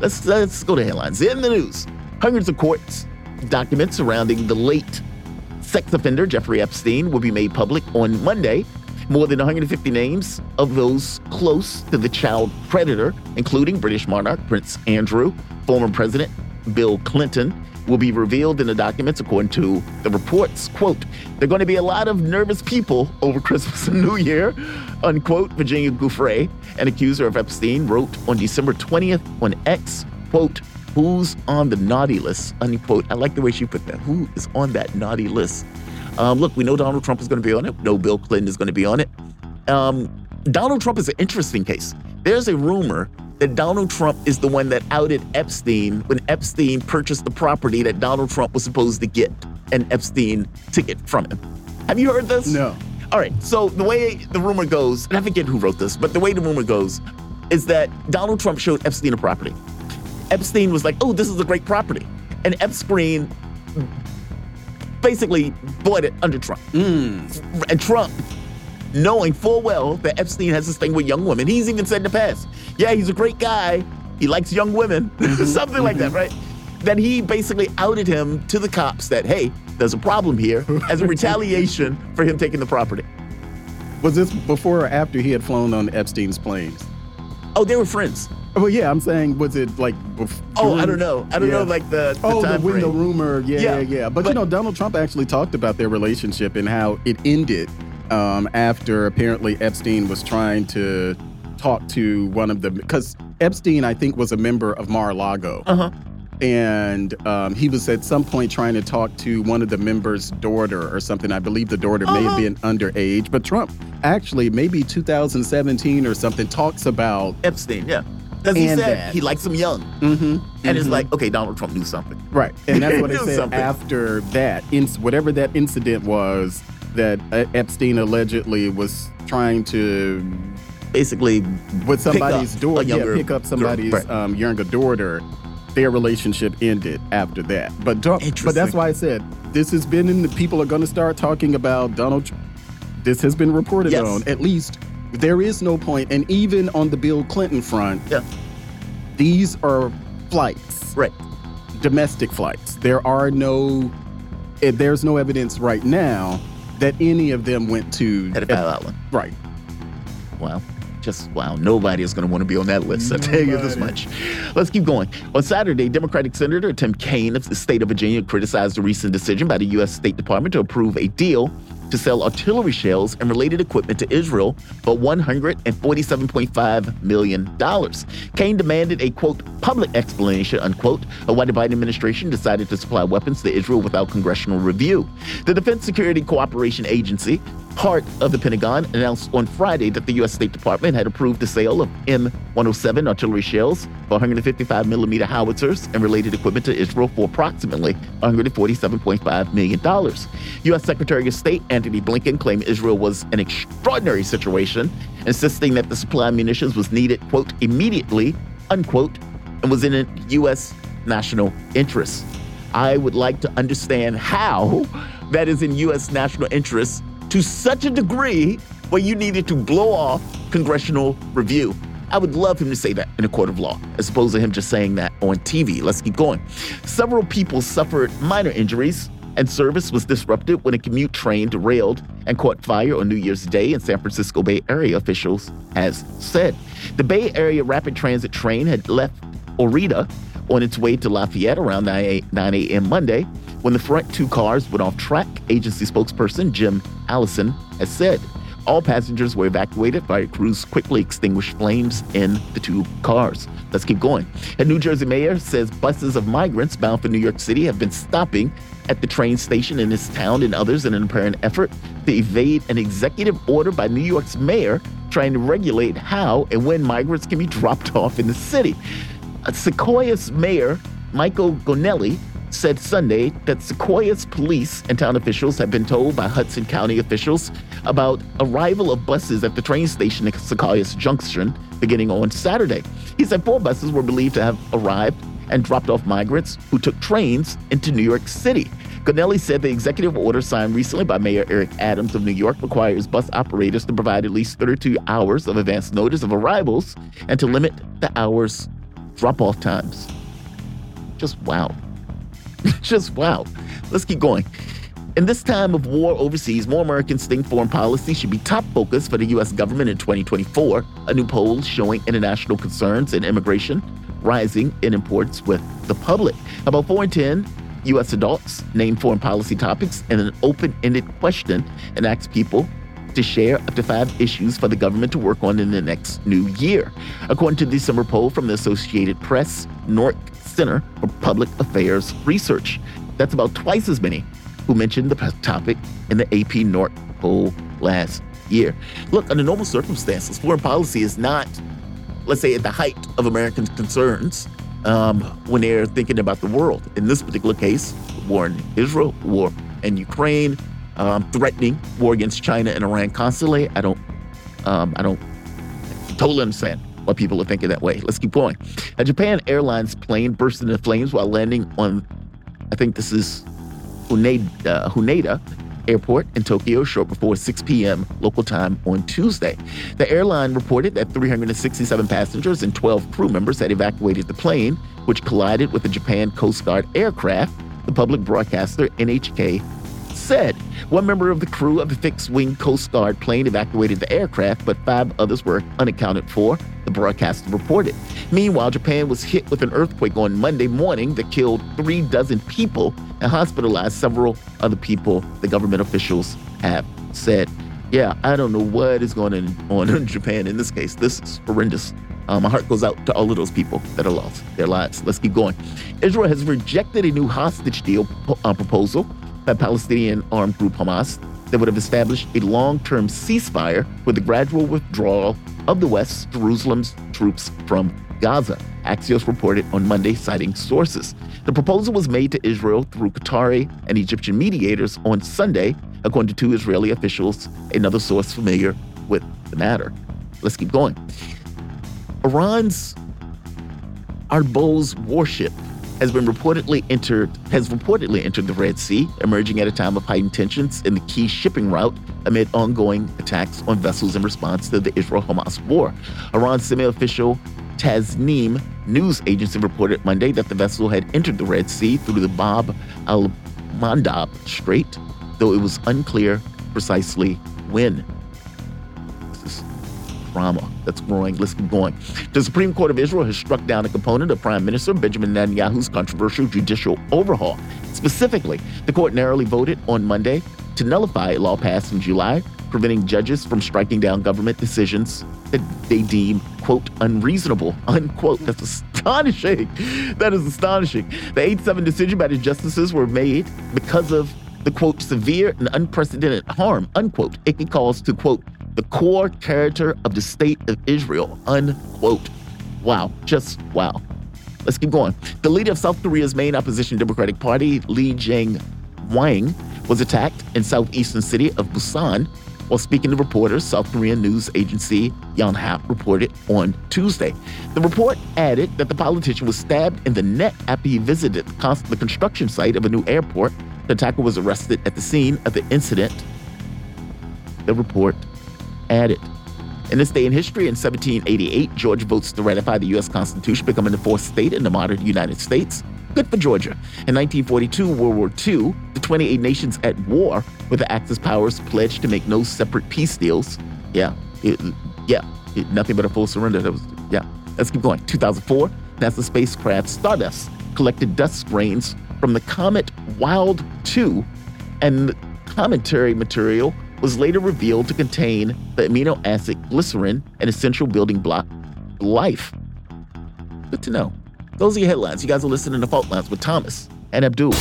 Let's let's go to headlines. In the news, hundreds of courts documents surrounding the late sex offender Jeffrey Epstein will be made public on Monday. More than 150 names of those close to the child predator, including British monarch Prince Andrew, former President Bill Clinton, will be revealed in the documents, according to the reports. Quote, there are going to be a lot of nervous people over Christmas and New Year, unquote, Virginia Giuffre, an accuser of Epstein, wrote on December 20th on X, quote, who's on the naughty list, unquote. I like the way she put that. Who is on that naughty list? Um, look, we know Donald Trump is going to be on it. We know Bill Clinton is going to be on it. Um, Donald Trump is an interesting case. There's a rumor that Donald Trump is the one that outed Epstein when Epstein purchased the property that Donald Trump was supposed to get an Epstein ticket from him. Have you heard this? No. All right. So the way the rumor goes, and I forget who wrote this, but the way the rumor goes is that Donald Trump showed Epstein a property. Epstein was like, "Oh, this is a great property," and Epstein basically bought it under Trump. Mm. And Trump, knowing full well that Epstein has this thing with young women, he's even said in the past, "Yeah, he's a great guy. He likes young women," something like that, right? That he basically outed him to the cops that, "Hey, there's a problem here," as a retaliation for him taking the property. Was this before or after he had flown on Epstein's planes? Oh, they were friends. Well, yeah, I'm saying, was it like? Oh, I don't know. I don't Yeah. know, like the, the Oh, the, time when the frame. rumor, yeah, Yeah, yeah, yeah. But, but- you know, Donald Trump actually talked about their relationship and how it ended um, after apparently Epstein was trying to talk to one of the because Epstein, I think, was a member of Mar-a-Lago, Uh-huh. and um, he was at some point trying to talk to one of the members' daughter or something. I believe the daughter may have Uh-huh. been underage, but Trump actually maybe 2017 or something talks about. Epstein, yeah. Because he said that. he likes them young. Mhm, And it's mhm. like, okay, Donald Trump knew something. Right. And that's what it said something. after that. In, whatever that incident was that uh, Epstein allegedly was trying to, Basically, with somebody's up daughter, a younger yeah, pick up girl. somebody's Right. um, younger daughter. Their relationship ended after that. But, but that's why I said this has been in the people are going to start talking about Donald Trump. This has been reported Yes. on. At least there is no point, and even on the Bill Clinton front, Yeah. these are flights right. domestic flights. There are no, eh, there's no evidence right now that any of them went to Pedophile Island. Right. Wow. Just wow. Nobody is going to want to be on that list. I'll tell you this much. Let's keep going. On Saturday, Democratic Senator Tim Kaine of the state of Virginia criticized the recent decision by the U.S. State Department to approve a deal to sell artillery shells and related equipment to Israel for $147.5 million. Kaine demanded a, quote, public explanation, unquote, of why the Biden administration decided to supply weapons to Israel without congressional review. The Defense Security Cooperation Agency, part of the Pentagon, announced on Friday that the U.S. State Department had approved the sale of M107 artillery shells for 155 millimeter howitzers and related equipment to Israel for approximately $147.5 million. U.S. Secretary of State Antony Blinken claimed Israel was an extraordinary situation, insisting that the supply of munitions was needed, quote, immediately, unquote, and was in a U.S. national interest. I would like to understand how that is in U.S. national interest to such a degree where you needed to blow off congressional review. I would love him to say that in a court of law, as opposed to him just saying that on TV. Let's keep going. Several people suffered minor injuries, and service was disrupted when a commute train derailed and caught fire on New Year's Day in San Francisco Bay Area, officials has said. The Bay Area Rapid Transit train had left Orinda on its way to Lafayette around 9 9 a.m. Monday when the front two cars went off track, agency spokesperson Jim Allison has said. All passengers were evacuated. Fire crews quickly extinguished flames in the two cars. Let's keep going. A New Jersey mayor says buses of migrants bound for New York City have been stopping at the train station in his town and others in an apparent effort to evade an executive order by New York's mayor trying to regulate how and when migrants can be dropped off in the city. Secaucus mayor, Michael Gonnelli, said Sunday that Secaucus police and town officials have been told by Hudson County officials about arrival of buses at the train station at Secaucus Junction beginning on Saturday. He said four buses were believed to have arrived and dropped off migrants who took trains into New York City. Gonnelli said the executive order signed recently by Mayor Eric Adams of New York requires bus operators to provide at least 32 hours of advance notice of arrivals and to limit the hours drop off times. Just wow. Just wow. Let's keep going. In this time of war overseas, more Americans think foreign policy should be top focus for the U.S. government in 2024. A new poll showing international concerns and immigration rising in importance with the public. About 4 in 10 U.S. adults name foreign policy topics in an open ended question and ask people to share up to five issues for the government to work on in the next new year. According to the December poll from the Associated Press NORC Center for Public Affairs Research, that's about twice as many who mentioned the topic in the AP NORC poll last year. Look, under normal circumstances, foreign policy is not, let's say, at the height of American concerns um, when they're thinking about the world. In this particular case, war in Israel, war in Ukraine, um, threatening war against China and Iran constantly. I don't, um, I don't totally understand why people are thinking that way. Let's keep going. A Japan Airlines plane burst into flames while landing on, I think this is Haneda, uh, Haneda Airport in Tokyo short before 6 p.m. local time on Tuesday. The airline reported that 367 passengers and 12 crew members had evacuated the plane, which collided with a Japan Coast Guard aircraft, the public broadcaster NHK said. One member of the crew of the fixed wing Coast Guard plane evacuated the aircraft, but five others were unaccounted for, the broadcaster reported. Meanwhile, Japan was hit with an earthquake on Monday morning that killed three dozen people and hospitalized several other people, the government officials have said. Yeah, I don't know what is going on in Japan in this case. This is horrendous. Uh, my heart goes out to all of those people that are lost their lives. Let's keep going. Israel has rejected a new hostage deal uh, proposal by Palestinian armed group Hamas that would have established a long term ceasefire with the gradual withdrawal of the West Jerusalem's troops from Gaza. Axios reported on Monday, citing sources. The proposal was made to Israel through Qatari and Egyptian mediators on Sunday, according to two Israeli officials, another source familiar with the matter. Let's keep going. Iran's Alborz warship has been reportedly entered has reportedly entered the Red Sea, emerging at a time of heightened tensions in the key shipping route amid ongoing attacks on vessels in response to the Israel-Hamas war. Iran's semi-official Tasnim news agency reported Monday that the vessel had entered the Red Sea through the Bab al-Mandab Strait, though it was unclear precisely when that's growing. Let's keep going. The Supreme Court of Israel has struck down a component of Prime Minister Benjamin Netanyahu's controversial judicial overhaul. Specifically, the court narrowly voted on Monday to nullify a law passed in July preventing judges from striking down government decisions that they deem, quote, unreasonable, unquote. That's astonishing. That is astonishing. The 8 7 decision by the justices were made because of the, quote, severe and unprecedented harm, unquote, it can cause to, quote, the core character of the state of Israel, unquote. Wow, just wow. Let's keep going. The leader of South Korea's main opposition Democratic Party, Lee Jae-myung, was attacked in southeastern city of Busan while speaking to reporters, South Korean news agency Yonhap reported on Tuesday. The report added that the politician was stabbed in the neck after he visited the construction site of a new airport. The attacker was arrested at the scene of the incident. The report added. In this day in history, in 1788, Georgia votes to ratify the U.S. Constitution, becoming the fourth state in the modern United States. Good for Georgia. In 1942, World War II, the 28 nations at war with the Axis powers pledged to make no separate peace deals. Yeah, it, yeah, it, nothing but a full surrender. That was, yeah. Let's keep going. 2004, NASA spacecraft Stardust collected dust grains from the comet Wild 2 and cometary material was later revealed to contain the amino acid glycerin, an essential building block of life. Good to know. Those are your headlines. You guys are listening to Fault Lines with Thomas and Abdul.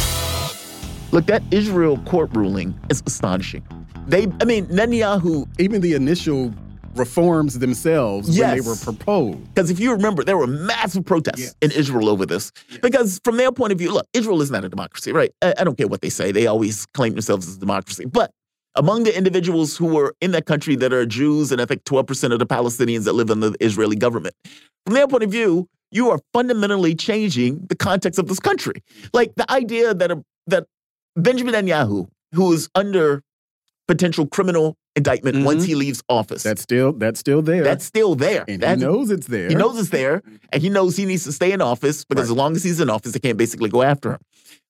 Look, that Israel court ruling is astonishing. They, I mean, Netanyahu. Even the initial reforms themselves yes. when they were proposed. Because if you remember, there were massive protests yes. in Israel over this. Yes. Because from their point of view, look, Israel is not a democracy, right? I, I, don't care what they say. They always claim themselves as a democracy. But among the individuals who were in that country that are Jews, and I think 12% of the Palestinians that live in the Israeli government, from their point of view, you are fundamentally changing the context of this country. Like the idea that a, that Benjamin Netanyahu, who is under potential criminal indictment mm-hmm. once he leaves office. That's still that's still there. That's still there. And that's, he knows it's there. He knows it's there, and he knows he needs to stay in office because right. as long as he's in office, they can't basically go after him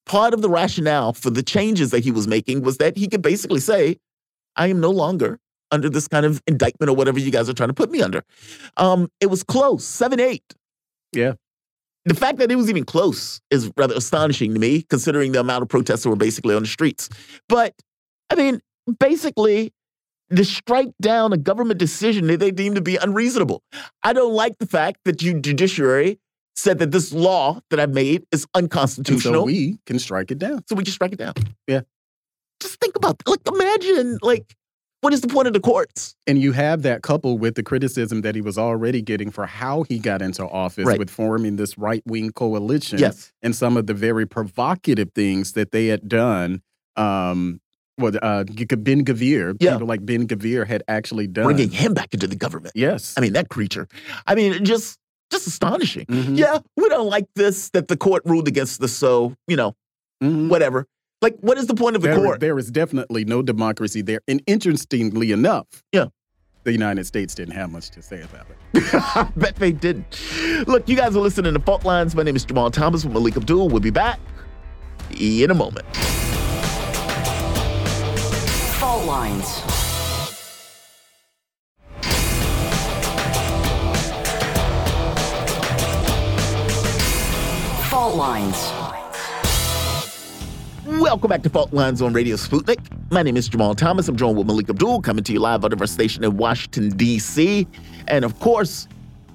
part of the rationale for the changes that he was making was that he could basically say, I am no longer under this kind of indictment or whatever you guys are trying to put me under. Um, it was close, 7 8. Yeah. The fact that it was even close is rather astonishing to me, considering the amount of protests that were basically on the streets. But, I mean, basically, to strike down a government decision that they deem to be unreasonable. I don't like the fact that you judiciary said that this law that I made is unconstitutional. And so we can strike it down. So we can strike it down. Yeah. Just think about like imagine like what is the point of the courts? And you have that coupled with the criticism that he was already getting for how he got into office right. with forming this right wing coalition. Yes. And some of the very provocative things that they had done. Um, well, uh, Ben Gavir, yeah. people like Ben Gavir had actually done. Bringing him back into the government. Yes. I mean, that creature. I mean, just just astonishing. Mm -hmm. Yeah, we don't like this that the court ruled against us, so you know, mm -hmm. whatever. Like, what is the point of the there, court? There is definitely no democracy there. And interestingly enough, yeah, the United States didn't have much to say about it. I bet they didn't. Look, you guys are listening to Fault Lines. My name is Jamal Thomas with Malik Abdul. We'll be back in a moment. Fault lines. Lines. Welcome back to Fault Lines on Radio Sputnik. My name is Jamal Thomas. I'm joined with Malik Abdul, coming to you live out of our station in Washington, D.C. And of course,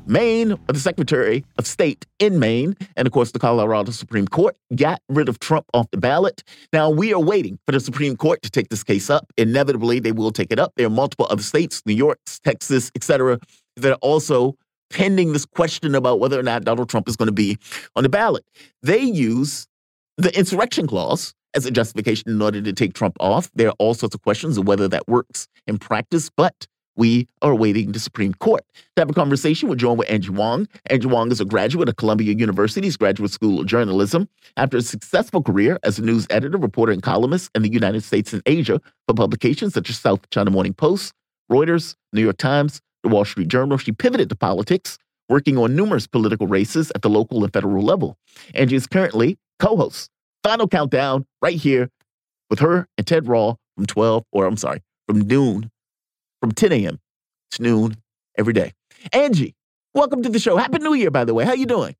Maine, the Secretary of State in Maine, and of course, the Colorado Supreme Court got rid of Trump off the ballot. Now, we are waiting for the Supreme Court to take this case up. Inevitably, they will take it up. There are multiple other states, New York, Texas, et cetera, that are also pending this question about whether or not Donald Trump is going to be on the ballot. They use the insurrection clause as a justification in order to take Trump off. There are all sorts of questions of whether that works in practice, but we are waiting the Supreme Court. To have a conversation, we're joined with Angie Wong. Angie Wong is a graduate of Columbia University's Graduate School of Journalism. After a successful career as a news editor, reporter, and columnist in the United States and Asia for publications such as South China Morning Post, Reuters, New York Times, the Wall Street Journal, she pivoted to politics, working on numerous political races at the local and federal level. Angie is currently co host Final Countdown right here with her and Ted Rall from 12, or I'm sorry, from noon, from 10 a.m. to noon every day. Angie, welcome to the show. Happy New Year, by the way. How you doing?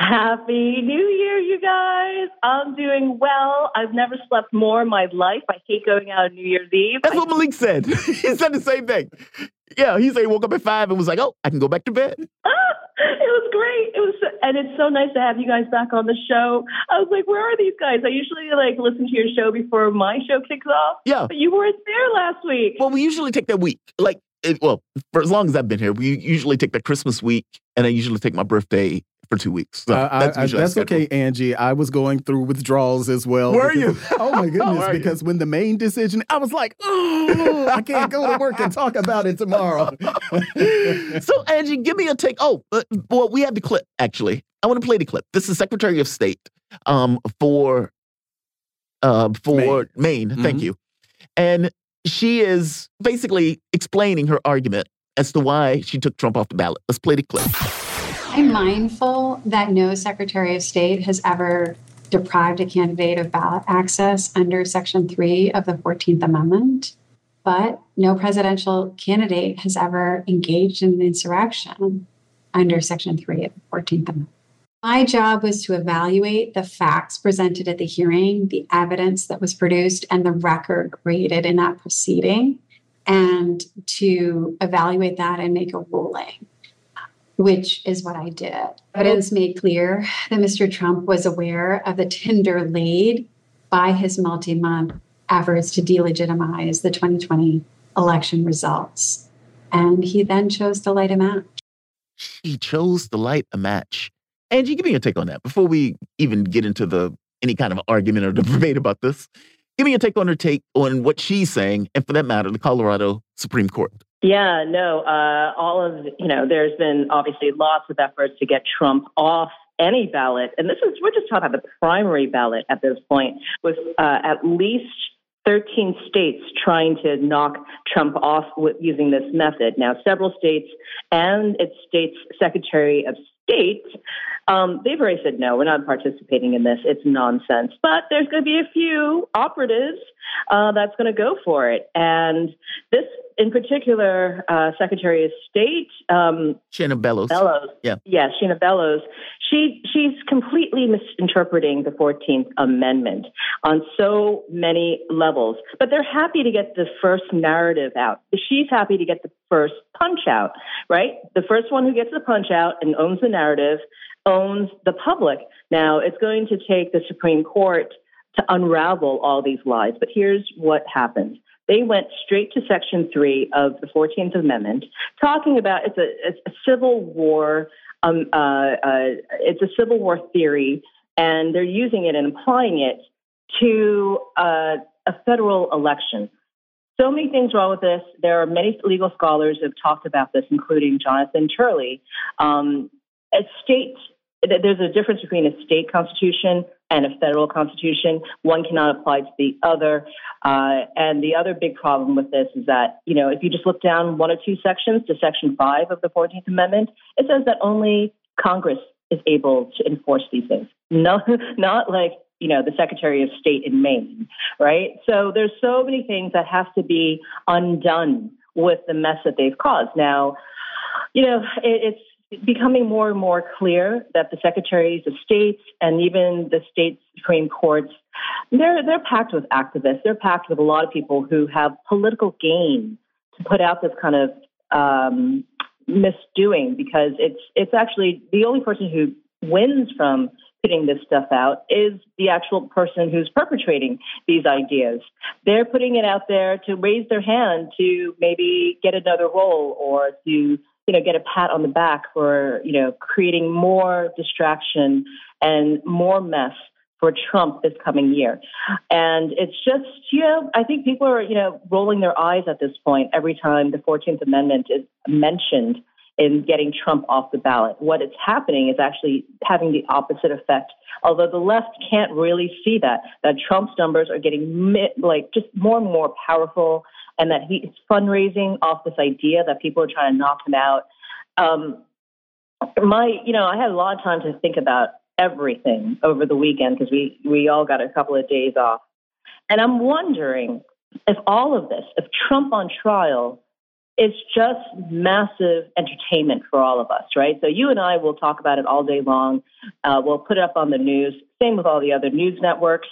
Happy New Year, you guys. I'm doing well. I've never slept more in my life. I hate going out on New Year's Eve. That's what Malik said. he said the same thing. Yeah, he said he woke up at five and was like, "Oh, I can go back to bed." it was great. It was, so, and it's so nice to have you guys back on the show. I was like, "Where are these guys?" I usually like listen to your show before my show kicks off. Yeah, but you weren't there last week. Well, we usually take that week, like, it, well, for as long as I've been here, we usually take that Christmas week, and I usually take my birthday for two weeks. So uh, that's, I, that's okay, Angie. I was going through withdrawals as well. Were because, you? Oh my goodness! because when the main decision, I was like, oh, I can't go to work and talk about it tomorrow. so, Angie, give me a take. Oh, uh, well, we have the clip actually. I want to play the clip. This is Secretary of State um, for uh, for Maine. Maine. Mm -hmm. Thank you, and she is basically explaining her argument as to why she took Trump off the ballot. Let's play the clip. I'm mindful that no Secretary of State has ever deprived a candidate of ballot access under Section 3 of the 14th Amendment, but no presidential candidate has ever engaged in an insurrection under Section 3 of the 14th Amendment. My job was to evaluate the facts presented at the hearing, the evidence that was produced, and the record created in that proceeding, and to evaluate that and make a ruling which is what I did. Was made clear that Mr. Trump was aware of the tinder laid by his multi month efforts to delegitimize the 2020 election results. And he then chose to light a match. He chose to light a match. Angie, give me your take on that before we even get into the any kind of argument or debate about this. Give me a take on her take on what she's saying, and for that matter, the Colorado Supreme Court. Yeah, no, uh, all of, you know, there's been obviously lots of efforts to get Trump off any ballot. And this is, we're just talking about the primary ballot at this point, with uh, at least 13 states trying to knock Trump off with using this method. Now, several states and its state's Secretary of State, um, they've already said no, we're not participating in this. It's nonsense. But there's going to be a few operatives uh, that's going to go for it. And this in particular, uh, Secretary of State um, Shenna Bellows. Bellows, yeah, yes, Shenna Bellows. She she's completely misinterpreting the Fourteenth Amendment on so many levels. But they're happy to get the first narrative out. She's happy to get the first punch out. Right, the first one who gets the punch out and owns the narrative owns the public. Now it's going to take the Supreme Court to unravel all these lies. But here's what happened. they went straight to Section 3 of the 14th Amendment, talking about it's a, it's a civil war, um, uh, uh, it's a civil war theory, and they're using it and applying it to uh, a federal election. So many things wrong with this. There are many legal scholars who have talked about this, including Jonathan Turley. Um, a state there's a difference between a state constitution and a federal constitution. One cannot apply to the other. Uh, and the other big problem with this is that, you know, if you just look down one or two sections to Section 5 of the 14th Amendment, it says that only Congress is able to enforce these things. No, not like you know, the Secretary of State in Maine, right? So there's so many things that have to be undone with the mess that they've caused. Now, you know, it, it's becoming more and more clear that the secretaries of states and even the state supreme courts they're they're packed with activists they're packed with a lot of people who have political gain to put out this kind of um, misdoing because it's it's actually the only person who wins from putting this stuff out is the actual person who's perpetrating these ideas. They're putting it out there to raise their hand to maybe get another role or to you know get a pat on the back for you know creating more distraction and more mess for Trump this coming year. And it's just, you know, I think people are, you know, rolling their eyes at this point every time the 14th Amendment is mentioned in getting Trump off the ballot. What is happening is actually having the opposite effect. Although the left can't really see that, that Trump's numbers are getting like just more and more powerful, and that he's fundraising off this idea that people are trying to knock him out. Um, my, you know, I had a lot of time to think about everything over the weekend because we we all got a couple of days off, and I'm wondering if all of this, if Trump on trial it's just massive entertainment for all of us, right? So you and I will talk about it all day long. Uh, we'll put it up on the news. Same with all the other news networks.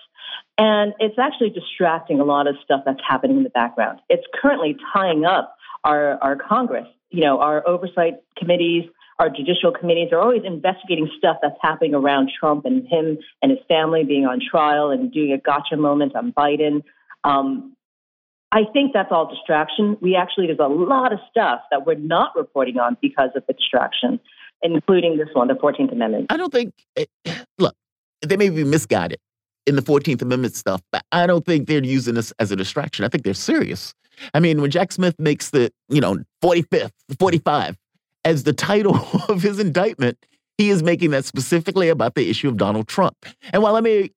And it's actually distracting a lot of stuff that's happening in the background. It's currently tying up our, our Congress. You know, our oversight committees, our judicial committees are always investigating stuff that's happening around Trump and him and his family being on trial and doing a gotcha moment on Biden. Um, I think that's all distraction. We actually, there's a lot of stuff that we're not reporting on because of the distraction, including this one, the 14th Amendment. I don't think, eh, look, they may be misguided in the 14th Amendment stuff, but I don't think they're using this as a distraction. I think they're serious. I mean, when Jack Smith makes the, you know, 45th, 45 as the title of his indictment, he is making that specifically about the issue of Donald Trump. And while I may,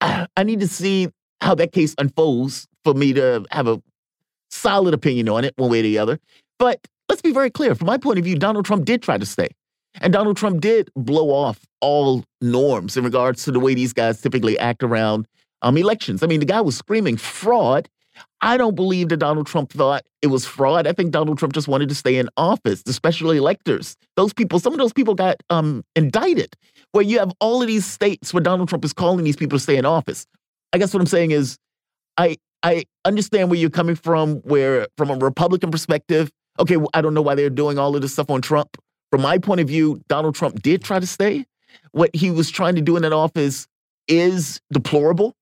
I, I need to see how that case unfolds for me to have a solid opinion on it, one way or the other. But let's be very clear from my point of view, Donald Trump did try to stay. And Donald Trump did blow off all norms in regards to the way these guys typically act around um, elections. I mean, the guy was screaming fraud. I don't believe that Donald Trump thought it was fraud. I think Donald Trump just wanted to stay in office, the special electors. Those people, some of those people got um, indicted, where you have all of these states where Donald Trump is calling these people to stay in office. I guess what I'm saying is, I I understand where you're coming from, where from a Republican perspective, okay, I don't know why they're doing all of this stuff on Trump. From my point of view, Donald Trump did try to stay. What he was trying to do in that office is deplorable.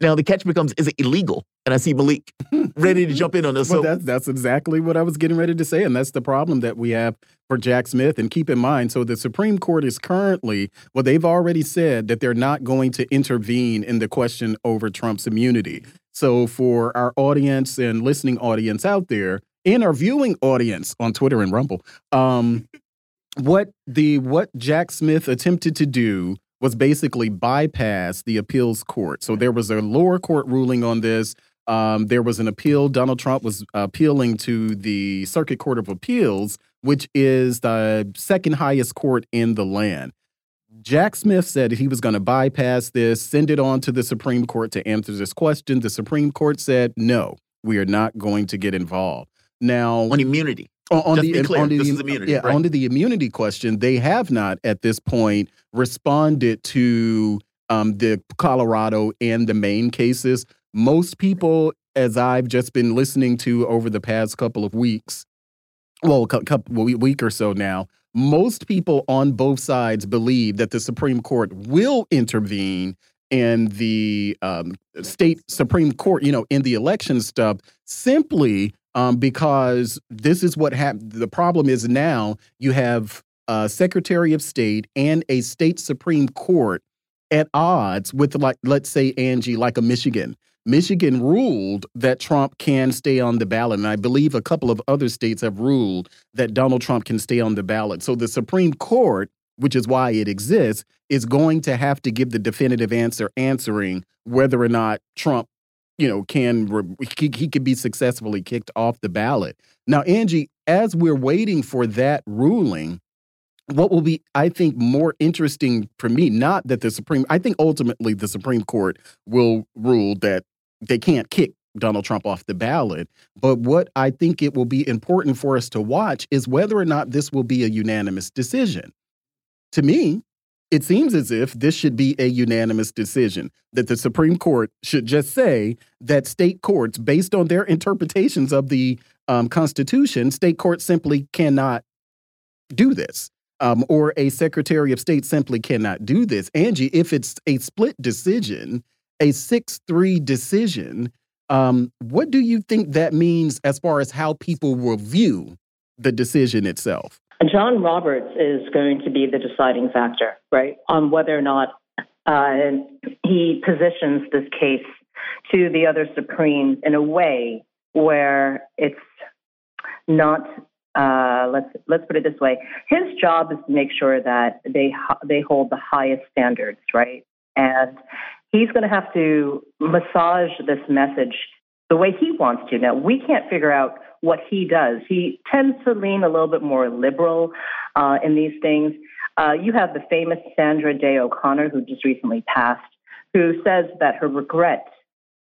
Now the catch becomes: Is it illegal? And I see Malik ready to jump in on this. Well, so, that's that's exactly what I was getting ready to say, and that's the problem that we have for Jack Smith. And keep in mind, so the Supreme Court is currently well, they've already said that they're not going to intervene in the question over Trump's immunity. So for our audience and listening audience out there, and our viewing audience on Twitter and Rumble, um, what the what Jack Smith attempted to do was basically bypass the appeals court. So there was a lower court ruling on this. Um, there was an appeal. Donald Trump was appealing to the Circuit Court of Appeals, which is the second highest court in the land. Jack Smith said he was going to bypass this, send it on to the Supreme Court to answer this question. The Supreme Court said, no, we are not going to get involved. Now, on immunity. On, Just the, on the, immunity, yeah, right? on the immunity question, they have not at this point responded to um, the Colorado and the Maine cases. Most people, as I've just been listening to over the past couple of weeks, well, a couple week or so now, most people on both sides believe that the Supreme Court will intervene in the um, state Supreme Court, you know, in the election stuff, simply um, because this is what happened. The problem is now you have a Secretary of State and a state Supreme Court at odds with, like, let's say, Angie, like a Michigan. Michigan ruled that Trump can stay on the ballot. And I believe a couple of other states have ruled that Donald Trump can stay on the ballot. So the Supreme Court, which is why it exists, is going to have to give the definitive answer answering whether or not Trump, you know, can he, he could be successfully kicked off the ballot. Now, Angie, as we're waiting for that ruling, what will be, I think, more interesting for me, not that the Supreme, I think ultimately the Supreme Court will rule that they can't kick Donald Trump off the ballot. But what I think it will be important for us to watch is whether or not this will be a unanimous decision. To me, it seems as if this should be a unanimous decision, that the Supreme Court should just say that state courts, based on their interpretations of the um, Constitution, state courts simply cannot do this. Um, or a Secretary of State simply cannot do this. Angie, if it's a split decision, a 6 3 decision, um, what do you think that means as far as how people will view the decision itself? John Roberts is going to be the deciding factor, right, on whether or not uh, he positions this case to the other Supremes in a way where it's not. Uh, let's let's put it this way: his job is to make sure that they they hold the highest standards, right? And he's going to have to massage this message the way he wants to. Now, we can't figure out what he does. He tends to lean a little bit more liberal uh, in these things. Uh, you have the famous Sandra Day O'Connor, who just recently passed, who says that her regret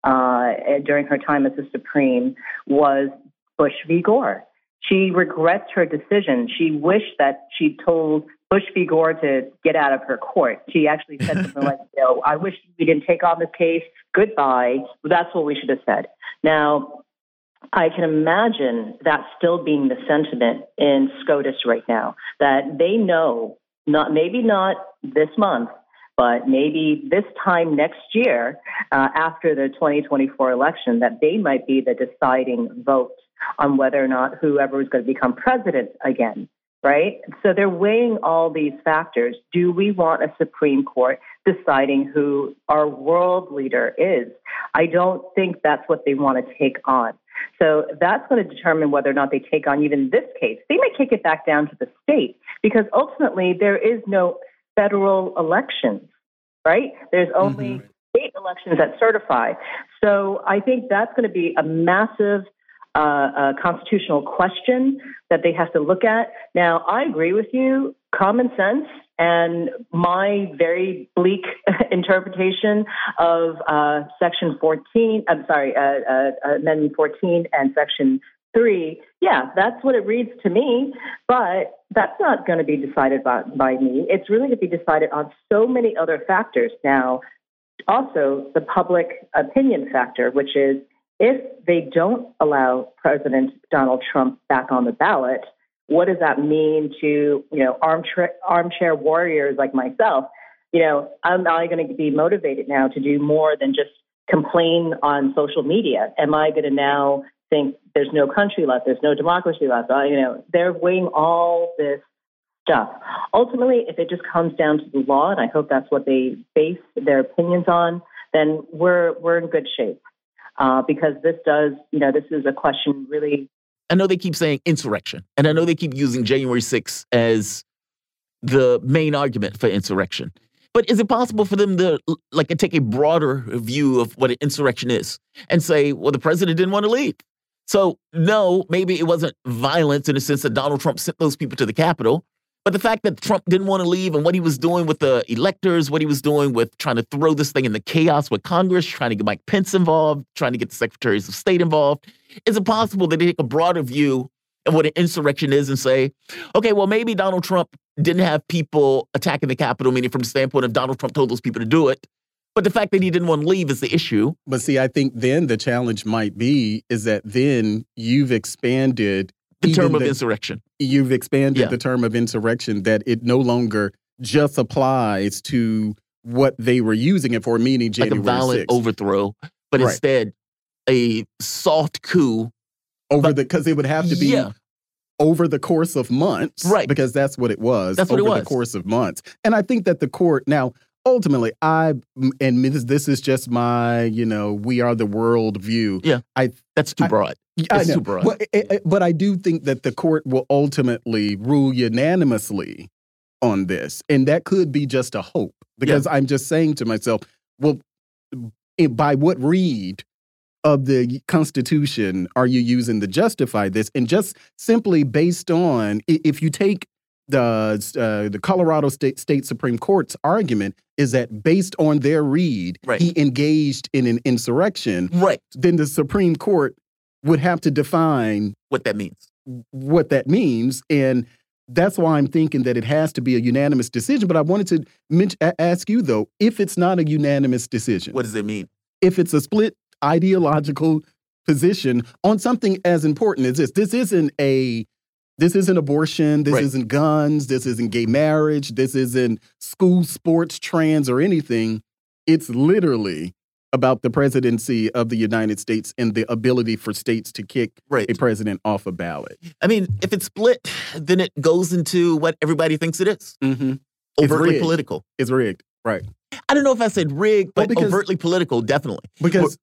uh, during her time as the Supreme was Bush v. Gore. She regrets her decision. She wished that she told Bush v. Gore to get out of her court. She actually said something like, you know, I wish we didn't take on this case. Goodbye. That's what we should have said. Now, I can imagine that still being the sentiment in SCOTUS right now, that they know, not maybe not this month, but maybe this time next year, uh, after the 2024 election, that they might be the deciding vote on whether or not whoever is going to become president again right? So they're weighing all these factors. Do we want a Supreme Court deciding who our world leader is? I don't think that's what they want to take on. So that's going to determine whether or not they take on even this case. They may kick it back down to the state because ultimately there is no federal elections, right? There's only mm-hmm. state elections that certify. So I think that's going to be a massive uh, a constitutional question that they have to look at. Now, I agree with you. Common sense and my very bleak interpretation of uh, Section 14, I'm sorry, uh, uh, Amendment 14 and Section 3, yeah, that's what it reads to me, but that's not going to be decided by, by me. It's really going to be decided on so many other factors. Now, also the public opinion factor, which is if they don't allow President Donald Trump back on the ballot, what does that mean to you know armchair armchair warriors like myself? You know, am I going to be motivated now to do more than just complain on social media? Am I going to now think there's no country left, there's no democracy left? You know, they're weighing all this stuff. Ultimately, if it just comes down to the law, and I hope that's what they base their opinions on, then we're we're in good shape uh, because this does, you know, this is a question really. I know they keep saying insurrection, and I know they keep using January 6th as the main argument for insurrection. But is it possible for them to like take a broader view of what an insurrection is and say, well, the president didn't want to leave? So no, maybe it wasn't violence in the sense that Donald Trump sent those people to the Capitol, but the fact that Trump didn't want to leave and what he was doing with the electors, what he was doing with trying to throw this thing in the chaos with Congress, trying to get Mike Pence involved, trying to get the secretaries of state involved, is it possible that they take a broader view of what an insurrection is and say, okay, well, maybe Donald Trump didn't have people attacking the Capitol, meaning from the standpoint of Donald Trump told those people to do it. But the fact that he didn't want to leave is the issue. But see, I think then the challenge might be is that then you've expanded the term of the, insurrection. You've expanded yeah. the term of insurrection that it no longer just applies to what they were using it for, meaning January like a violent 6th. overthrow, but right. instead a soft coup over but, the because it would have to be yeah. over the course of months, right? Because that's what it was. That's what over it was. the course of months, and I think that the court now ultimately i and this, this is just my you know we are the world view. Yeah. I that's too broad. I, it's too broad. But, eh, eh, but i do think that the court will ultimately rule unanimously on this and that could be just a hope because yeah. i'm just saying to myself well eh, by what read of the constitution are you using to justify this? And just simply based on if you take the uh, the Colorado State State Supreme Court's argument is that based on their read, Right. he engaged in an insurrection. Right. Then the Supreme Court would have to define What that means. what that means, and that's why I'm thinking that it has to be a unanimous decision. But I wanted to mention, ask you though, if it's not a unanimous decision, What does it mean? if it's a split ideological position on something as important as this. This isn't a this isn't abortion, this Right. isn't guns, this isn't gay marriage, this isn't school sports, trans, or anything. It's literally about the presidency of the United States and the ability for states to kick Right. a president off a ballot. I mean, if it's split, then it goes into what everybody thinks it is. Mm-hmm. Overtly rigged. political. It's rigged, right? I don't know if I said rigged, Well, but because- overtly political, definitely. Because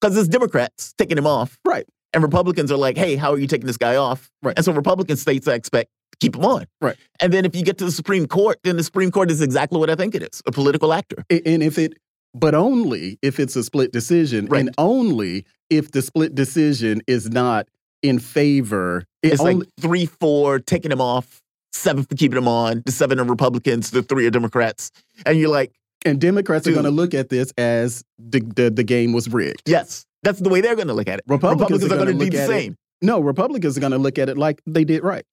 Because it's Democrats taking him off. right, And Republicans are like, hey, how are you taking this guy off? Right. And so Republican states I expect keep him on. Right. And then if you get to the Supreme Court, then the Supreme Court is exactly what I think it is a political actor. And if it, but only if it's a split decision, Right. and only if the split decision is not in favor. It It's only, like three, four, taking him off, seven for keeping him on, the seven are Republicans, the three are Democrats. And you're like, and Democrats are going to look at this as the, the the game was rigged. yes, that's the way they're going to look at it. Republicans, are are going to do the same. it. No, Republicans are going to look at it like they did right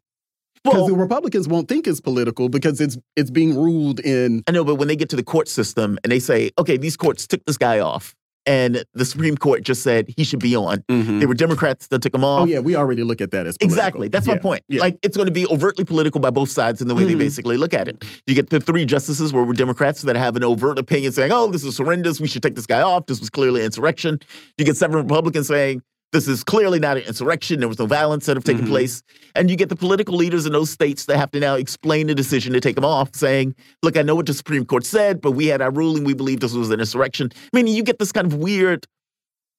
because Well, the Republicans won't think it's political because it's it's being ruled in. I know, but when they get to the court system and they say, okay, these courts took this guy off, and the Supreme Court just said he should be on. They were Democrats that took him off. Oh yeah, we already look at that as political. Exactly. That's my point. yeah. Like it's going to be overtly political by both sides in the way they Mhm. basically look at it. You get the three justices where we're Democrats that have an overt opinion saying, "Oh, this is horrendous. We should take this guy off. This was clearly insurrection." You get seven Republicans saying, "This is clearly not an insurrection. There was no violence that have taken Mhm. place." And you get the political leaders in those states that have to now explain the decision to take them off, saying, "Look, I know what the Supreme Court said, but we had our ruling. We believe this was an insurrection." Meaning, you get this kind of weird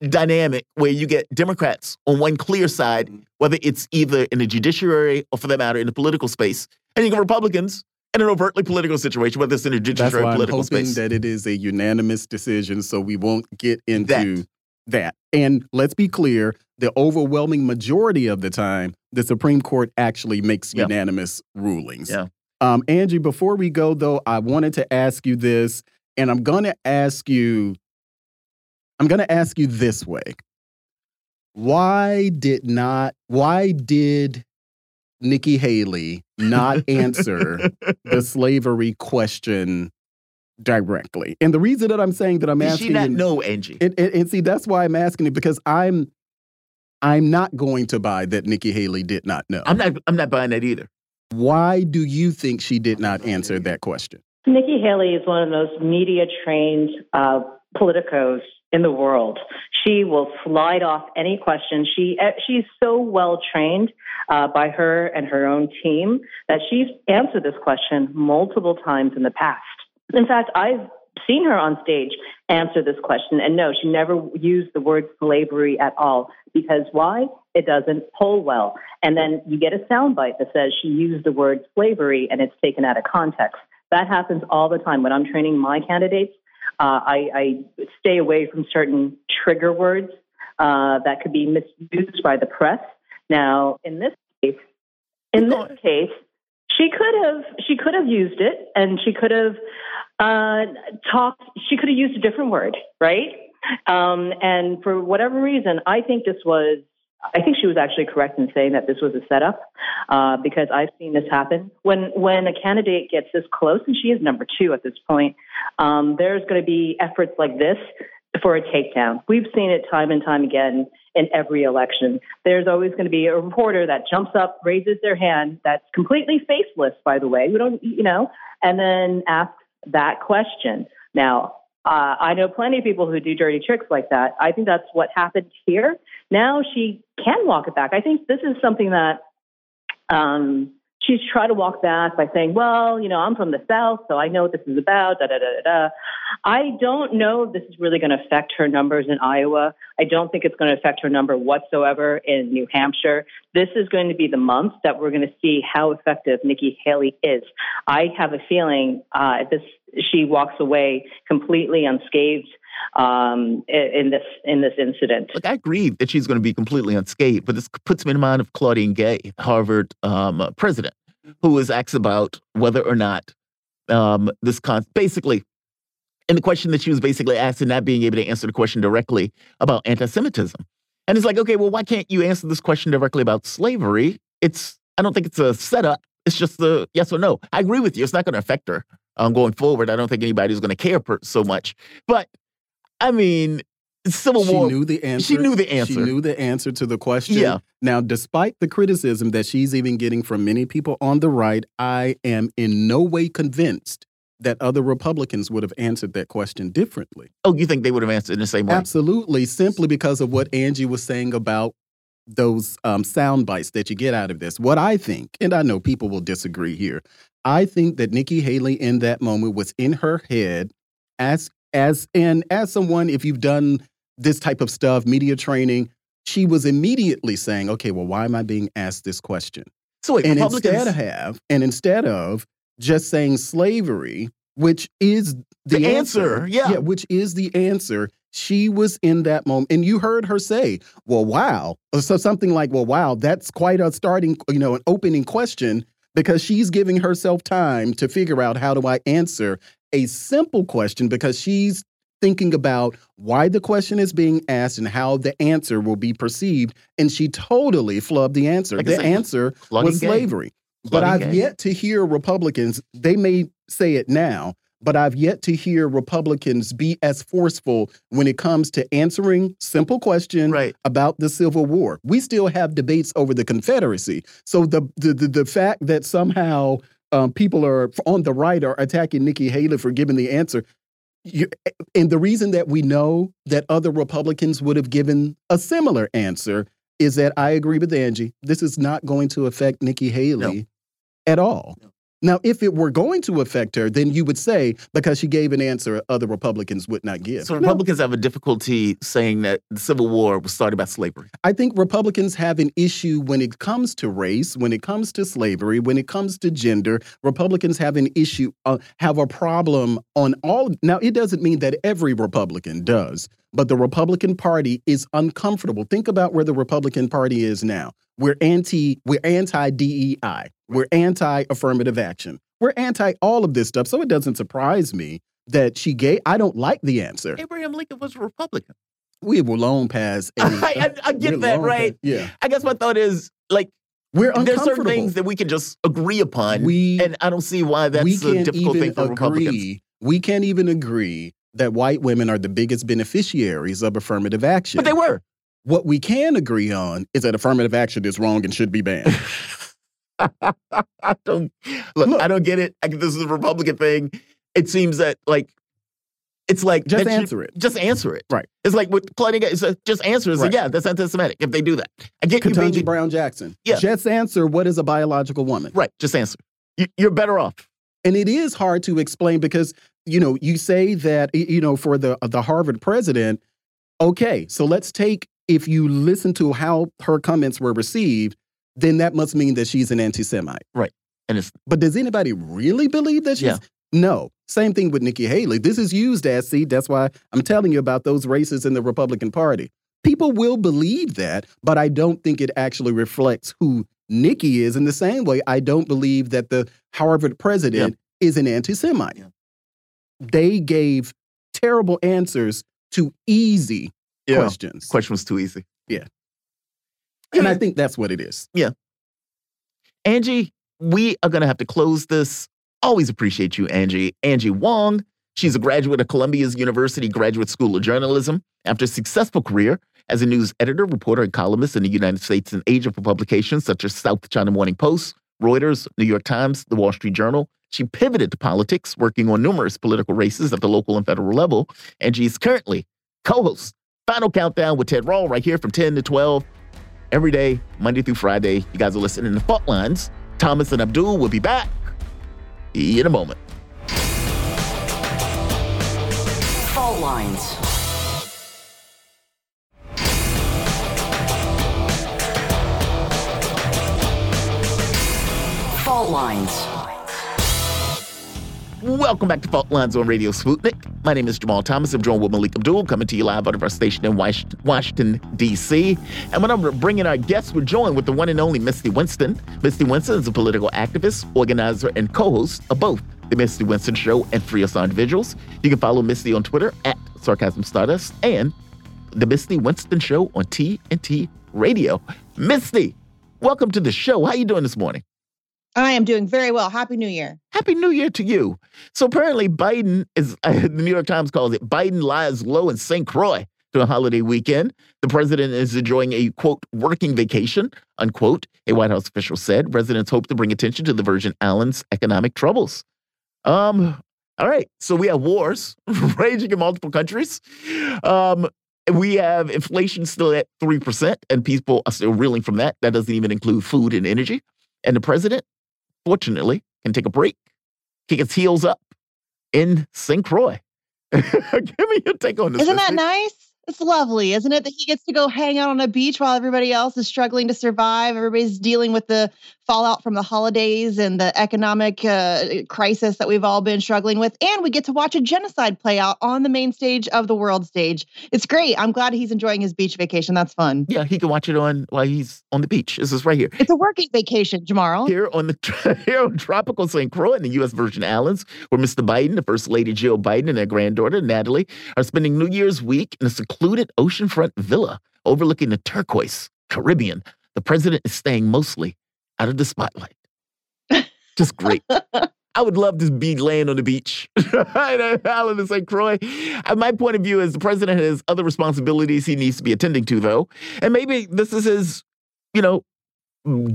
dynamic where you get Democrats on one clear side, whether it's either in the judiciary or for that matter in the political space, and you get Republicans in an overtly political situation, whether it's in the That's why or I'm political hoping space. that it is a unanimous decision, so we won't get into That. That. And let's be clear: the overwhelming majority of the time, the Supreme Court actually makes Yeah. unanimous rulings. Yeah. Um, Angie, before we go though, I wanted to ask you this, and I'm going to ask you. I'm going to ask you this way. Why did not? Why did Nikki Haley not answer the slavery question directly. And the reason that I'm saying that I'm Did asking she not know, Angie? and, and, and see, that's why I'm asking it because I'm I'm not going to buy that Nikki Haley did not know. I'm not. I'm not buying that either. Why do you think she did not answer that question? Nikki Haley is one of those media trained uh, politicos in the world. She will slide off any question. She eh, she's so well trained uh, by her and her own team that she's answered this question multiple times in the past. In fact, I've seen her on stage answer this question, and no, she never used the word slavery at all. Because why? It doesn't poll well. And then you get a soundbite that says she used the word slavery, and it's taken out of context. That happens all the time when I'm training my candidates. Uh, I, I stay away from certain trigger words uh, that could be misused by the press. Now, in this case, in this case, she could have she could have used it, and she could have uh, talked. She could have used a different word, right? Um, and for whatever reason, I think this was. I think she was actually correct in saying that this was a setup uh, because I've seen this happen. When when a candidate gets this close, and she is number two at this point, um, there's going to be efforts like this for a takedown. We've seen it time and time again in every election. There's always going to be a reporter that jumps up, raises their hand, that's completely faceless, by the way. We don't, you know, and then asks that question. Now, uh, I know plenty of people who do dirty tricks like that. I think that's what happened here. Now she can walk it back. I think this is something that um, she's tried to walk back by saying, well, you know, I'm from the South, so I know what this is about, da da da da da. I don't know if this is really going to affect her numbers in Iowa. I don't think it's going to affect her number whatsoever in New Hampshire. This is going to be the month that we're going to see how effective Nikki Haley is. I have a feeling uh, this she walks away completely unscathed um, in, this in this incident. Look, I agree that she's going to be completely unscathed, but this puts me in mind of Claudine Gay, Harvard um, president, who was asked about whether or not um, this con basically, and the question that she was basically asked and not being able to answer the question directly about anti-Semitism. And it's like, okay, well, why can't you answer this question directly about slavery? It's I don't think it's a setup. It's just the yes or no. I agree with you. It's not going to affect her um, going forward. I don't think anybody's going to care per, so much. But I mean, Civil she War. knew the answer. She knew the answer. She knew the answer to the question. Yeah. Now, despite the criticism that she's even getting from many people on the right, I am in no way convinced that other Republicans would have answered that question differently. Oh, you think they would have answered in the same way? Absolutely, simply because of what Angie was saying about those um, sound bites that you get out of this. What I think, and I know people will disagree here, I think that Nikki Haley in that moment was in her head as as and as someone, if you've done this type of stuff, media training, she was immediately saying, "Okay, well, why am I being asked this question?" So wait, and Republicans. instead of have, and instead of just saying slavery, which is the, The answer, yeah. yeah, which is the answer. She was in that moment, and you heard her say, "Well, wow." So something like, "Well, wow." That's quite a starting, you know, an opening question because she's giving herself time to figure out how do I answer a simple question because she's thinking about why the question is being asked and how the answer will be perceived, and she totally flubbed the answer. Like the answer was slavery. But I've game. yet to hear Republicans, they may say it now, but I've yet to hear Republicans be as forceful when it comes to answering simple questions Right. about the Civil War. We still have debates over the Confederacy. So the the the, the fact that somehow um, people are on the right are attacking Nikki Haley for giving the answer. You, and the reason that we know that other Republicans would have given a similar answer is that I agree with Angie. This is not going to affect Nikki Haley at all. Now, if it were going to affect her, then you would say because she gave an answer other Republicans would not give. So No. Republicans have a difficulty saying that the Civil War was started by slavery. I think Republicans have an issue when it comes to race, when it comes to slavery, when it comes to gender. Republicans have an issue, uh, have a problem on all. Now, it doesn't mean that every Republican does, but the Republican Party is uncomfortable. Think about where the Republican Party is now. We're anti, we're anti DEI, we're anti affirmative action, we're anti all of this stuff. So it doesn't surprise me that she gave. I don't like the answer. Abraham Lincoln was a Republican. We were long past. any- I, I, I get that, right? past- Yeah, I guess my thought is like we're there's certain things that we can just agree upon, we and I don't see why that's a difficult even thing for Republicans. agree. We can't even agree that white women are the biggest beneficiaries of affirmative action. But they were. What we can agree on is that affirmative action is wrong and should be banned. I don't look, Look. I don't get it. I, this is a Republican thing. It seems that like it's like Just answer it. Just answer it. Right. It's like with flooding. It's a, just answer. It's like yeah, that's anti-Semitic if they do that. I get you being Brown Jackson. Yeah. Just answer what is a biological woman. right. Just answer. You, you're better off. And it is hard to explain because, you know, you say that, you know, for the the Harvard president, okay, so let's take if you listen to how her comments were received, then that must mean that she's an anti-Semite. Right. And it's But does anybody really believe that she's Yeah. no? Same thing with Nikki Haley. This is used as see, that's why I'm telling you about those races in the Republican Party. People will believe that, but I don't think it actually reflects who Nikki is in the same way I don't believe that the Harvard president is an anti-Semite. Yeah. They gave terrible answers to easy questions. question was too easy. Yeah. And I think that's what it is. Yeah. Angie, we are going to have to close this. Always appreciate you, Angie. Angie Wong. She's a graduate of Columbia's University Graduate School of Journalism. After a successful career as a news editor, reporter, and columnist in the United States and Asia for publications such as South China Morning Post, Reuters, New York Times, The Wall Street Journal, she pivoted to politics, working on numerous political races at the local and federal level. And she's currently co host Final Countdown with Ted Rall right here from 10 to 12 every day, Monday through Friday. You guys are listening to Fault Lines. Thomas and Abdul will be back in a moment. Fault lines. Fault lines. Welcome back to Fault Lines on Radio Sputnik. My name is Jamal Thomas. I'm joined with Malik Abdul, coming to you live out of our station in Washington, D.C. And when I'm bringing our guests, we're joined with the one and only Misty Winston. Misty Winston is a political activist, organizer, and co-host of both The Misty Winston Show and Free Assigned Individuals. You can follow Misty on Twitter at Sarcasm Stardust and The Misty Winston Show on TNT Radio. Misty, welcome to the show. How are you doing this morning? I am doing very well. Happy New Year. Happy New Year to you. So apparently, Biden is, uh, the New York Times calls it Biden lies low in St. Croix during holiday weekend. The president is enjoying a quote, working vacation, unquote. A White House official said residents hope to bring attention to the Virgin Islands' economic troubles. Um, all right. So we have wars raging in multiple countries. Um, we have inflation still at 3%, and people are still reeling from that. That doesn't even include food and energy. And the president fortunately, can take a break, kick its heels up in St. Croix. Give me your take on this. Isn't that nice? It's lovely, isn't it? That he gets to go hang out on a beach while everybody else is struggling to survive. Everybody's dealing with the fallout from the holidays and the economic uh, crisis that we've all been struggling with. And we get to watch a genocide play out on the main stage of the world stage. It's great. I'm glad he's enjoying his beach vacation. That's fun. Yeah, he can watch it on while he's on the beach. This is right here. It's a working vacation, Jamal. Here on the here on tropical St. Croix in the U.S. Virgin Islands, where Mr. Biden, the First Lady Jill Biden, and their granddaughter Natalie are spending New Year's week in a secluded oceanfront villa overlooking the turquoise Caribbean. The president is staying mostly out of the spotlight. Just great. I would love to be laying on the beach of St. Croix. Uh, my point of view is the president has other responsibilities he needs to be attending to, though. And maybe this is his, you know,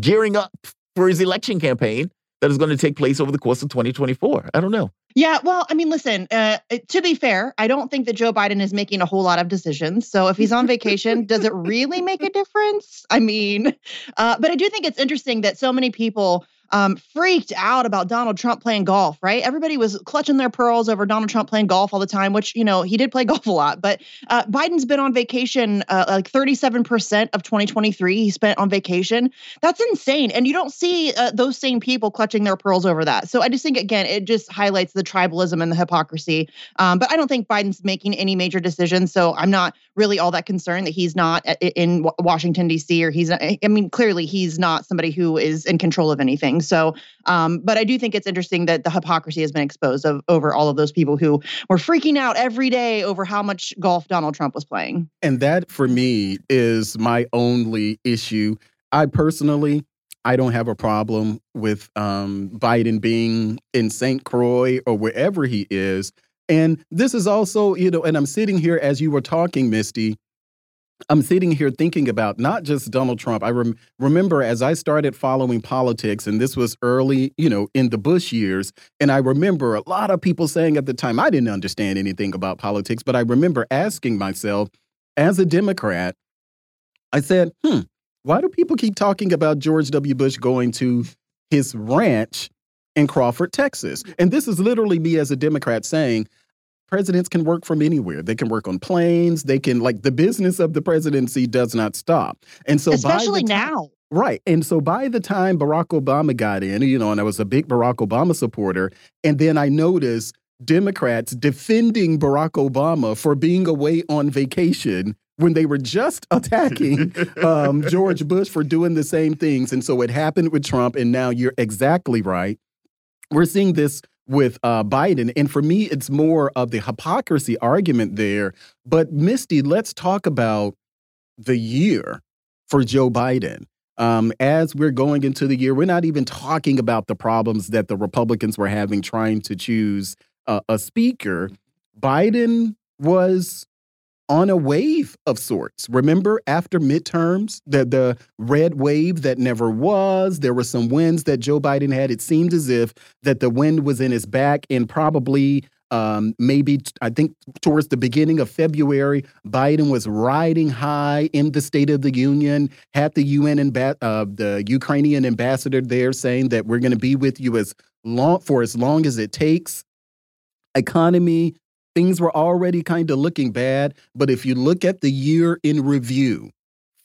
gearing up for his election campaign that is going to take place over the course of 2024. I don't know. Yeah, well, I mean, listen, uh, to be fair, I don't think that Joe Biden is making a whole lot of decisions. So if he's on vacation, does it really make a difference? I mean, uh, but I do think it's interesting that so many people um, freaked out about Donald Trump playing golf, right? Everybody was clutching their pearls over Donald Trump playing golf all the time, which, you know, he did play golf a lot. But uh, Biden's been on vacation uh, like 37% of 2023. He spent on vacation. That's insane. And you don't see uh, those same people clutching their pearls over that. So I just think, again, it just highlights the tribalism and the hypocrisy. Um, but I don't think Biden's making any major decisions. So I'm not really all that concerned that he's not uh, in Washington, D.C., or he's, not, I mean, clearly he's not somebody who is in control of anything. So, um, but I do think it's interesting that the hypocrisy has been exposed of, over all of those people who were freaking out every day over how much golf Donald Trump was playing. And that, for me, is my only issue. I personally, I don't have a problem with um, Biden being in St. Croix or wherever he is. And this is also, you know, and I'm sitting here as you were talking, Misty, I'm sitting here thinking about not just Donald Trump. I rem remember as I started following politics, and this was early, you know, in the Bush years. And I remember a lot of people saying at the time, I didn't understand anything about politics, but I remember asking myself, as a Democrat, I said, hmm, why do people keep talking about George W. Bush going to his ranch in Crawford, Texas? And this is literally me as a Democrat saying, presidents can work from anywhere. They can work on planes. They can like the business of the presidency does not stop. And so especially now. Right. And so by the time Barack Obama got in, you know, and I was a big Barack Obama supporter, and then I noticed Democrats defending Barack Obama for being away on vacation when they were just attacking um, George Bush for doing the same things. And so it happened with Trump. And now you're exactly right. We're seeing this with uh, Biden. And for me, it's more of the hypocrisy argument there. But Misty, let's talk about the year for Joe Biden. Um, as we're going into the year, we're not even talking about the problems that the Republicans were having trying to choose uh, a speaker. Biden was on a wave of sorts. Remember after midterms, the the red wave that never was, there were some wins that Joe Biden had. It seemed as if that the wind was in his back and probably um, maybe I think towards the beginning of February, Biden was riding high in the State of the Union. Had the UN and uh, the Ukrainian ambassador there saying that we're going to be with you as long for as long as it takes. Economy things were already kind of looking bad. But if you look at the year in review,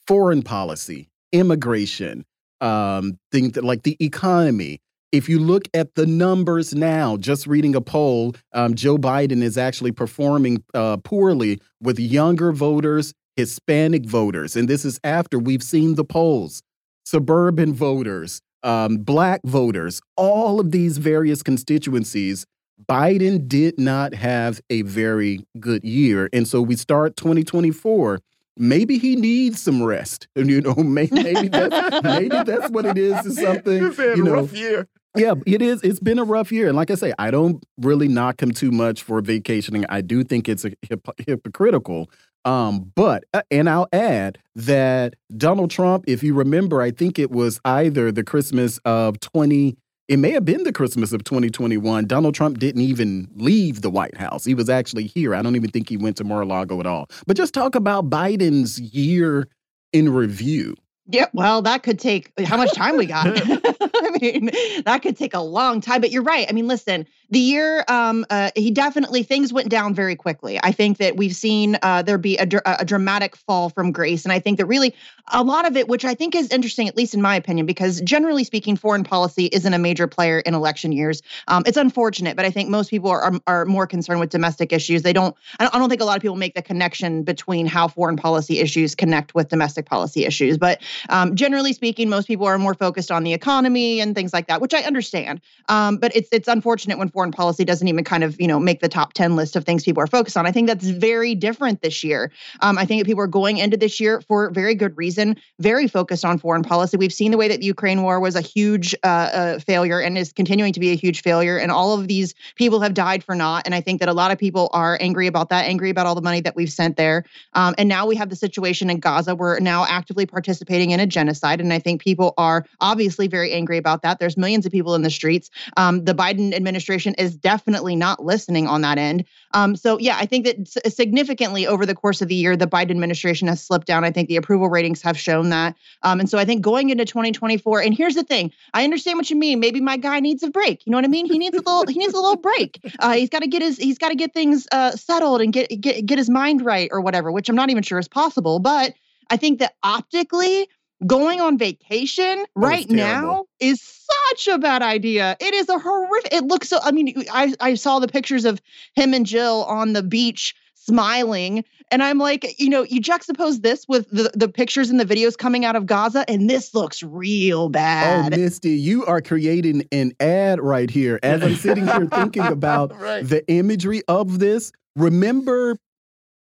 foreign policy, immigration, um, things that, like the economy, if you look at the numbers now, just reading a poll, um, Joe Biden is actually performing uh, poorly with younger voters, Hispanic voters. And this is after we've seen the polls. Suburban voters, um, black voters, all of these various constituencies, Biden did not have a very good year. And so we start 2024 maybe he needs some rest. And you know, maybe, maybe that's maybe that's what it is. Is something you know. rough year. Yeah, it is. It's been a rough year, and like I say, I don't really knock him too much for vacationing. I do think it's a hip hypocritical. Um, but uh, and I'll add that Donald Trump, if you remember, I think it was either the Christmas of twenty. It may have been the Christmas of 2021. Donald Trump didn't even leave the White House. He was actually here. I don't even think he went to Mar-a-Lago at all. But just talk about Biden's year in review. Yeah, Well, that could take how much time we got. I mean, that could take a long time. But you're right. I mean, listen, the year um, uh, he definitely things went down very quickly. I think that we've seen uh, there be a, a, dramatic fall from grace, and I think that really a lot of it, which I think is interesting, at least in my opinion, because generally speaking, foreign policy isn't a major player in election years. Um, it's unfortunate, but I think most people are, are, are more concerned with domestic issues. They don't. I don't, I don't think a lot of people make the connection between how foreign policy issues connect with domestic policy issues. But um, generally speaking, most people are more focused on the economy and things like that, which I understand. Um, but it's it's unfortunate when foreign policy doesn't even kind of, you know, make the top 10 list of things people are focused on. I think that's very different this year. Um, I think people are going into this year for very good reason, very focused on foreign policy. We've seen the way that the Ukraine war was a huge uh, uh, failure and is continuing to be a huge failure. And all of these people have died for naught. And I think that a lot of people are angry about that, angry about all the money that we've sent there. Um, and now we have the situation in Gaza. We're now actively participating in a genocide. And I think people are obviously very angry about that. There's millions of people in the streets. Um, the Biden administration administration is definitely not listening on that end. Um, so, yeah, I think that significantly over the course of the year, the Biden administration has slipped down. I think the approval ratings have shown that. Um, and so I think going into 2024, and here's the thing I understand what you mean. Maybe my guy needs a break. You know what I mean? He needs a little, he needs a little break. Uh, he's got to get his, he's got to get things uh, settled and get, get, get his mind right or whatever, which I'm not even sure is possible. But I think that optically, going on vacation right now is such a bad idea. It is a horrific. It looks so. I mean, I I saw the pictures of him and Jill on the beach smiling, and I'm like, you know, you juxtapose this with the the pictures and the videos coming out of Gaza, and this looks real bad. Oh, bad. Misty, you are creating an ad right here. As I'm sitting here thinking about Right. the imagery of this, remember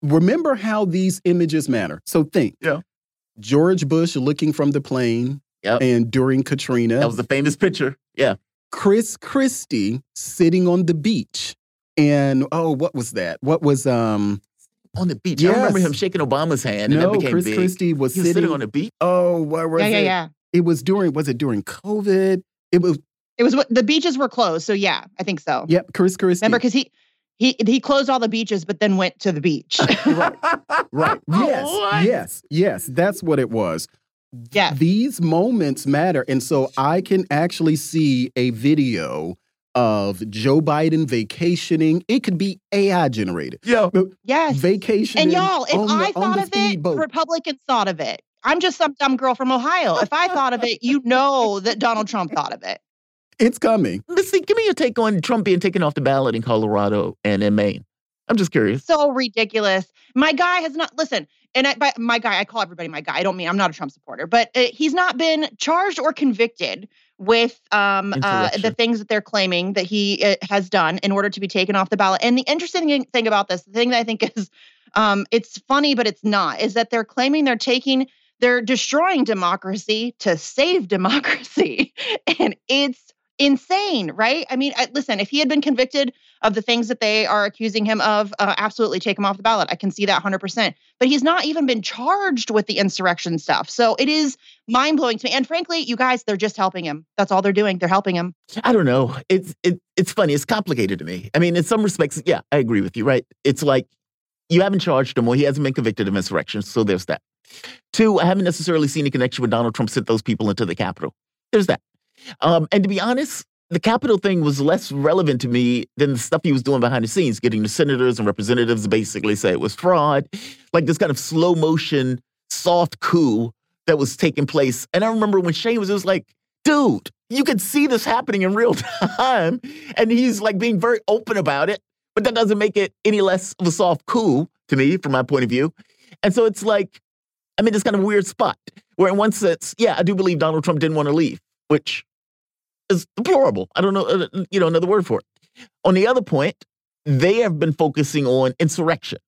remember how these images matter. So think. Yeah. George Bush looking from the plane Yep. and during Katrina. That was the famous picture. Yeah. Chris Christie sitting on the beach. And oh, what was that? What was um On the beach. I remember him shaking Obama's hand and no, that became Chris big. Christie was he was sitting, sitting on the beach. Oh, what was yeah, it? yeah, yeah. It was during was it during COVID? It was It was what the beaches were closed, so yeah, I think so. yep, Chris Christie. Remember, because he he he closed all the beaches, but then went to the beach. right. Right. Yes. What? Yes. Yes. That's what it was. Yeah. These moments matter. And so I can actually see a video of Joe Biden vacationing. It could be AI generated. Yeah. yes. Vacationing. And y'all, if on the, I thought of it, speedboat. Republicans thought of it. I'm just some dumb girl from Ohio. If I thought of it, you know that Donald Trump thought of it. it's coming. Listen, give me your take on Trump being taken off the ballot in Colorado and in Maine. I'm just curious. So ridiculous. My guy has not listen. And I, by my guy, I call everybody my guy. I don't mean I'm not a Trump supporter, but uh, he's not been charged or convicted with um, uh, the things that they're claiming that he uh, has done in order to be taken off the ballot. And the interesting thing- about this, the thing that I think is, um, it's funny, but it's not, is that they're claiming they're taking, they're destroying democracy to save democracy, and it's insane, right? I mean, I, listen, if he had been convicted of the things that they are accusing him of, uh, absolutely take him off the ballot. I can see that 100%. But he's not even been charged with the insurrection stuff. So it is mind blowing to me. And frankly, you guys, they're just helping him. That's all they're doing. They're helping him. I don't know. It's it, it's funny. It's complicated to me. I mean, in some respects, yeah, I agree with you. Right? It's like you haven't charged him, or he hasn't been convicted of insurrection. So there's that. Two, I haven't necessarily seen a connection with Donald Trump sent those people into the Capitol. There's that. Um, and to be honest, the Capitol thing was less relevant to me than the stuff he was doing behind the scenes, getting the senators and representatives to basically say it was fraud, like this kind of slow motion, soft coup that was taking place. And I remember when Shane was, was like, dude, you could see this happening in real time. And he's like being very open about it, but that doesn't make it any less of a soft coup to me, from my point of view. And so it's like, I'm in this kind of weird spot where, in one sense, yeah, I do believe Donald Trump didn't want to leave, which is deplorable. I don't know, uh, you know, another word for it. On the other point, they have been focusing on insurrection,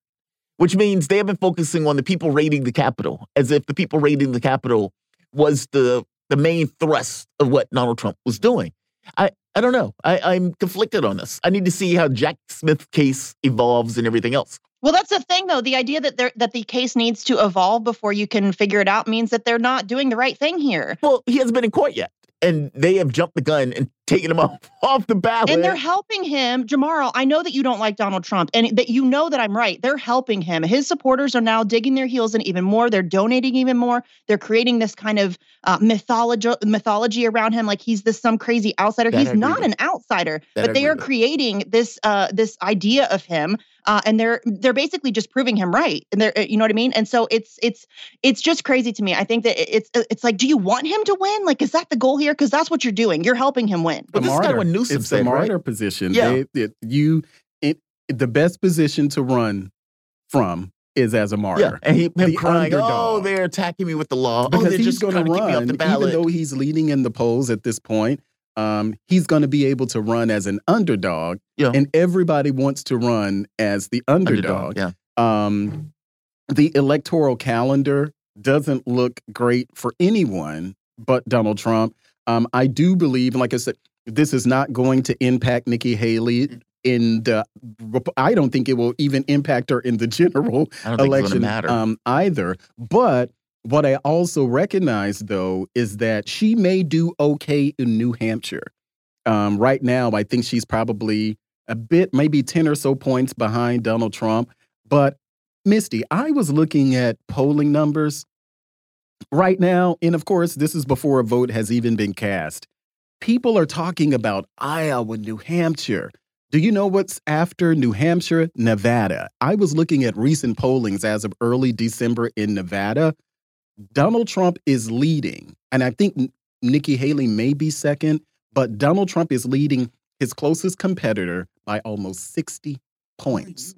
which means they have been focusing on the people raiding the Capitol, as if the people raiding the Capitol was the the main thrust of what Donald Trump was doing. I, I don't know. I, I'm conflicted on this. I need to see how Jack Smith case evolves and everything else. Well, that's the thing, though. The idea that that the case needs to evolve before you can figure it out means that they're not doing the right thing here. Well, he hasn't been in court yet and they have jumped the gun and taken him off off the ballot. And they're helping him, Jamaro. I know that you don't like Donald Trump, and that you know that I'm right. They're helping him. His supporters are now digging their heels in even more. They're donating even more. They're creating this kind of uh, mythology mythology around him, like he's this some crazy outsider. That he's not with. an outsider, That I but they agree are with. creating this uh, this idea of him. Uh, and they're they're basically just proving him right, and they're uh, you know what I mean. And so it's it's it's just crazy to me. I think that it's it's like, do you want him to win? Like, is that the goal here? Because that's what you're doing. You're helping him win. But The this is kind of martyr. what Newsom it's said, the right? position. Yeah. They, it, you, it, the best position to run from is as a martyr. Yeah, and he him The crying, "Oh, they're attacking me with the law. oh, they're he's just going to to keep me off run, the even though he's leading in the polls at this point. Um, he's going to be able to run as an underdog, Yeah. and everybody wants to run as the underdog. yeah. Um, the electoral calendar doesn't look great for anyone but Donald Trump. Um, I do believe, and like I said, this is not going to impact Nikki Haley. In the, I don't think it will even impact her in the general I don't think election um, either. But what I also recognize, though, is that she may do okay in New Hampshire. Um, right now, I think she's probably a bit, maybe 10 or so points behind Donald Trump. But Misty, I was looking at polling numbers right now. And of course, this is before a vote has even been cast. People are talking about Iowa, New Hampshire. Do you know what's after New Hampshire? Nevada. I was looking at recent pollings as of early December in Nevada. Donald Trump is leading, and I think Nikki Haley may be second, but Donald Trump is leading his closest competitor by almost 60 points.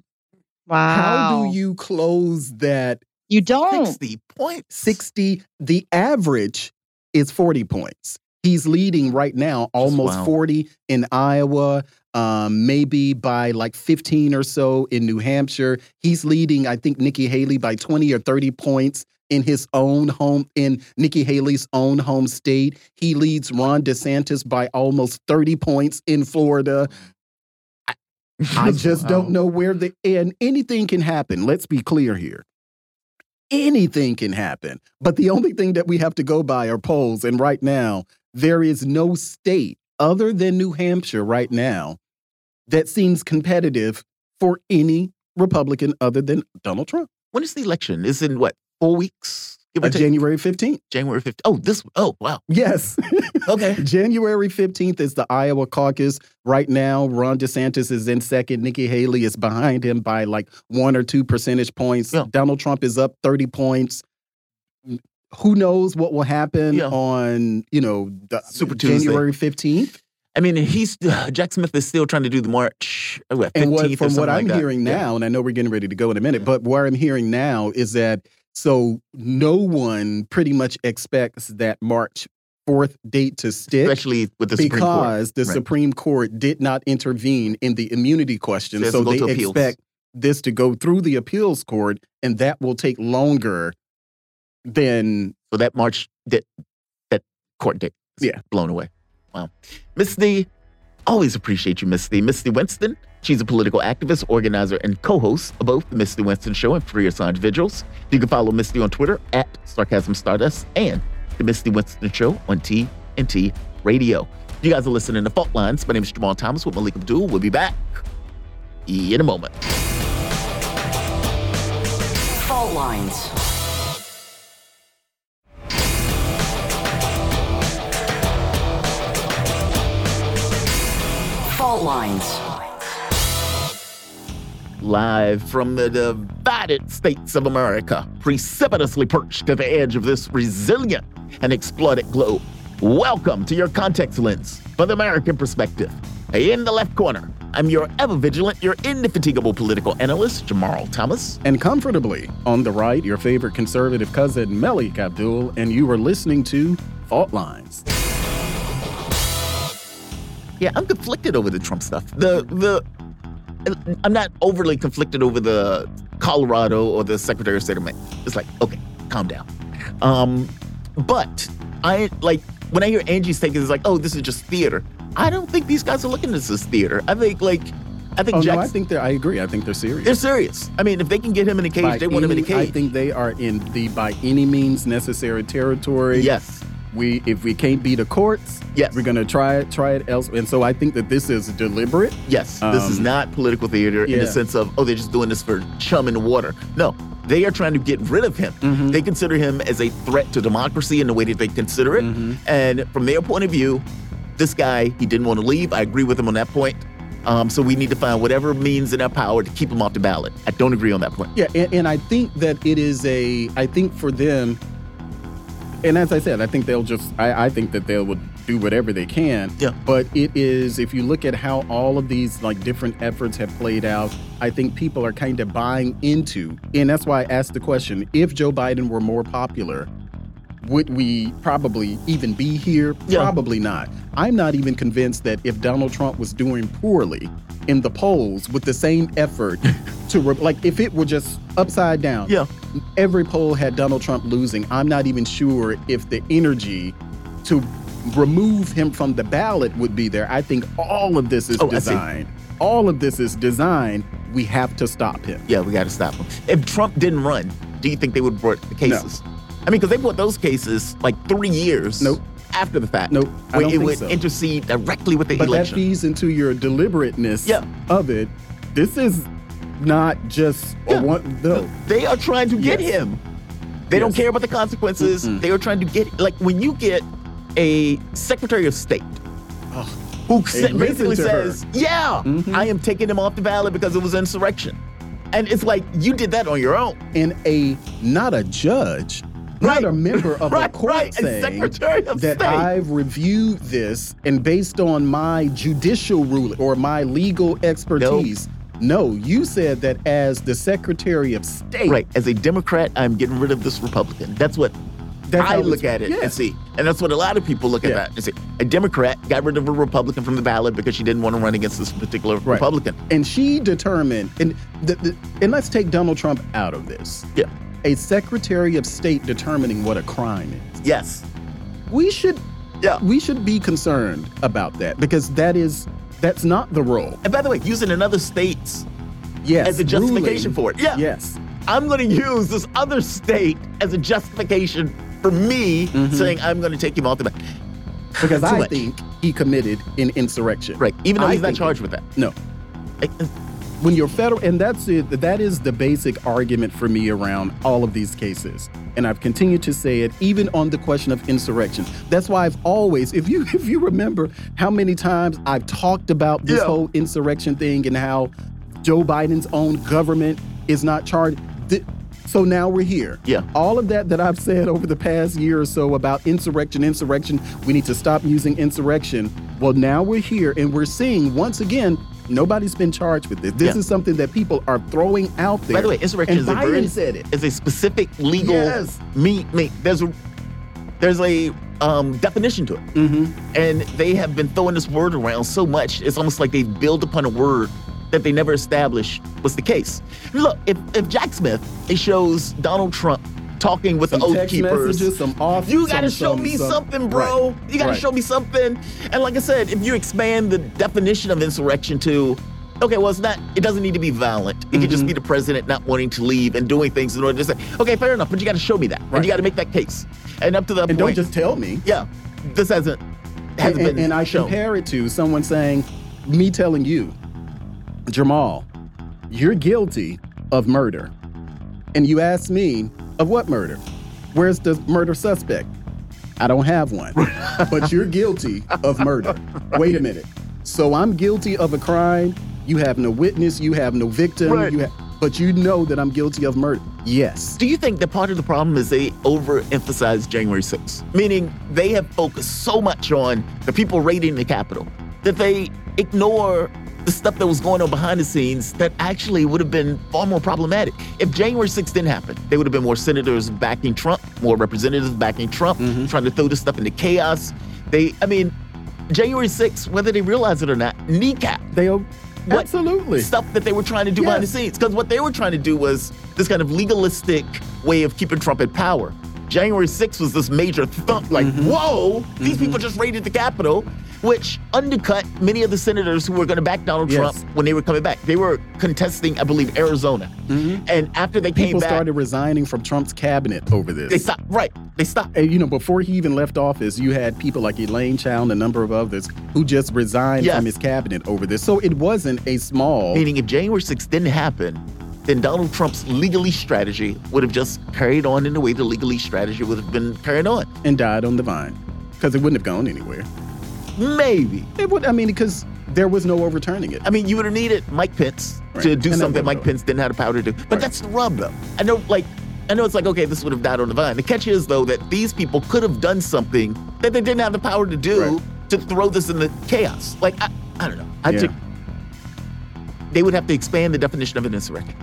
Wow. How do you close that You don't. 60 points. 60? The average is 40 points. He's leading right now, almost wow. 40 in Iowa, um, maybe by like 15 or so in New Hampshire. He's leading, I think, Nikki Haley by 20 or 30 points in his own home, in Nikki Haley's own home state. He leads Ron DeSantis by almost 30 points in Florida. I just don't know where the and anything can happen. Let's be clear here. Anything can happen. But the only thing that we have to go by are polls. And right now, there is no state other than New Hampshire right now that seems competitive for any Republican other than Donald Trump. When is the election? Is in what four weeks? Give or Uh, take? January 15th. January 15th. Oh, this. Oh, wow. Yes. Okay. January 15th is the Iowa caucus. Right now, Ron DeSantis is in second. Nikki Haley is behind him by like one or two percentage points. Yeah. Donald Trump is up 30 points. Who knows what will happen Yeah. on, you know, the Super Tuesday. January 15th? I mean, he's Jack Smith is still trying to do the march. uh, What, 15th And what, from what I'm that. hearing Yeah. now, and I know we're getting ready to go in a minute, but what I'm hearing now is that so no one pretty much expects that March 4th date to stick. especially with the Supreme Court. because the Right. Supreme Court did not intervene in the immunity question. So So they expect this to go through the appeals court, and that will take longer than So that March that that court date Yeah. blown away. Wow. Misty, always appreciate you, Misty. Misty Winston, she's a political activist, organizer, and co-host of both the Misty Winston Show and Free Assange Vigils. You can follow Misty on Twitter at Sarcasm Stardust and the Misty Winston Show on TNT Radio. You guys are listening to Fault Lines. My name is Jamal Thomas with Malik Abdul. We'll be back in a moment. Fault lines. Fault lines. Live from the divided states of America, precipitously perched at the edge of this resilient and exploited globe. Welcome to your context lens for the American perspective. In the left corner, I'm your ever vigilant, your indefatigable political analyst, Jamal Thomas. And comfortably on the right, your favorite conservative cousin, Malik Abdul, and you are listening to Fault Lines. Yeah, I'm conflicted over the Trump stuff. The the I'm not overly conflicted over the Colorado or the Secretary of State of Maine. It's like, okay, calm down. Um, but I like when I hear Angie's take, it's like, oh, this is just theater. I don't think these guys are looking at this as theater. I think like I think Oh Jackson, no, I think they're. I agree. I think they're serious. they're serious. I mean, if they can get him in a cage, By they want him in a cage. I think they are in the by any means necessary territory. yes. We if we can't beat the courts, Yes. we're gonna try it, try it else. And so I think that this is deliberate. Yes, this is Um, not political theater in the sense of, oh, they're just doing this for chum in the water. No, they are trying to get rid of him. Mm-hmm. They consider him as a threat to democracy in the way that they consider it. Mm-hmm. And from their point of view, this guy, he didn't want to leave. I agree with him on that point. Um, so we need to find whatever means in our power to keep him off the ballot. I don't agree on that point. Yeah, and, and I think that it is a. I think for them, and as I said, I think they'll just. I, I think that they would do whatever they can. Yeah. But it is if you look at how all of these like different efforts have played out, I think people are kind of buying into, and that's why I asked the question: If Joe Biden were more popular, would we probably even be here? Yeah. Probably not. I'm not even convinced that if Donald Trump was doing poorly in the polls with the same effort to, re- like, if it were just upside down, Yeah. every poll had Donald Trump losing. I'm not even sure if the energy to remove him from the ballot would be there. I think all of this is Oh, designed. All of this is designed. We have to stop him. Yeah, we got to stop him. If Trump didn't run, do you think they would have brought the cases? No. I mean, because they brought those cases like three years Nope. After the fact. Nope, I Where it would so. intercede directly with the But election. that feeds into your deliberateness Yeah. of it. This is not just Yeah. a one. No. They are trying to get Yes. him. They don't care about the consequences. Mm-mm. They are trying to get like when you get a Secretary of State who sa- basically to her. says, "Yeah, Mhm. I am taking him off the ballot because it was insurrection," and it's like you did that on your own. And a not a judge, not Right. a member of Right, a court right, saying Secretary of that State. I've reviewed this and based on my judicial ruling or my legal expertise. No, you said that as the Secretary of State. Right, as a Democrat, I'm getting rid of this Republican. That's what That's I look at it yeah. and see, and that's what a lot of people look at Yeah. that and see. A Democrat got rid of a Republican from the ballot because she didn't want to run against this particular Right. Republican. And she determined, and the, the, and let's take Donald Trump out of this. Yeah. A Secretary of State determining what a crime is. Yes. We should, Yeah. we should be concerned about that because that is that's not the role. And by the way, using another state's Yes, as a justification ruling. for it. Yeah. Yes. I'm going to use this other state as a justification for me Mhm. saying I'm going to take him off the ballot. Because I much. think he committed an insurrection. Right. Even though I he's not charged with that. No. I- When you're federal, and that's it, that is the basic argument for me around all of these cases. And I've continued to say it even on the question of insurrection. That's why I've always, if you if you remember how many times I've talked about this Yeah. whole insurrection thing and how Joe Biden's own government is not charged. So now we're here. Yeah. All of that that I've said over the past year or so about insurrection, insurrection, we need to stop using insurrection. Well, now we're here and we're seeing once again, nobody's been charged with this. This Yeah. is something that people are throwing out there. By the way, insurrection and is a very said it. is a specific legal Yes. me, me there's a there's a um, definition to it. Mm-hmm. And they have been throwing this word around so much, it's almost like they build upon a word that they never established was the case. Look, if, if Jack Smith it shows Donald Trump talking with Some the oath keepers, messages, some off. you gotta some- show some- me some- something, bro. Right. You gotta Right. show me something. And like I said, if you expand the definition of insurrection to, okay, well, it's not, it doesn't need to be violent. It can just Mhm. be the president not wanting to leave and doing things in order to say, okay, fair enough, but you gotta show me that. And Right. you gotta make that case. And up to that And point, don't just tell me. yeah, this hasn't, hasn't and, been and I shown. compare it to someone saying, me telling you, Jamal, you're guilty of murder. And you ask me, of what murder? Where's the murder suspect? I don't have one. but you're guilty of murder. Wait a minute. So I'm guilty of a crime. You have no witness. You have no victim. Right. You ha- but you know that I'm guilty of murder. Yes. Do you think that part of the problem is they overemphasize January 6th? Meaning they have focused so much on the people raiding the Capitol that they ignore the stuff that was going on behind the scenes that actually would have been far more problematic. If January 6th didn't happen, there would have been more senators backing Trump, more representatives backing Trump, Mhm. trying to throw this stuff into chaos. They, I mean, January 6th, whether they realize it or not, kneecap They what absolutely. stuff that they were trying to do behind the scenes. Because what they were trying to do was this kind of legalistic way of keeping Trump in power. January 6th was this major thump, like, Mm-hmm. whoa, these people just raided the Capitol, which undercut many of the senators who were going to back Donald Yes. Trump when they were coming back. They were contesting, I believe, Arizona. And after they came Mm-hmm. People started resigning from Trump's cabinet over this. they stopped. Right. They stopped. And, you know, before he even left office, you had people like Elaine Chao and a number of others who just resigned Yes. from his cabinet over this. So it wasn't a small. Meaning, if January 6th didn't happen, then Donald Trump's legalese strategy would have just carried on in the way the legalese strategy would have been carried on. and died on the vine because it wouldn't have gone anywhere. Maybe. It would. I mean, because there was no overturning it. I mean, you would have needed Mike Pence Right. to do And something Mike. Pence didn't have the power to do. But Right. that's the rub, though. I know, like, I know it's like, okay, this would have died on the vine. The catch is, though, that these people could have done something that they didn't have the power to do Right. to throw this in the chaos. Like, I, I don't know. I Yeah. think they would have to expand the definition of an insurrection.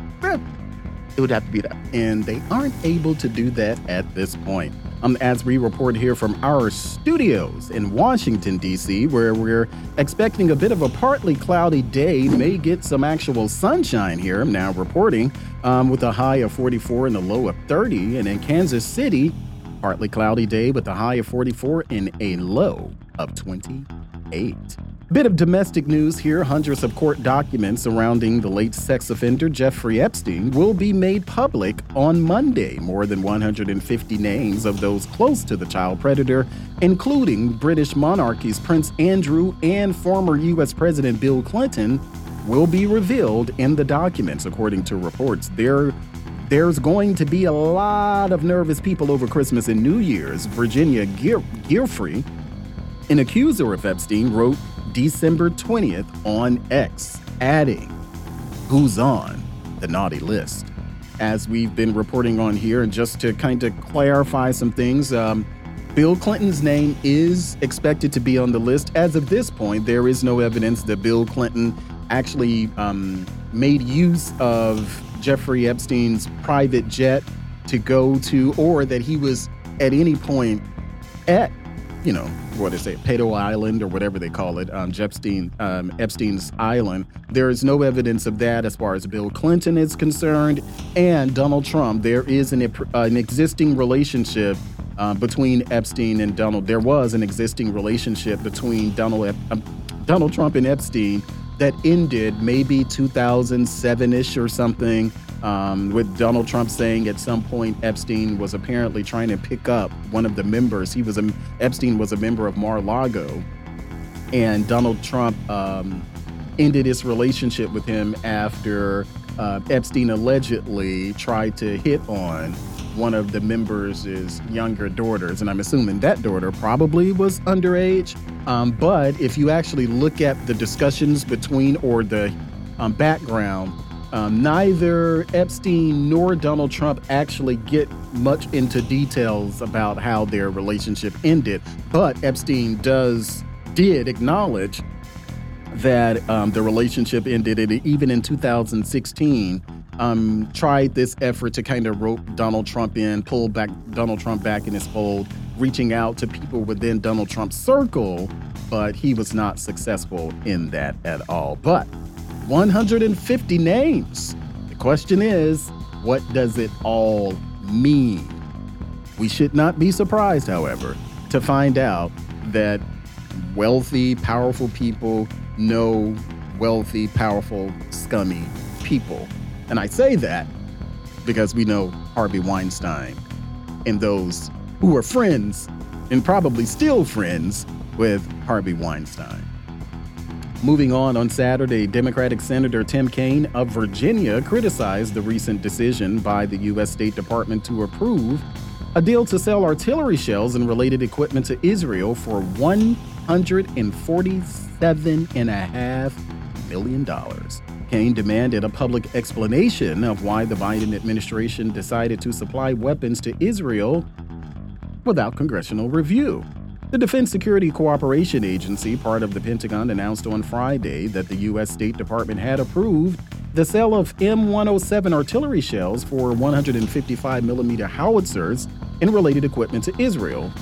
It would have to be that. and they aren't able to do that at this point. Um, as we report here from our studios in Washington, D.C., where we're expecting a bit of a partly cloudy day, may get some actual sunshine here. I'm now reporting um, with a high of 44 and a low of 30. And in Kansas City, partly cloudy day with a high of 44 and a low of 28. Bit of domestic news here. Hundreds of court documents surrounding the late sex offender Jeffrey Epstein will be made public on Monday. More than 150 names of those close to the child predator, including British monarchy's Prince Andrew and former U.S. President Bill Clinton, will be revealed in the documents, according to reports. There there's going to be a lot of nervous people over Christmas and New Year's. Virginia Gear- Giuffre, an accuser of Epstein, wrote December 20th on X, adding, Who's on the naughty list? As we've been reporting on here, and just to kind of clarify some things, um, Bill Clinton's name is expected to be on the list. As of this point, there is no evidence that Bill Clinton actually um, made use of Jeffrey Epstein's private jet to go to, or that he was at any point at, you know, what is it, Pato Island or whatever they call it, um, Epstein, um, Epstein's Island. There is no evidence of that as far as Bill Clinton is concerned, and Donald Trump. There is an an existing relationship uh, between Epstein and Donald. There was an existing relationship between Donald Ep- um, Donald Trump and Epstein that ended maybe 2007ish or something. Um, with Donald Trump saying at some point Epstein was apparently trying to pick up one of the members. He was a Epstein was a member of Mar-a-Lago, and Donald Trump um, ended his relationship with him after uh, Epstein allegedly tried to hit on one of the members' younger daughters, and I'm assuming that daughter probably was underage. Um, but if you actually look at the discussions between or the um, background, um, neither Epstein nor Donald Trump actually get much into details about how their relationship ended. But Epstein does did acknowledge that um, the relationship ended, even in 2016, um, tried this effort to kind of rope Donald Trump in, pull back Donald Trump back in his fold, reaching out to people within Donald Trump's circle, but he was not successful in that at all. But 150 names. The question is, what does it all mean? We should not be surprised, however, to find out that wealthy, powerful people know wealthy, powerful, scummy people. And I say that because we know Harvey Weinstein and those who were friends and probably still friends with Harvey Weinstein. Moving on, on Saturday, Democratic Senator Tim Kaine of Virginia criticized the recent decision by the U.S. State Department to approve a deal to sell artillery shells and related equipment to Israel for $147.5 million. McCain demanded a public explanation of why the Biden administration decided to supply weapons to Israel without congressional review. The Defense Security Cooperation Agency, part of the Pentagon, announced on Friday that the U.S. State Department had approved the sale of M107 artillery shells for 155 millimeter howitzers and related equipment to Israel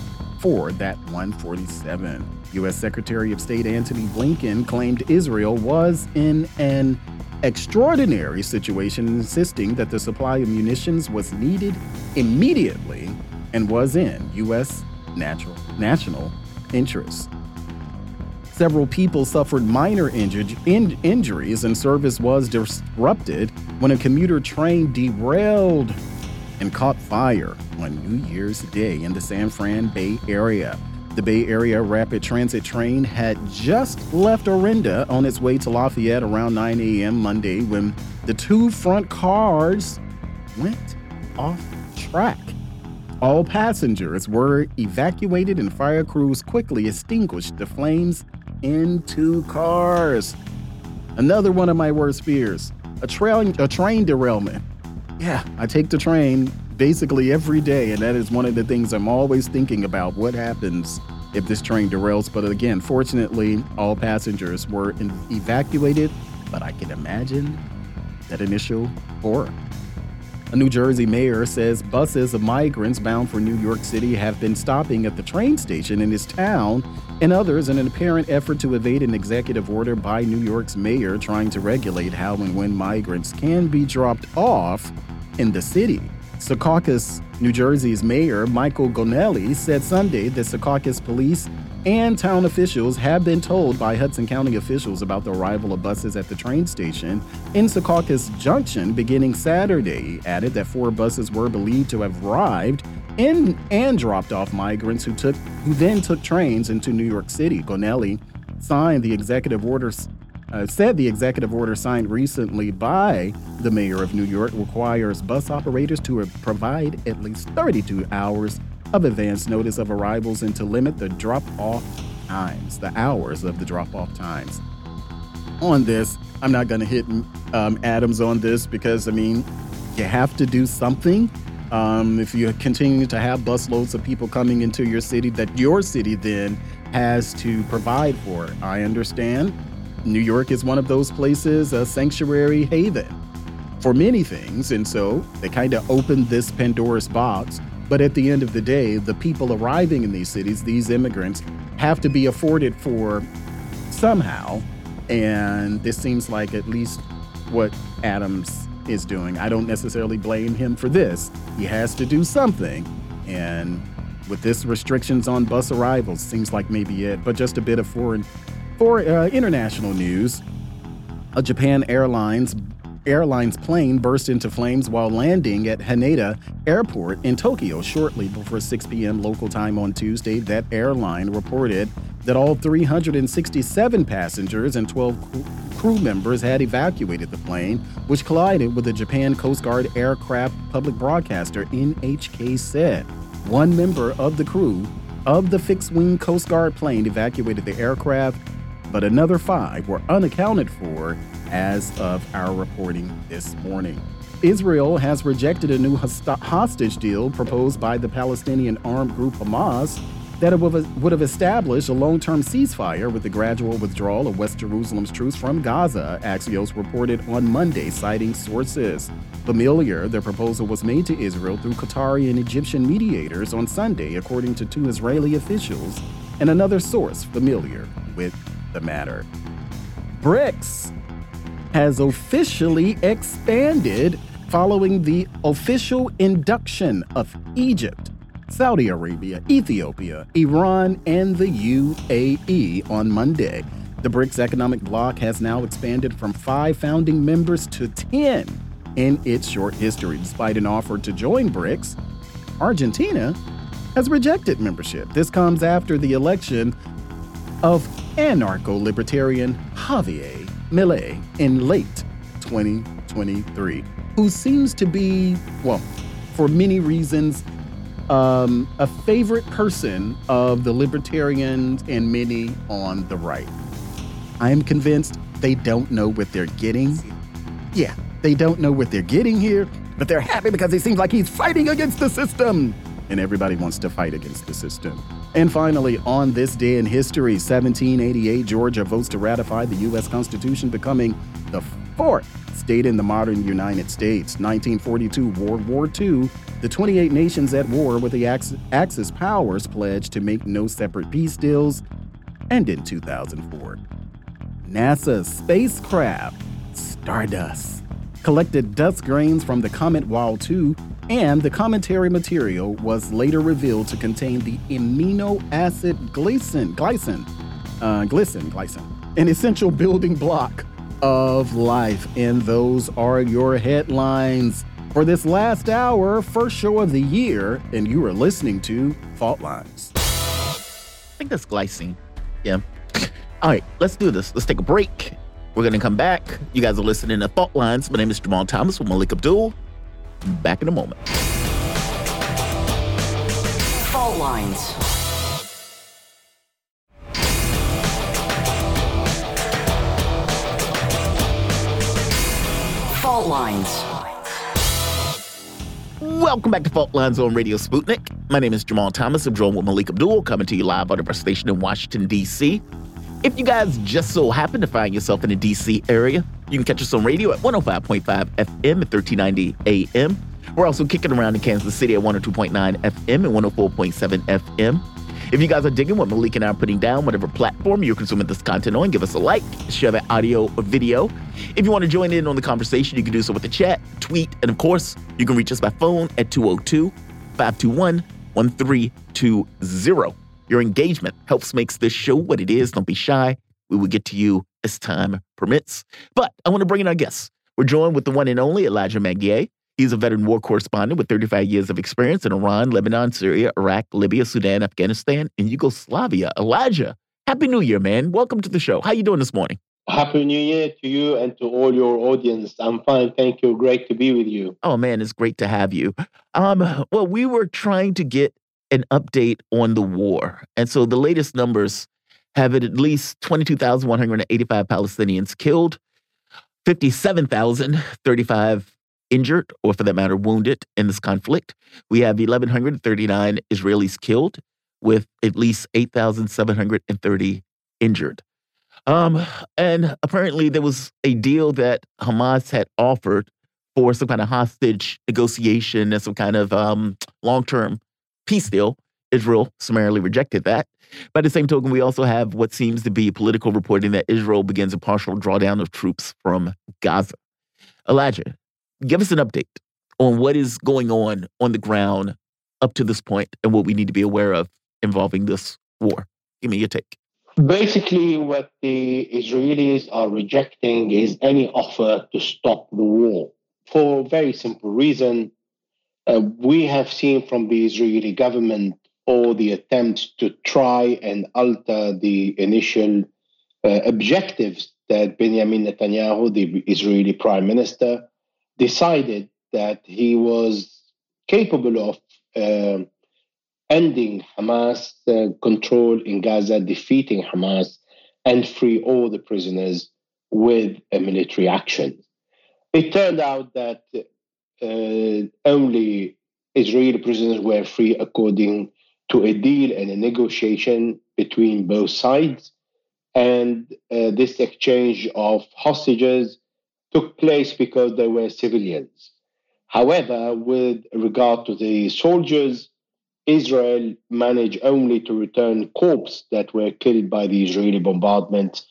for that 147. U.S. Secretary of State Antony Blinken claimed Israel was in an extraordinary situation, insisting that the supply of munitions was needed immediately and was in U.S. natural, national interest. Several people suffered minor inju- in- injuries, and service was disrupted when a commuter train derailed and caught fire on New Year's Day in the San Fran Bay Area. The Bay Area Rapid Transit train had just left Orinda on its way to Lafayette around 9 a.m. Monday when the two front cars went off track. All passengers were evacuated and fire crews quickly extinguished the flames in two cars. Another one of my worst fears a, train, a train derailment. Yeah, I take the train basically every day, and that is one of the things I'm always thinking about what happens if this train derails. But again, fortunately, all passengers were evacuated, but I can imagine that initial horror. A New Jersey mayor says buses of migrants bound for New York City have been stopping at the train station in his town, and others in an apparent effort to evade an executive order by New York's mayor trying to regulate how and when migrants can be dropped off in the city. Secaucus, New Jersey's mayor Michael Gonnelli said Sunday that Secaucus police and town officials have been told by Hudson County officials about the arrival of buses at the train station in Secaucus Junction beginning Saturday. Added that four buses were believed to have arrived in and dropped off migrants who took who then took trains into New York City. Gonnelli signed the executive orders uh, said the executive order signed recently by the mayor of New York requires bus operators to provide at least 32 hours of advance notice of arrivals and to limit the drop off times, the hours of the drop off times. On this, I'm not going to hit um, Adams on this because, I mean, you have to do something. Um, if you continue to have busloads of people coming into your city that your city then has to provide for, I understand. New York is one of those places, a sanctuary haven for many things. And so they kind of opened this Pandora's box but at the end of the day, the people arriving in these cities, these immigrants, have to be afforded for somehow. And this seems like at least what Adams is doing. I don't necessarily blame him for this. He has to do something. And with this restrictions on bus arrivals, seems like maybe it. But just a bit of foreign, for uh, international news. A Japan Airlines airline's plane burst into flames while landing at Haneda Airport in Tokyo shortly before 6 p.m. local time on Tuesday. That airline reported that all 367 passengers and 12 crew members had evacuated the plane, which collided with the Japan Coast Guard aircraft public broadcaster NHK said. One member of the crew of the fixed wing Coast Guard plane evacuated the aircraft, but another five were unaccounted for as of our reporting this morning. Israel has rejected a new hostage deal proposed by the Palestinian armed group Hamas that would have established a long term ceasefire with the gradual withdrawal of West Jerusalem's troops from Gaza, Axios reported on Monday, citing sources. Familiar, the proposal was made to Israel through Qatari and Egyptian mediators on Sunday, according to two Israeli officials and another source familiar with the matter. BRICS has officially expanded following the official induction of Egypt, Saudi Arabia, Ethiopia, Iran, and the UAE on Monday. The BRICS economic bloc has now expanded from five founding members to 10 in its short history. Despite an offer to join BRICS, Argentina has rejected membership. This comes after the election of anarcho libertarian Javier Milei in late 2023, who seems to be, well, for many reasons, um, a favorite person of the libertarians and many on the right. I am convinced they don't know what they're getting Yeah, they don't know what they're getting here, but they're happy because it seems like he's fighting against the system. And everybody wants to fight against the system. And finally, on this day in history, 1788, Georgia votes to ratify the U.S. Constitution, becoming the fourth state in the modern United States. 1942, World War II, the 28 nations at war with the Axis powers pledged to make no separate peace deals. And in 2004, NASA's spacecraft, Stardust, collected dust grains from the comet Wild 2 and the cometary material was later revealed to contain the amino acid glycine, glycine, uh, glycine, glycine, an essential building block of life. And those are your headlines for this last hour, first show of the year, and you are listening to Fault Lines. I think that's glycine. Yeah. All right, let's do this. Let's take a break. We're going to come back. You guys are listening to Fault Lines. My name is Jamal Thomas with Malik Abdul. Back in a moment. Fault lines. Fault lines. Welcome back to Fault Lines on Radio Sputnik. My name is Jamal Thomas. I'm joined with Malik Abdul, coming to you live out of our station in Washington, D.C. If you guys just so happen to find yourself in the DC area, you can catch us on radio at 105.5 FM at 1390 AM. We're also kicking around in Kansas City at 102.9 FM and 104.7 FM. If you guys are digging what Malik and I are putting down, whatever platform you're consuming this content on, give us a like, share that audio or video. If you want to join in on the conversation, you can do so with the chat, tweet, and of course, you can reach us by phone at 202 521 1320. Your engagement helps makes this show what it is. Don't be shy. We will get to you as time permits. But I want to bring in our guests. We're joined with the one and only Elijah Magnier. He's a veteran war correspondent with 35 years of experience in Iran, Lebanon, Syria, Iraq, Libya, Sudan, Afghanistan, and Yugoslavia. Elijah, happy New Year, man. Welcome to the show. How you doing this morning? Happy New Year to you and to all your audience. I'm fine. Thank you. Great to be with you. Oh man, it's great to have you. Um, well, we were trying to get an update on the war. And so the latest numbers have at least 22,185 Palestinians killed, 57,035 injured, or for that matter, wounded in this conflict. We have 1,139 Israelis killed, with at least 8,730 injured. Um, and apparently, there was a deal that Hamas had offered for some kind of hostage negotiation and some kind of um, long term peace deal. Israel summarily rejected that. By the same token, we also have what seems to be political reporting that Israel begins a partial drawdown of troops from Gaza. Elijah, give us an update on what is going on on the ground up to this point and what we need to be aware of involving this war. Give me your take. Basically, what the Israelis are rejecting is any offer to stop the war for a very simple reason uh, we have seen from the Israeli government all the attempts to try and alter the initial uh, objectives that Benjamin Netanyahu, the Israeli prime minister, decided that he was capable of uh, ending Hamas uh, control in Gaza, defeating Hamas, and free all the prisoners with a military action. It turned out that only Israeli prisoners were free according to a deal and a negotiation between both sides. And uh, this exchange of hostages took place because they were civilians. However, with regard to the soldiers, Israel managed only to return corpses that were killed by the Israeli bombardment,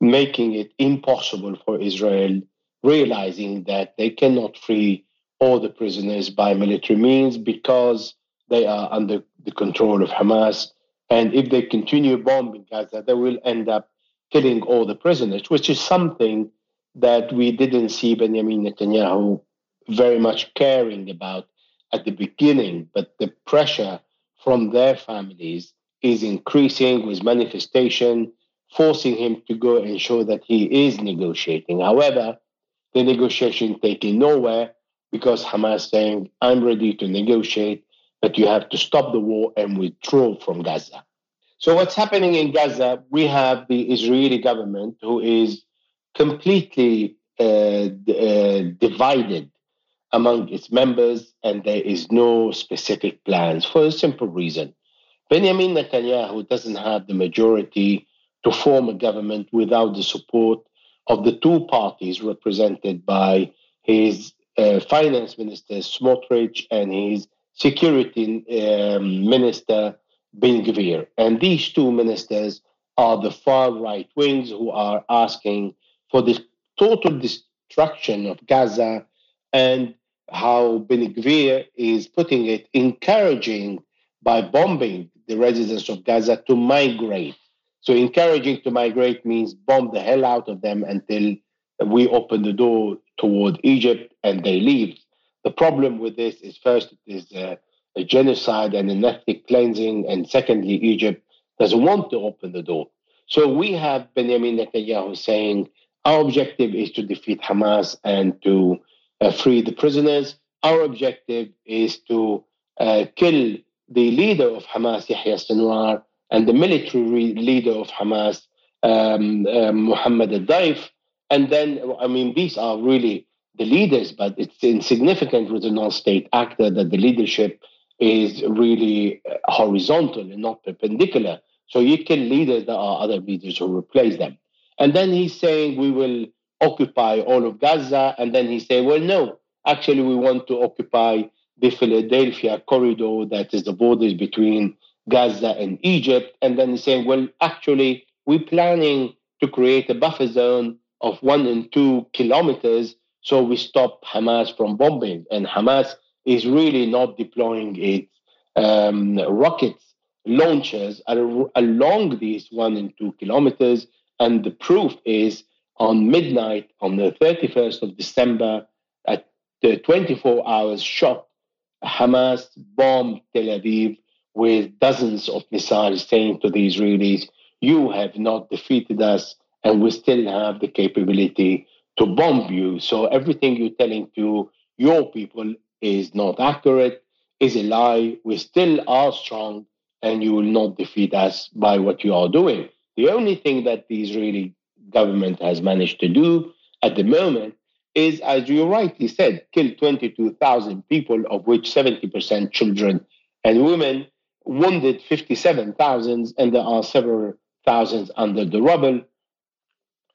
making it impossible for Israel, realizing that they cannot free all the prisoners by military means because they are under the control of Hamas. And if they continue bombing Gaza, they will end up killing all the prisoners, which is something that we didn't see Benjamin Netanyahu very much caring about at the beginning. But the pressure from their families is increasing with manifestation, forcing him to go and show that he is negotiating. However, the negotiation taking nowhere because Hamas saying, I'm ready to negotiate, but you have to stop the war and withdraw from Gaza. So, what's happening in Gaza? We have the Israeli government who is completely uh, uh, divided among its members, and there is no specific plans for a simple reason. Benjamin Netanyahu doesn't have the majority to form a government without the support of the two parties represented by his uh, finance minister Smotrich and his security um, minister Ben Gvir. And these two ministers are the far right wings who are asking for the total destruction of Gaza and how Ben Gvir is putting it, encouraging by bombing the residents of Gaza to migrate. So encouraging to migrate means bomb the hell out of them until we open the door toward Egypt and they leave. The problem with this is first it is a, a genocide and an ethnic cleansing, and secondly, Egypt doesn't want to open the door. So we have Benjamin Netanyahu saying our objective is to defeat Hamas and to uh, free the prisoners. Our objective is to uh, kill the leader of Hamas, Yahya Sinwar, and the military leader of Hamas, um, uh, Muhammad al-Daif. And then, I mean, these are really the leaders, but it's insignificant with a non-state actor that the leadership is really uh, horizontal and not perpendicular. So you kill leaders, there are other leaders who replace them. And then he's saying we will occupy all of Gaza. And then he said, well, no, actually, we want to occupy the Philadelphia corridor that is the borders between Gaza and Egypt. And then he's saying, well, actually, we're planning to create a buffer zone of one and two kilometers so we stop Hamas from bombing. And Hamas is really not deploying its um, rockets launchers along these one and two kilometers. And the proof is on midnight on the 31st of December at the 24 hours shot, Hamas bombed Tel Aviv with dozens of missiles saying to the Israelis, You have not defeated us, and we still have the capability to bomb you. So everything you're telling to your people is not accurate, is a lie. We still are strong, and you will not defeat us by what you are doing. The only thing that the Israeli government has managed to do at the moment is, as you rightly said, kill 22,000 people, of which 70% children and women, wounded 57,000, and there are several thousands under the rubble,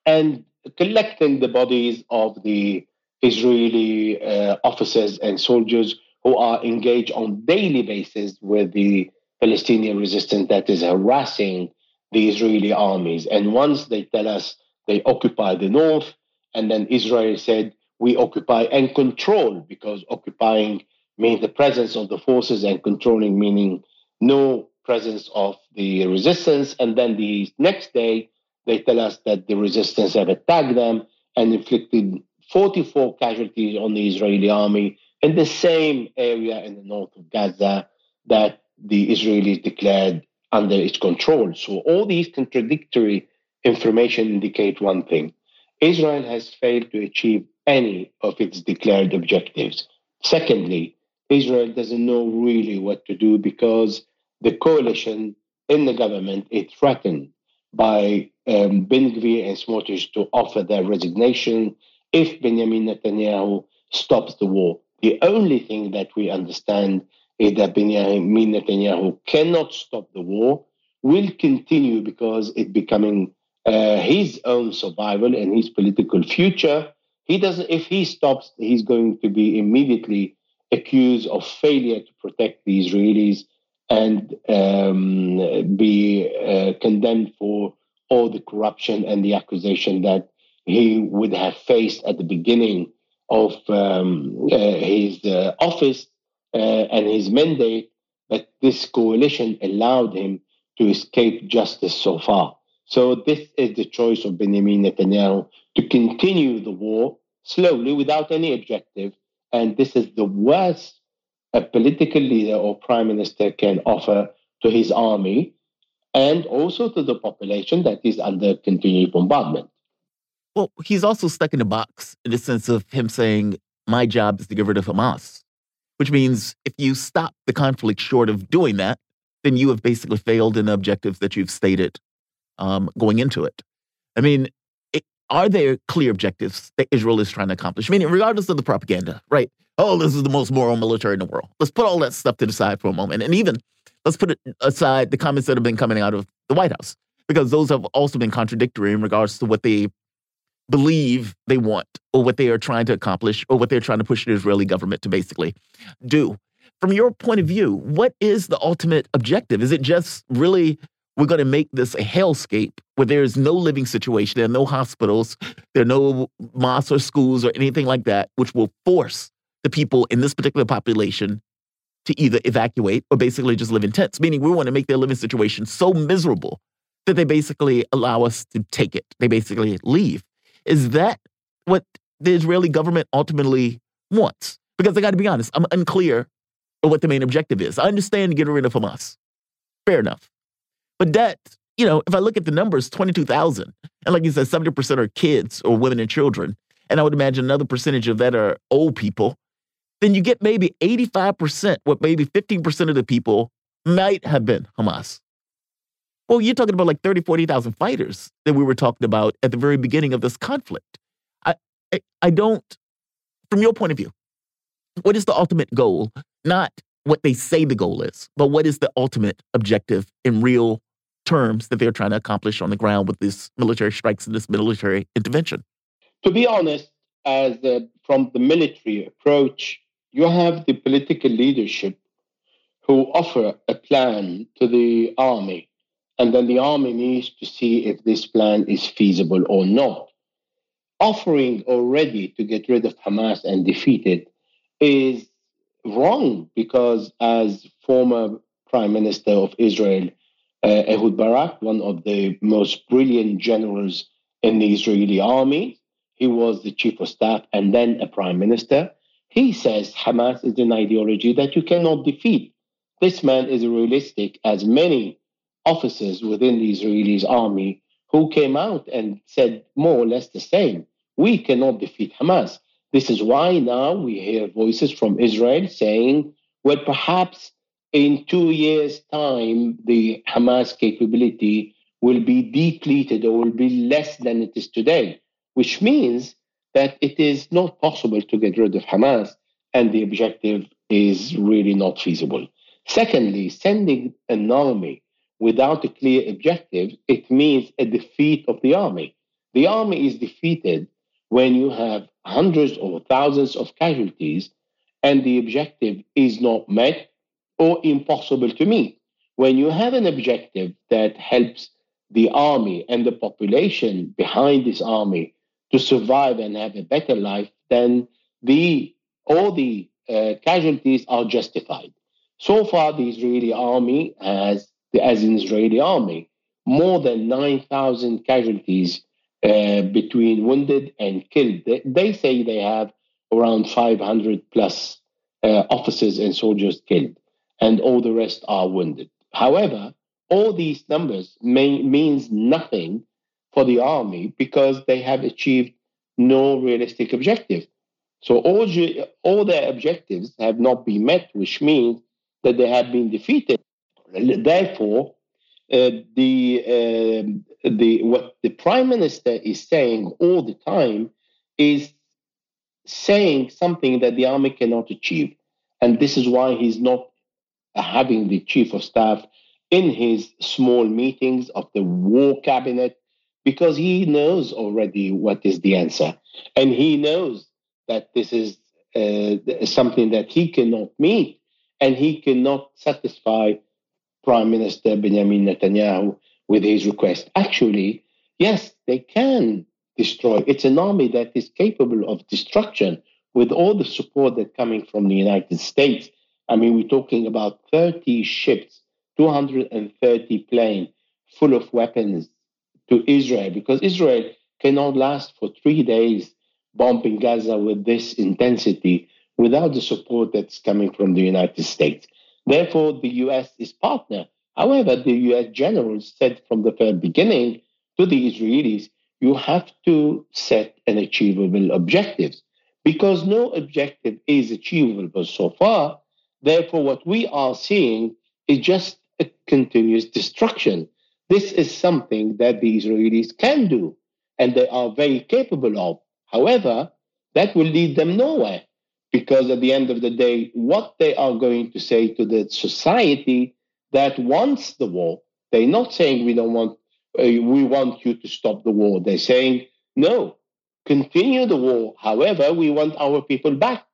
and collecting the bodies of the Israeli uh, officers and soldiers who are engaged on daily basis with the Palestinian resistance that is harassing the Israeli armies. And once they tell us they occupy the north, and then Israel said, we occupy and control, because occupying means the presence of the forces and controlling meaning no presence of the resistance. And then the next day, they tell us that the resistance have attacked them and inflicted 44 casualties on the Israeli army in the same area in the north of Gaza that the Israelis declared under its control. So all these contradictory information indicate one thing. Israel has failed to achieve any of its declared objectives. Secondly, Israel doesn't know really what to do because the coalition in the government is threatened by um, Ben Gvir and Smotrich to offer their resignation if Benjamin Netanyahu stops the war. The only thing that we understand is that Benjamin Netanyahu cannot stop the war, will continue because it's becoming uh, his own survival and his political future. He doesn't. If he stops, he's going to be immediately accused of failure to protect the Israelis and um, be uh, condemned for all the corruption and the accusation that he would have faced at the beginning of um, uh, his uh, office uh, and his mandate. But this coalition allowed him to escape justice so far. So this is the choice of Benjamin Netanyahu to continue the war slowly without any objective. And this is the worst a political leader or prime minister can offer to his army and also to the population that is under continued bombardment. Well, he's also stuck in a box in the sense of him saying, My job is to get rid of Hamas, which means if you stop the conflict short of doing that, then you have basically failed in the objectives that you've stated um, going into it. I mean, are there clear objectives that Israel is trying to accomplish? Meaning, regardless of the propaganda, right? Oh, this is the most moral military in the world. Let's put all that stuff to the side for a moment. And even let's put aside the comments that have been coming out of the White House, because those have also been contradictory in regards to what they believe they want or what they are trying to accomplish or what they're trying to push the Israeli government to basically do. From your point of view, what is the ultimate objective? Is it just really we're going to make this a hellscape where there is no living situation, there are no hospitals, there are no mosques or schools or anything like that, which will force the people in this particular population to either evacuate or basically just live in tents, meaning we want to make their living situation so miserable that they basically allow us to take it. They basically leave. Is that what the Israeli government ultimately wants? Because I got to be honest, I'm unclear of what the main objective is. I understand getting rid of Hamas. Fair enough. But that, you know, if I look at the numbers, 22,000, and like you said, 70% are kids or women and children, and I would imagine another percentage of that are old people, then you get maybe 85%, what maybe 15% of the people might have been Hamas. Well, you're talking about like 30, 40,000 fighters that we were talking about at the very beginning of this conflict. I, I, I don't, from your point of view, what is the ultimate goal? Not what they say the goal is, but what is the ultimate objective in real terms that they're trying to accomplish on the ground with these military strikes and this military intervention? To be honest, as the, from the military approach, you have the political leadership who offer a plan to the army, and then the army needs to see if this plan is feasible or not. Offering already to get rid of Hamas and defeat it is wrong because, as former Prime Minister of Israel Uh, Ehud Barak, one of the most brilliant generals in the Israeli army. He was the chief of staff and then a prime minister. He says Hamas is an ideology that you cannot defeat. This man is realistic, as many officers within the Israeli army who came out and said more or less the same. We cannot defeat Hamas. This is why now we hear voices from Israel saying, well, perhaps in two years' time, the Hamas capability will be depleted or will be less than it is today, which means that it is not possible to get rid of Hamas, and the objective is really not feasible. Secondly, sending an army without a clear objective, it means a defeat of the army. The army is defeated when you have hundreds or thousands of casualties and the objective is not met or impossible to meet. When you have an objective that helps the army and the population behind this army to survive and have a better life, then the all the uh, casualties are justified. So far, the Israeli army has, as an Israeli army, more than 9,000 casualties uh, between wounded and killed. They, they, say they have around 500 plus uh, officers and soldiers killed and all the rest are wounded. However, all these numbers may, means nothing for the army because they have achieved no realistic objective. So all, all their objectives have not been met, which means that they have been defeated. Therefore, uh, the uh, the what the prime minister is saying all the time is saying something that the army cannot achieve, and this is why he's not having the chief of staff in his small meetings of the war cabinet because he knows already what is the answer. And he knows that this is uh, something that he cannot meet and he cannot satisfy Prime Minister Benjamin Netanyahu with his request. Actually, yes, they can destroy. It's an army that is capable of destruction with all the support that's coming from the United States I mean, we're talking about 30 ships, 230 planes full of weapons to Israel because Israel cannot last for three days bombing Gaza with this intensity without the support that's coming from the United States. Therefore, the US is partner. However, the US generals said from the very beginning to the Israelis, you have to set an achievable objectives because no objective is achievable so far Therefore, what we are seeing is just a continuous destruction. This is something that the Israelis can do. and they are very capable of. However, that will lead them nowhere because at the end of the day, what they are going to say to the society that wants the war, they're not saying we don't want, uh, we want you to stop the war. They're saying, no, continue the war. However, we want our people back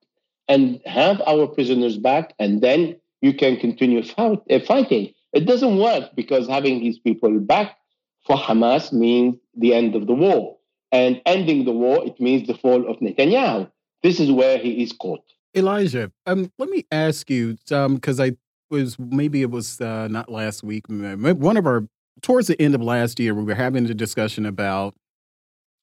and have our prisoners back, and then you can continue fight, uh, fighting. It doesn't work because having these people back for Hamas means the end of the war. And ending the war, it means the fall of Netanyahu. This is where he is caught. Elijah, um, let me ask you, because um, I was maybe it was uh, not last week, one of our towards the end of last year, we were having a discussion about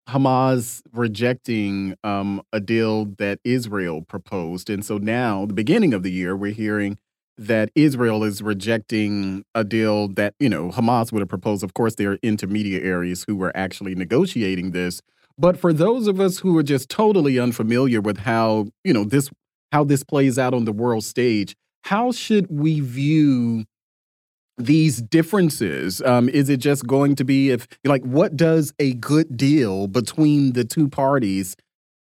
Hamas rejecting um, a deal that Israel proposed. And so now, the beginning of the year, we're hearing that Israel is rejecting a deal that, you know, Hamas would have proposed. Of course, there are intermediaries who were actually negotiating this. But for those of us who are just totally unfamiliar with how, you know, this how this plays out on the world stage, how should we view these differences? Um, is it just going to be if like what does a good deal between the two parties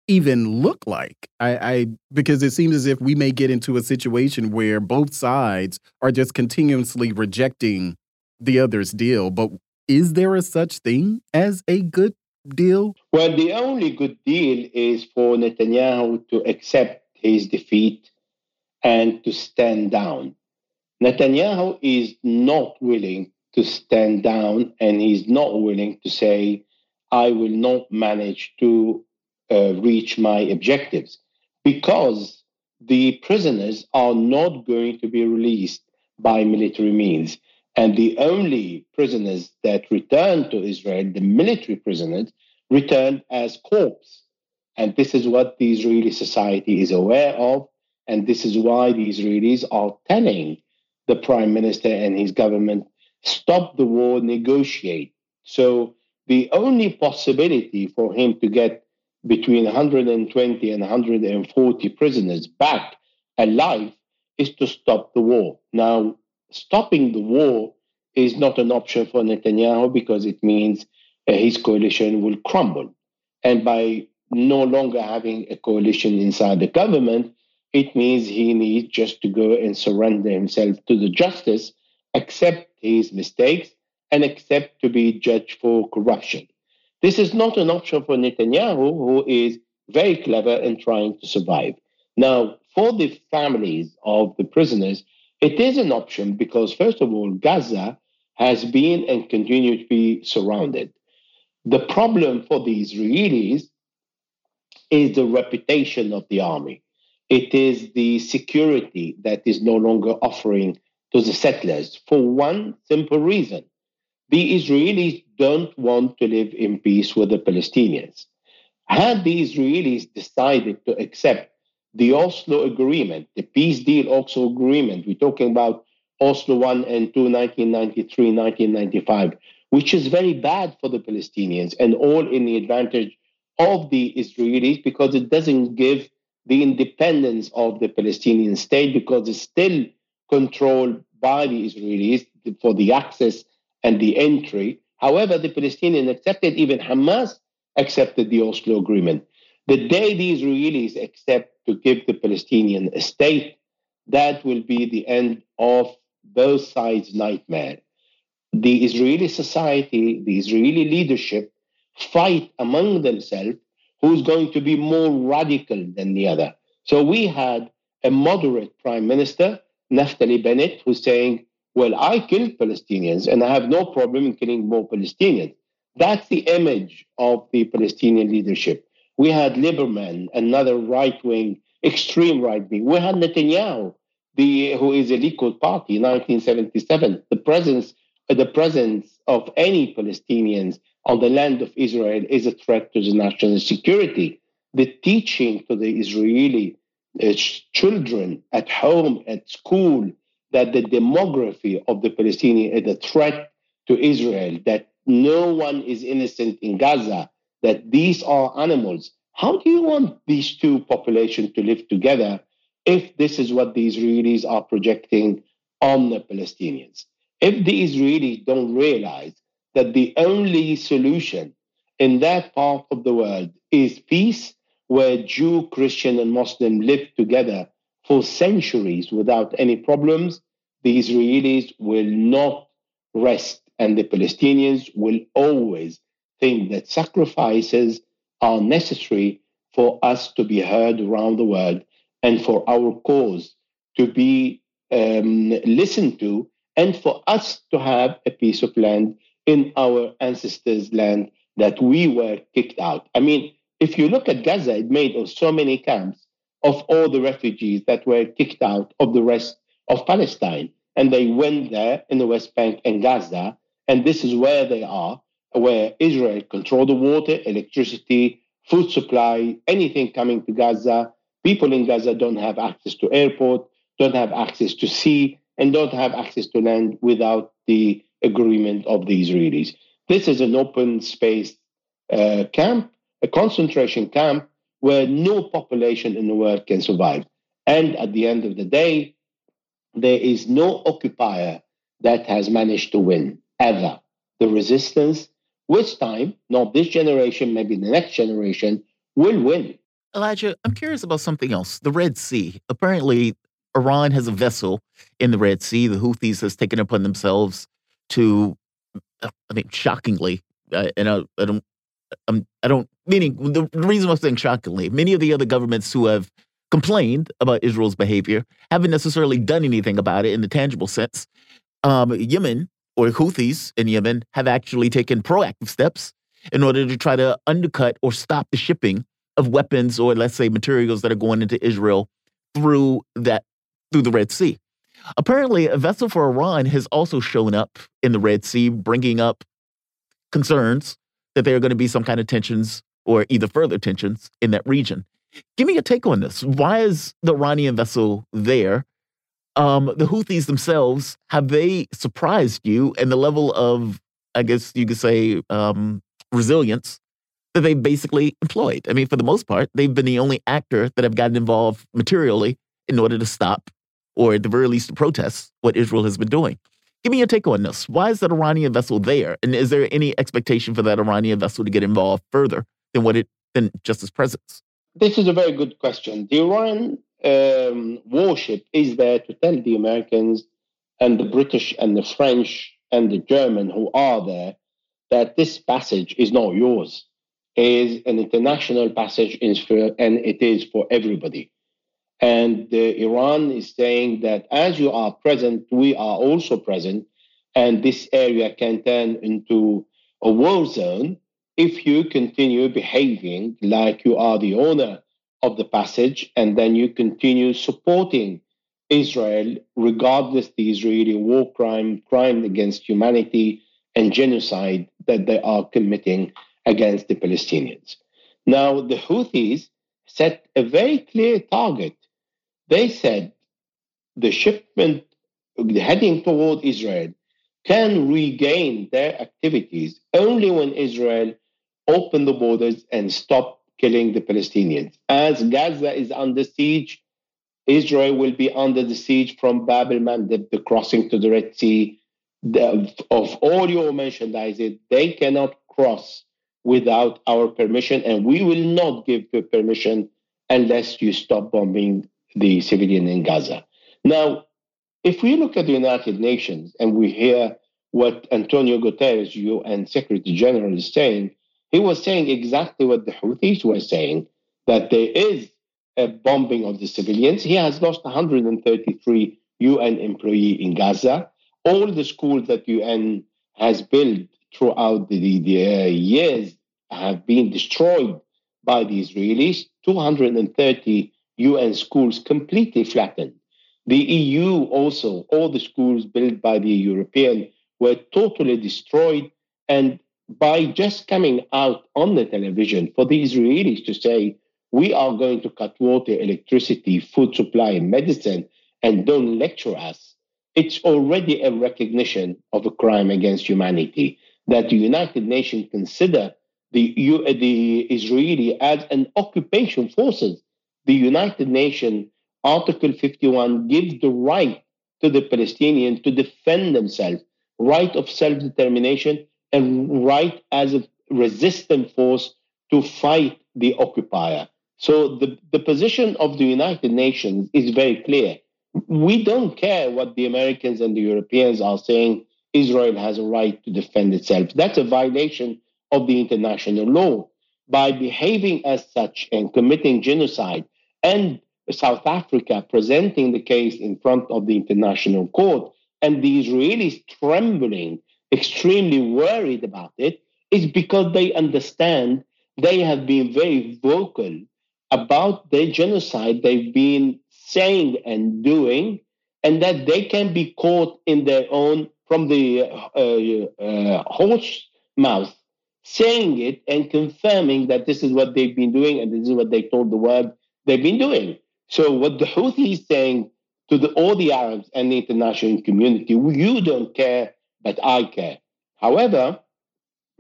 even look like? I, I because it seems as if we may get into a situation where both sides are just continuously rejecting the other's deal. But is there a such thing as a good deal? Well, the only good deal is for Netanyahu to accept his defeat and to stand down. Netanyahu is not willing to stand down and he's not willing to say, I will not manage to uh, reach my objectives because the prisoners are not going to be released by military means. And the only prisoners that returned to Israel, the military prisoners, returned as corpses. And this is what the Israeli society is aware of. And this is why the Israelis are telling the prime minister and his government stop the war, negotiate. So the only possibility for him to get between 120 and 140 prisoners back alive is to stop the war. Now, stopping the war is not an option for Netanyahu because it means uh, his coalition will crumble. And by no longer having a coalition inside the government, it means he needs just to go and surrender himself to the justice, accept his mistakes, and accept to be judged for corruption. This is not an option for Netanyahu, who is very clever in trying to survive. Now, for the families of the prisoners, it is an option because, first of all, Gaza has been and continues to be surrounded. The problem for the Israelis is the reputation of the army. It is the security that is no longer offering to the settlers for one simple reason. The Israelis don't want to live in peace with the Palestinians. Had the Israelis decided to accept the Oslo Agreement, the peace deal Oslo Agreement, we're talking about Oslo 1 and 2, 1993, 1995, which is very bad for the Palestinians and all in the advantage of the Israelis because it doesn't give the independence of the Palestinian state because it's still controlled by the Israelis for the access and the entry. However, the Palestinians accepted, even Hamas accepted the Oslo Agreement. The day the Israelis accept to give the Palestinian a state, that will be the end of both sides' nightmare. The Israeli society, the Israeli leadership fight among themselves who's going to be more radical than the other. So we had a moderate prime minister, Naftali Bennett, who's saying, Well, I killed Palestinians and I have no problem in killing more Palestinians. That's the image of the Palestinian leadership. We had Lieberman, another right wing, extreme right wing. We had Netanyahu, the, who is a Likud party, 1977. The presence, the presence of any Palestinians on the land of Israel is a threat to the national security. The teaching to the Israeli uh, children at home, at school, that the demography of the Palestinian is a threat to Israel, that no one is innocent in Gaza, that these are animals. How do you want these two populations to live together if this is what the Israelis are projecting on the Palestinians? If the Israelis don't realize that the only solution in that part of the world is peace, where Jew, Christian, and Muslim live together for centuries without any problems, the Israelis will not rest, and the Palestinians will always think that sacrifices are necessary for us to be heard around the world and for our cause to be um, listened to and for us to have a piece of land in our ancestors' land that we were kicked out. I mean, if you look at Gaza, it made of so many camps of all the refugees that were kicked out of the rest of Palestine. And they went there in the West Bank and Gaza. And this is where they are, where Israel control the water, electricity, food supply, anything coming to Gaza. People in Gaza don't have access to airport, don't have access to sea, and don't have access to land without the agreement of the Israelis. This is an open space uh, camp, a concentration camp where no population in the world can survive. And at the end of the day, there is no occupier that has managed to win ever. The resistance, with time, not this generation, maybe the next generation, will win. Elijah, I'm curious about something else. The Red Sea. Apparently, Iran has a vessel in the Red Sea. The Houthis has taken upon themselves to, I mean, shockingly, uh, and I, I don't, I'm, I don't, meaning the reason I'm saying shockingly, many of the other governments who have complained about Israel's behavior haven't necessarily done anything about it in the tangible sense. Um, Yemen or Houthis in Yemen have actually taken proactive steps in order to try to undercut or stop the shipping of weapons or let's say materials that are going into Israel through that through the Red Sea. Apparently, a vessel for Iran has also shown up in the Red Sea, bringing up concerns that there are going to be some kind of tensions or either further tensions in that region. Give me a take on this. Why is the Iranian vessel there? Um, the Houthis themselves, have they surprised you and the level of, I guess you could say, um, resilience that they basically employed? I mean, for the most part, they've been the only actor that have gotten involved materially in order to stop or at the very least to protest what Israel has been doing. Give me your take on this. Why is that Iranian vessel there? And is there any expectation for that Iranian vessel to get involved further than what it than just its presence? This is a very good question. The Iran um, warship is there to tell the Americans and the British and the French and the German who are there that this passage is not yours. It is an international passage and it is for everybody. And Iran is saying that as you are present, we are also present. And this area can turn into a war zone if you continue behaving like you are the owner of the passage and then you continue supporting Israel, regardless the Israeli war crime, crime against humanity, and genocide that they are committing against the Palestinians. Now, the Houthis set a very clear target they said the shipment heading toward Israel can regain their activities only when Israel open the borders and stop killing the Palestinians. As Gaza is under siege, Israel will be under the siege from Bab el Mandeb, the crossing to the Red Sea. The, of all your merchandise, they cannot cross without our permission, and we will not give the permission unless you stop bombing the civilian in Gaza. Now, if we look at the United Nations and we hear what Antonio Guterres, UN Secretary General, is saying, he was saying exactly what the Houthis were saying that there is a bombing of the civilians. He has lost 133 UN employees in Gaza. All the schools that UN has built throughout the, the uh, years have been destroyed by the Israelis. 230 UN schools completely flattened. The EU also, all the schools built by the European were totally destroyed. And by just coming out on the television for the Israelis to say, we are going to cut water, electricity, food supply, and medicine, and don't lecture us, it's already a recognition of a crime against humanity that the United Nations consider the, the Israeli as an occupation forces the United Nations, Article 51, gives the right to the Palestinians to defend themselves, right of self determination, and right as a, resistant force to fight the occupier. So the, the position of the United Nations is very clear. We don't care what the Americans and the Europeans are saying. Israel has a right to defend itself. That's a violation of the international law. By behaving as such and committing genocide, and South Africa presenting the case in front of the international court, and the Israelis trembling, extremely worried about it, is because they understand they have been very vocal about the genocide they've been saying and doing, and that they can be caught in their own from the uh, uh, horse mouth, saying it and confirming that this is what they've been doing and this is what they told the world they've been doing. So what the Houthi is saying to the, all the Arabs and the international community, you don't care, but I care. However,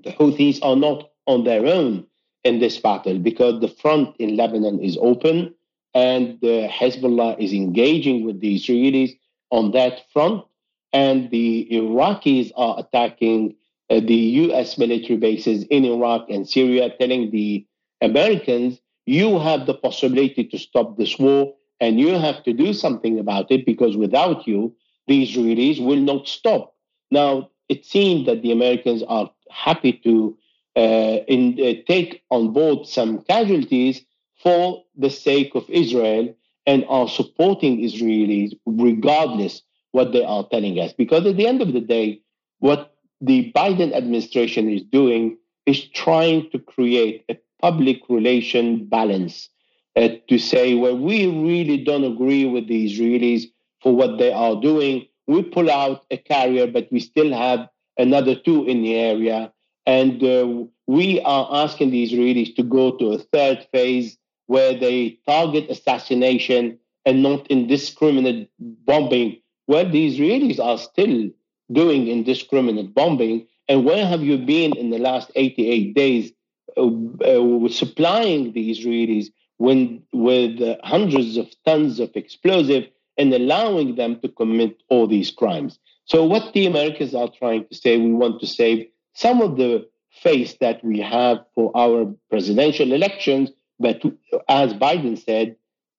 the Houthis are not on their own in this battle because the front in Lebanon is open and the Hezbollah is engaging with the Israelis on that front, and the Iraqis are attacking uh, the U.S. military bases in Iraq and Syria, telling the Americans, you have the possibility to stop this war and you have to do something about it because without you, the Israelis will not stop. Now, it seems that the Americans are happy to uh, in, uh, take on board some casualties for the sake of Israel and are supporting Israelis regardless what they are telling us. Because at the end of the day, what the Biden administration is doing is trying to create a public relation balance uh, to say, well, we really don't agree with the Israelis for what they are doing. We pull out a carrier, but we still have another two in the area. And uh, we are asking the Israelis to go to a third phase where they target assassination and not indiscriminate bombing. Well, the Israelis are still doing indiscriminate bombing. And where have you been in the last 88 days uh, uh, supplying the Israelis when, with hundreds of tons of explosive and allowing them to commit all these crimes? So, what the Americans are trying to say, we want to save some of the face that we have for our presidential elections, but as Biden said,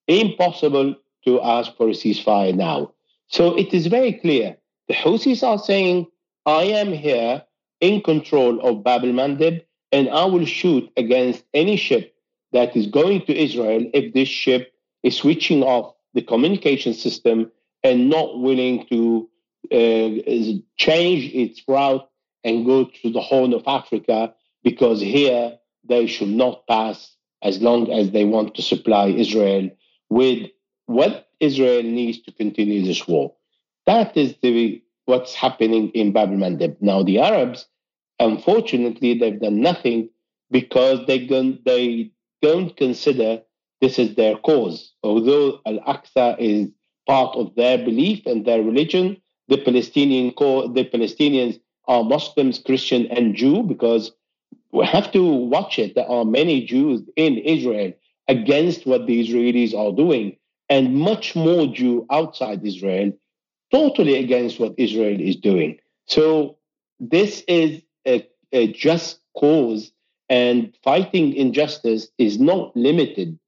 impossible to ask for a ceasefire now. So it is very clear. The Houthis are saying, I am here in control of Bab el Mandeb, and I will shoot against any ship that is going to Israel if this ship is switching off the communication system and not willing to uh, change its route and go to the Horn of Africa because here they should not pass as long as they want to supply Israel with what Israel needs to continue this war. That is the what's happening in Bab el-Mandeb. Now the Arabs, unfortunately, they've done nothing because they don't they don't consider this is their cause. Although Al-Aqsa is part of their belief and their religion, the Palestinian the Palestinians are Muslims, Christian, and Jew because we have to watch it. There are many Jews in Israel against what the Israelis are doing, and much more Jew outside Israel, totally against what Israel is doing. So this is a, just cause, and fighting injustice is not limited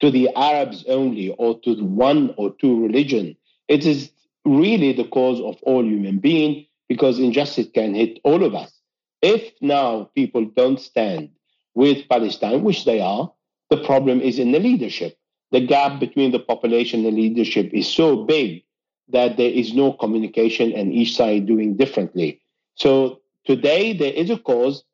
to the Arabs only or to one or two religion. It is really the cause of all human being because injustice can hit all of us. If now people don't stand with Palestine, which they are, the problem is in the leadership. The gap between the population and leadership is so big that there is no communication and each side doing differently. So today there is a cause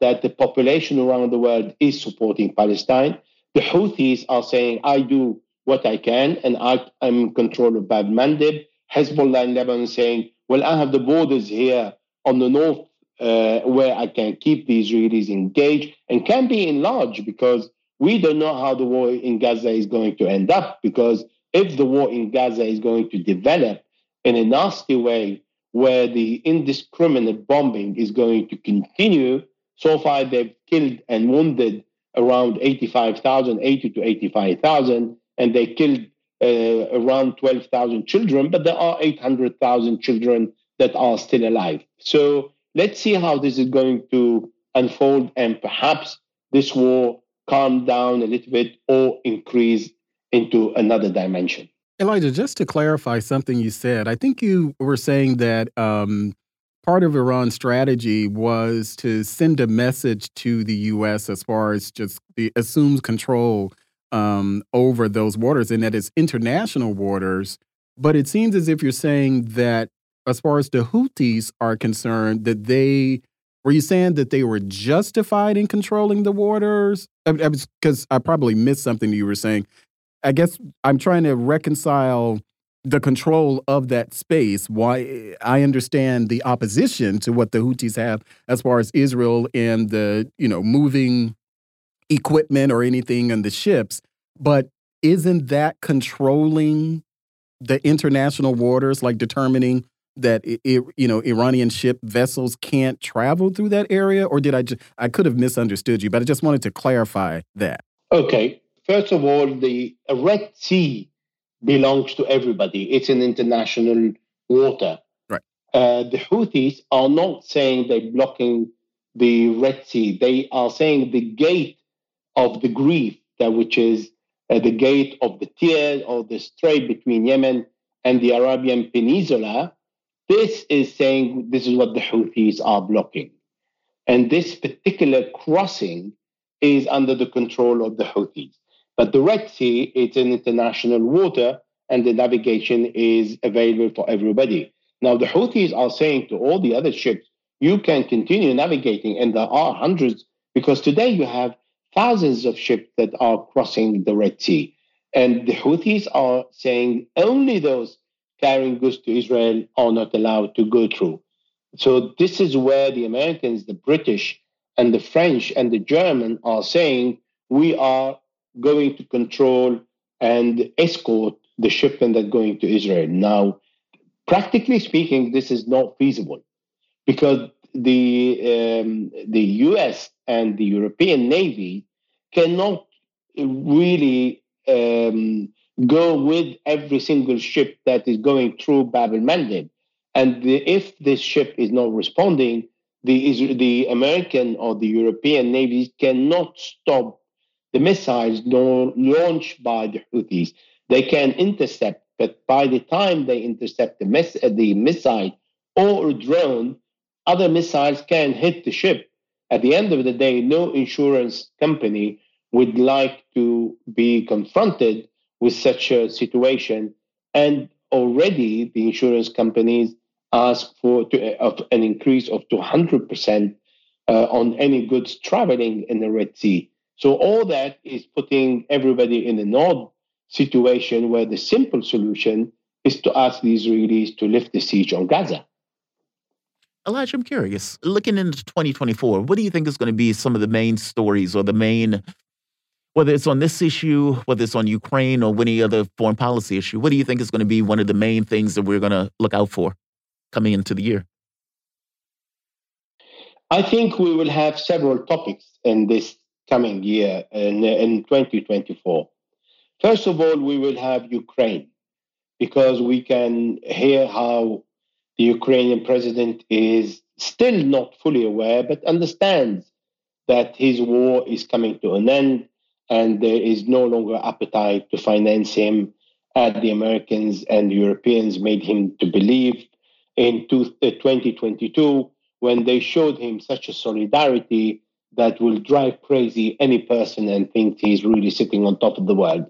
that the population around the world is supporting Palestine. The Houthis are saying, I do what I can and I, am in control of Bab Mandeb. Hezbollah in Lebanon saying, well, I have the borders here on the north uh, where I can keep the Israelis engaged and can be enlarged because we don't know how the war in Gaza is going to end up. Because if the war in Gaza is going to develop in a nasty way, where the indiscriminate bombing is going to continue, so far they've killed and wounded around 85,000, 80 to 85,000, and they killed uh, around 12,000 children, but there are 800,000 children that are still alive. So let's see how this is going to unfold and perhaps this war calm down a little bit or increase into another dimension. Elijah, just to clarify something you said, I think you were saying that um, part of Iran's strategy was to send a message to the U.S. as far as just the assumes control um, over those waters and that it's international waters. But it seems as if you're saying that, as far as the Houthis are concerned, that they were you saying that they were justified in controlling the waters? Because I, I, I probably missed something you were saying. I guess I'm trying to reconcile the control of that space. Why I understand the opposition to what the Houthis have as far as Israel and the you know moving equipment or anything on the ships, but isn't that controlling the international waters, like determining that it, it, you know Iranian ship vessels can't travel through that area, or did I just I could have misunderstood you, but I just wanted to clarify that. Okay, first of all, the Red Sea belongs to everybody. It's an international water. Right. Uh, the Houthis are not saying they're blocking the Red Sea. They are saying the gate of the grief, that which is uh, the gate of the Tier or the strait between Yemen and the Arabian Peninsula this is saying this is what the Houthis are blocking. And this particular crossing is under the control of the Houthis. But the Red Sea, it's an international water and the navigation is available for everybody. Now, the Houthis are saying to all the other ships, you can continue navigating, and there are hundreds, because today you have thousands of ships that are crossing the Red Sea. And the Houthis are saying only those carrying goods to Israel are not allowed to go through. So this is where the Americans, the British, and the French and the German are saying we are going to control and escort the shipment that going to Israel. Now, practically speaking, this is not feasible because the um, the U.S. and the European Navy cannot really um, go with every single ship that is going through Bab el Mandeb. And the, if this ship is not responding, the, the American or the European navies cannot stop the missiles launched by the Houthis. They can intercept, but by the time they intercept the, miss, the missile or drone, other missiles can hit the ship. At the end of the day, no insurance company would like to be confronted with such a situation. And already the insurance companies ask for to, uh, an increase of 200% uh, on any goods traveling in the Red Sea. So all that is putting everybody in an odd situation where the simple solution is to ask the Israelis to lift the siege on Gaza. Elijah, I'm curious. Looking into 2024, what do you think is going to be some of the main stories or the main whether it's on this issue, whether it's on Ukraine or any other foreign policy issue, what do you think is going to be one of the main things that we're going to look out for coming into the year? I think we will have several topics in this coming year, in, in 2024. First of all, we will have Ukraine, because we can hear how the Ukrainian president is still not fully aware, but understands that his war is coming to an end and there is no longer appetite to finance him as the Americans and Europeans made him to believe in 2022 uh, when they showed him such a solidarity that will drive crazy any person and think he's really sitting on top of the world.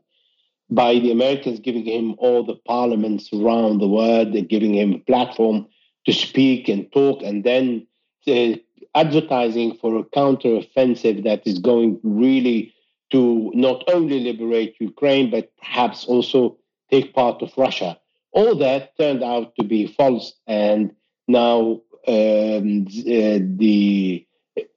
By the Americans giving him all the parliaments around the world, and giving him a platform to speak and talk, and then uh, advertising for a counter-offensive that is going really to not only liberate Ukraine, but perhaps also take part of Russia. All that turned out to be false, and now um, uh, the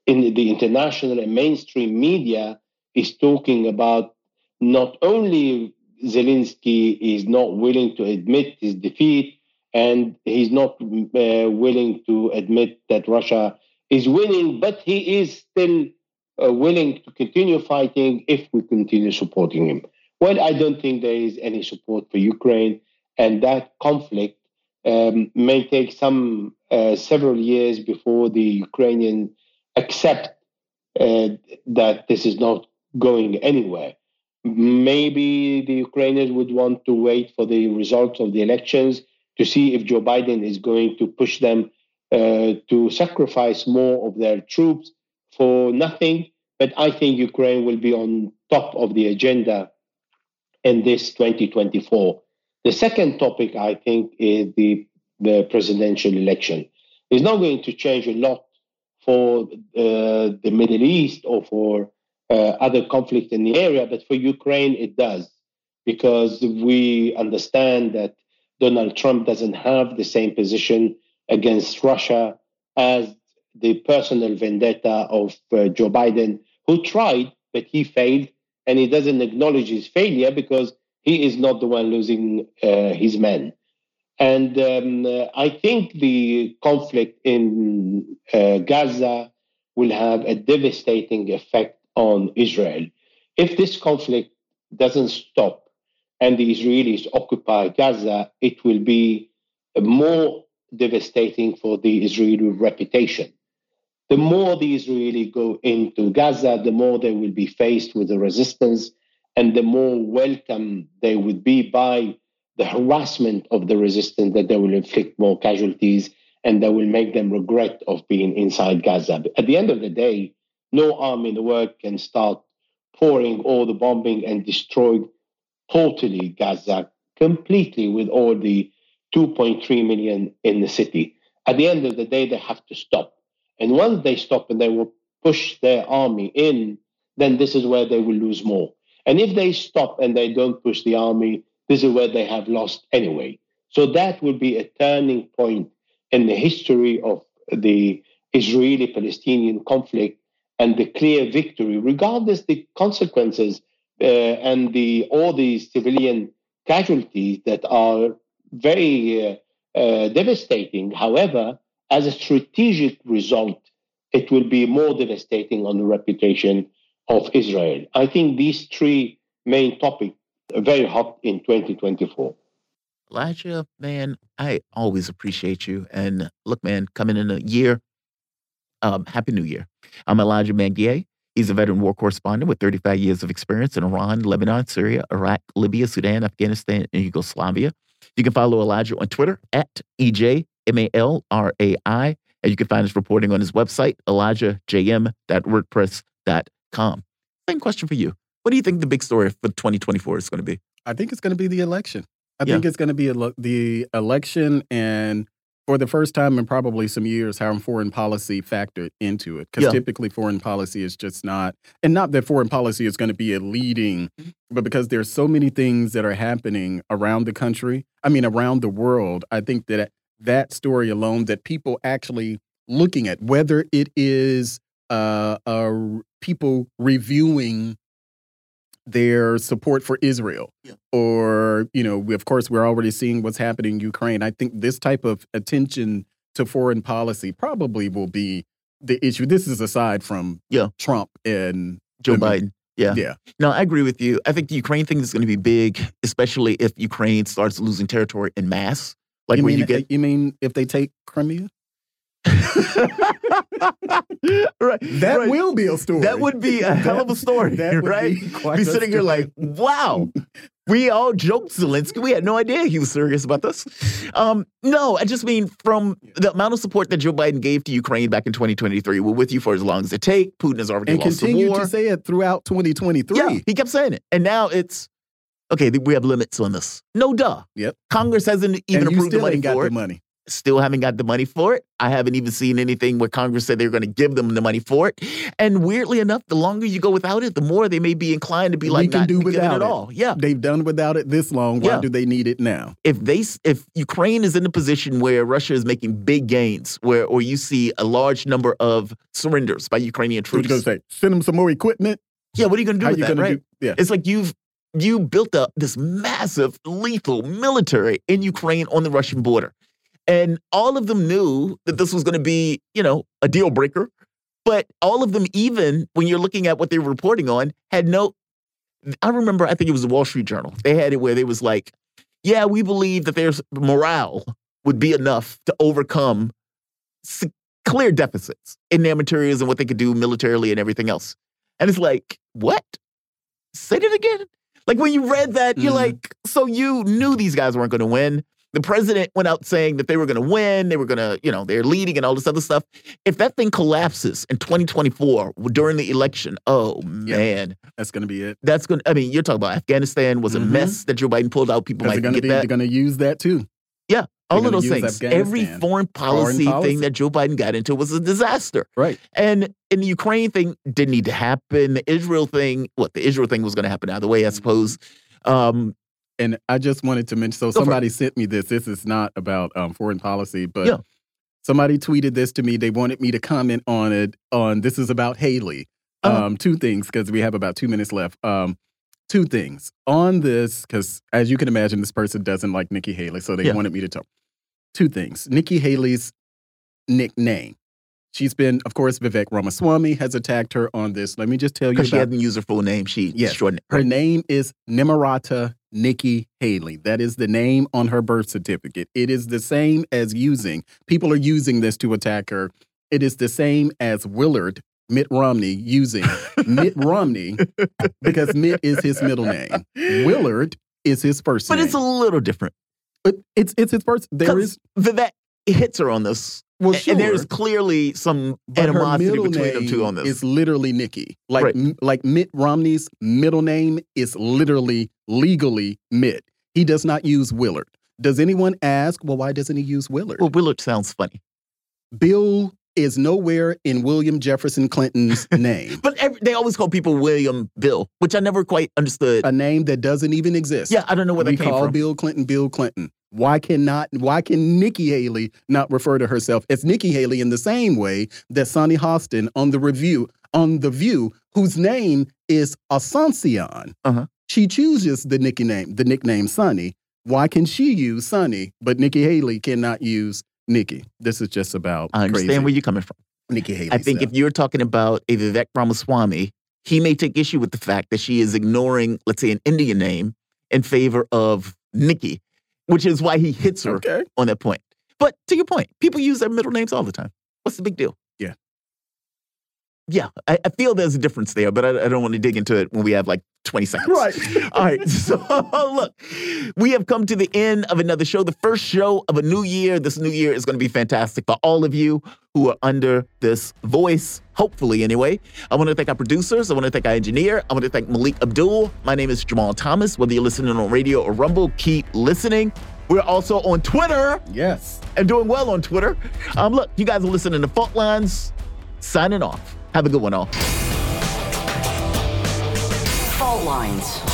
in the international and mainstream media is talking about not only Zelensky is not willing to admit his defeat, and he's not uh, willing to admit that Russia is winning, but he is still uh, willing to continue fighting if we continue supporting him. Well, I don't think there is any support for Ukraine, and that conflict um, may take some uh, several years before the Ukrainians accept uh, that this is not going anywhere. Maybe the Ukrainians would want to wait for the results of the elections to see if Joe Biden is going to push them uh, to sacrifice more of their troops for nothing. But I think Ukraine will be on top of the agenda in this 2024. The second topic, I think, is the, the presidential election. It's not going to change a lot for uh, the Middle East or for uh, other conflict in the area, but for Ukraine, it does, because we understand that Donald Trump doesn't have the same position against Russia as the personal vendetta of uh, Joe Biden, who tried, but he failed, and he doesn't acknowledge his failure because he is not the one losing uh, his men. And um, uh, I think the conflict in uh, Gaza will have a devastating effect on Israel. If this conflict doesn't stop and the Israelis occupy Gaza, it will be more devastating for the Israeli reputation. The more the Israelis go into Gaza, the more they will be faced with the resistance and the more welcome they would be by the harassment of the resistance that they will inflict more casualties and that will make them regret of being inside Gaza. At the end of the day, no army in the world can start pouring all the bombing and destroy totally Gaza completely with all the 2.3 million in the city. At the end of the day, they have to stop. And once they stop and they will push their army in, then this is where they will lose more. And if they stop and they don't push the army, this is where they have lost anyway. So that will be a turning point in the history of the Israeli Palestinian conflict and the clear victory, regardless the consequences uh, and the all the civilian casualties that are very uh, uh, devastating. However, as a strategic result, it will be more devastating on the reputation of Israel. I think these three main topics very hot in 2024. Elijah, man, I always appreciate you. And look, man, coming in a year, um, Happy New Year. I'm Elijah Magnier. He's a veteran war correspondent with 35 years of experience in Iran, Lebanon, Syria, Iraq, Libya, Sudan, Afghanistan, and Yugoslavia. You can follow Elijah on Twitter at EJMALRAI. And you can find his reporting on his website, elijahjm.wordpress.com. Same question for you. What do you think the big story for 2024 is going to be? I think it's going to be the election. I Yeah. think it's going to be ele- the election, and for the first time in probably some years, how foreign policy factored into it. Because Yeah. typically, foreign policy is just not, and not that foreign policy is going to be a leading, but because there's so many things that are happening around the country. I mean, around the world. I think that that story alone, that people actually looking at whether it is uh, uh, people reviewing their support for Israel. Yeah. Or, you know, we, of course, we're already seeing what's happening in Ukraine. I think this type of attention to foreign policy probably will be the issue. This is aside from Yeah. Trump and Joe Biden. Yeah. Yeah. No, I agree with you. I think the Ukraine thing is going to be big, especially if Ukraine starts losing territory in mass. Like you when mean, you get you mean if they take Crimea? right. That right. will be a story. That would be a hell of a story, that right? Be, Be sitting here like, wow, we all joked Zelensky. We had no idea he was serious about this. Um, no, I just mean from the amount of support that Joe Biden gave to Ukraine back in 2023, we're with you for as long as it take. Putin has already and lost the continue war. to say it throughout 2023. Yeah, he kept saying it, and now it's okay. We have limits on this. No, duh. Yep. Congress hasn't even and approved the money for the it. money. Still haven't got the money for it. I haven't even seen anything where Congress said they're going to give them the money for it. And weirdly enough, the longer you go without it, the more they may be inclined to be like We like, can do without it it. all. Yeah. They've done without it this long. Why Yeah. do they need it now? If they, if Ukraine is in a position where Russia is making big gains, where or you see a large number of surrenders by Ukrainian troops, gonna say, send them some more equipment. yeah, what are you going to do How with you that, right? do? Yeah. It's like you've you built up this massive, lethal military in Ukraine on the Russian border. And all of them knew that this was going to be, you know, a deal breaker. But all of them, even when you're looking at what they were reporting on, had no. I remember, I think it was the Wall Street Journal. They had it where they was like, yeah, we believe that there's morale would be enough to overcome clear deficits in their materials and what they could do militarily and everything else. And it's like, what? Say it again. Like when you read that, you're Mhm. like, so you knew these guys weren't going to win. The president went out saying that they were going to win. They were going to, you know, they're leading and all this other stuff. If that thing collapses in 2024 during the election, oh Yeah. man, That's going to be it. that's going. to I mean, you're talking about Afghanistan was a Mhm. mess that Joe Biden pulled out. People might to forget be, that. they're going to use that too. Yeah, all of those things. Every foreign policy, policy. thing that Joe Biden got into was a disaster. Right. And in the Ukraine thing didn't need to happen. The Israel thing, what the Israel thing was going to happen either way, I suppose. Um, And I just wanted to mention so Go somebody sent me this. This is not about um, foreign policy, but Yeah. somebody tweeted this to me. They wanted me to comment on it. On this is about Haley. Uh-huh. Um, two things because we have about two minutes left. Um, two things on this because as you can imagine, this person doesn't like Nikki Haley, so they Yeah. wanted me to talk. Two things. Nikki Haley's nickname. She's been, of course, Vivek Ramaswamy has attacked her on this. Let me just tell you because she hasn't used her full name. She Yes. her name is Nimarata Nikki Haley. That is the name on her birth certificate. It is the same as using, people are using this to attack her. It is the same as Willard Mitt Romney using Mitt Romney because Mitt is his middle name. Willard is his first But name. it's a little different. But it's it's his first. There is Vivek hits her on this. well, sure. And there's clearly some But animosity between them two on this. Is literally Nikki. Like Right. m- like Mitt Romney's middle name is literally legally Mitt. He does not use Willard. Does anyone ask, well, why doesn't he use Willard? well, Willard sounds funny. Bill is nowhere in William Jefferson Clinton's name. But every, they always call people William Bill, which I never quite understood. A name that doesn't even exist. yeah, I don't know where we that came call from. Bill Clinton Bill Clinton. Why cannot why can Nikki Haley not refer to herself as Nikki Haley in the same way that Sunny Hostin on the review on the View, whose name is Asuncion, Uh-huh. she chooses the nickname the nickname Sunny. Why can she use Sunny, but Nikki Haley cannot use Nikki? This is just about I understand crazy. where you're coming from. Nikki Haley. I think stuff. if you're talking about a Vivek Ramaswamy, he may take issue with the fact that she is ignoring, let's say, an Indian name in favor of Nikki, which is why he hits her okay. on that point. But to your point, people use their middle names all the time. What's the big deal? Yeah. I, I feel there's a difference there, but I, I don't want to dig into it when we have like 20 seconds. Right. All right. So, look, we have come to the end of another show, the first show of a new year. This new year is going to be fantastic for all of you who are under this voice, hopefully, anyway. I want to thank our producers. I want to thank our engineer. I want to thank Malik Abdul. My name is Jamal Thomas. Whether you're listening on radio or Rumble, keep listening. We're also on Twitter Yes. and doing well on Twitter. Um, look, you guys are listening to Fault Lines. Signing off. Have a good one, all. Fault lines.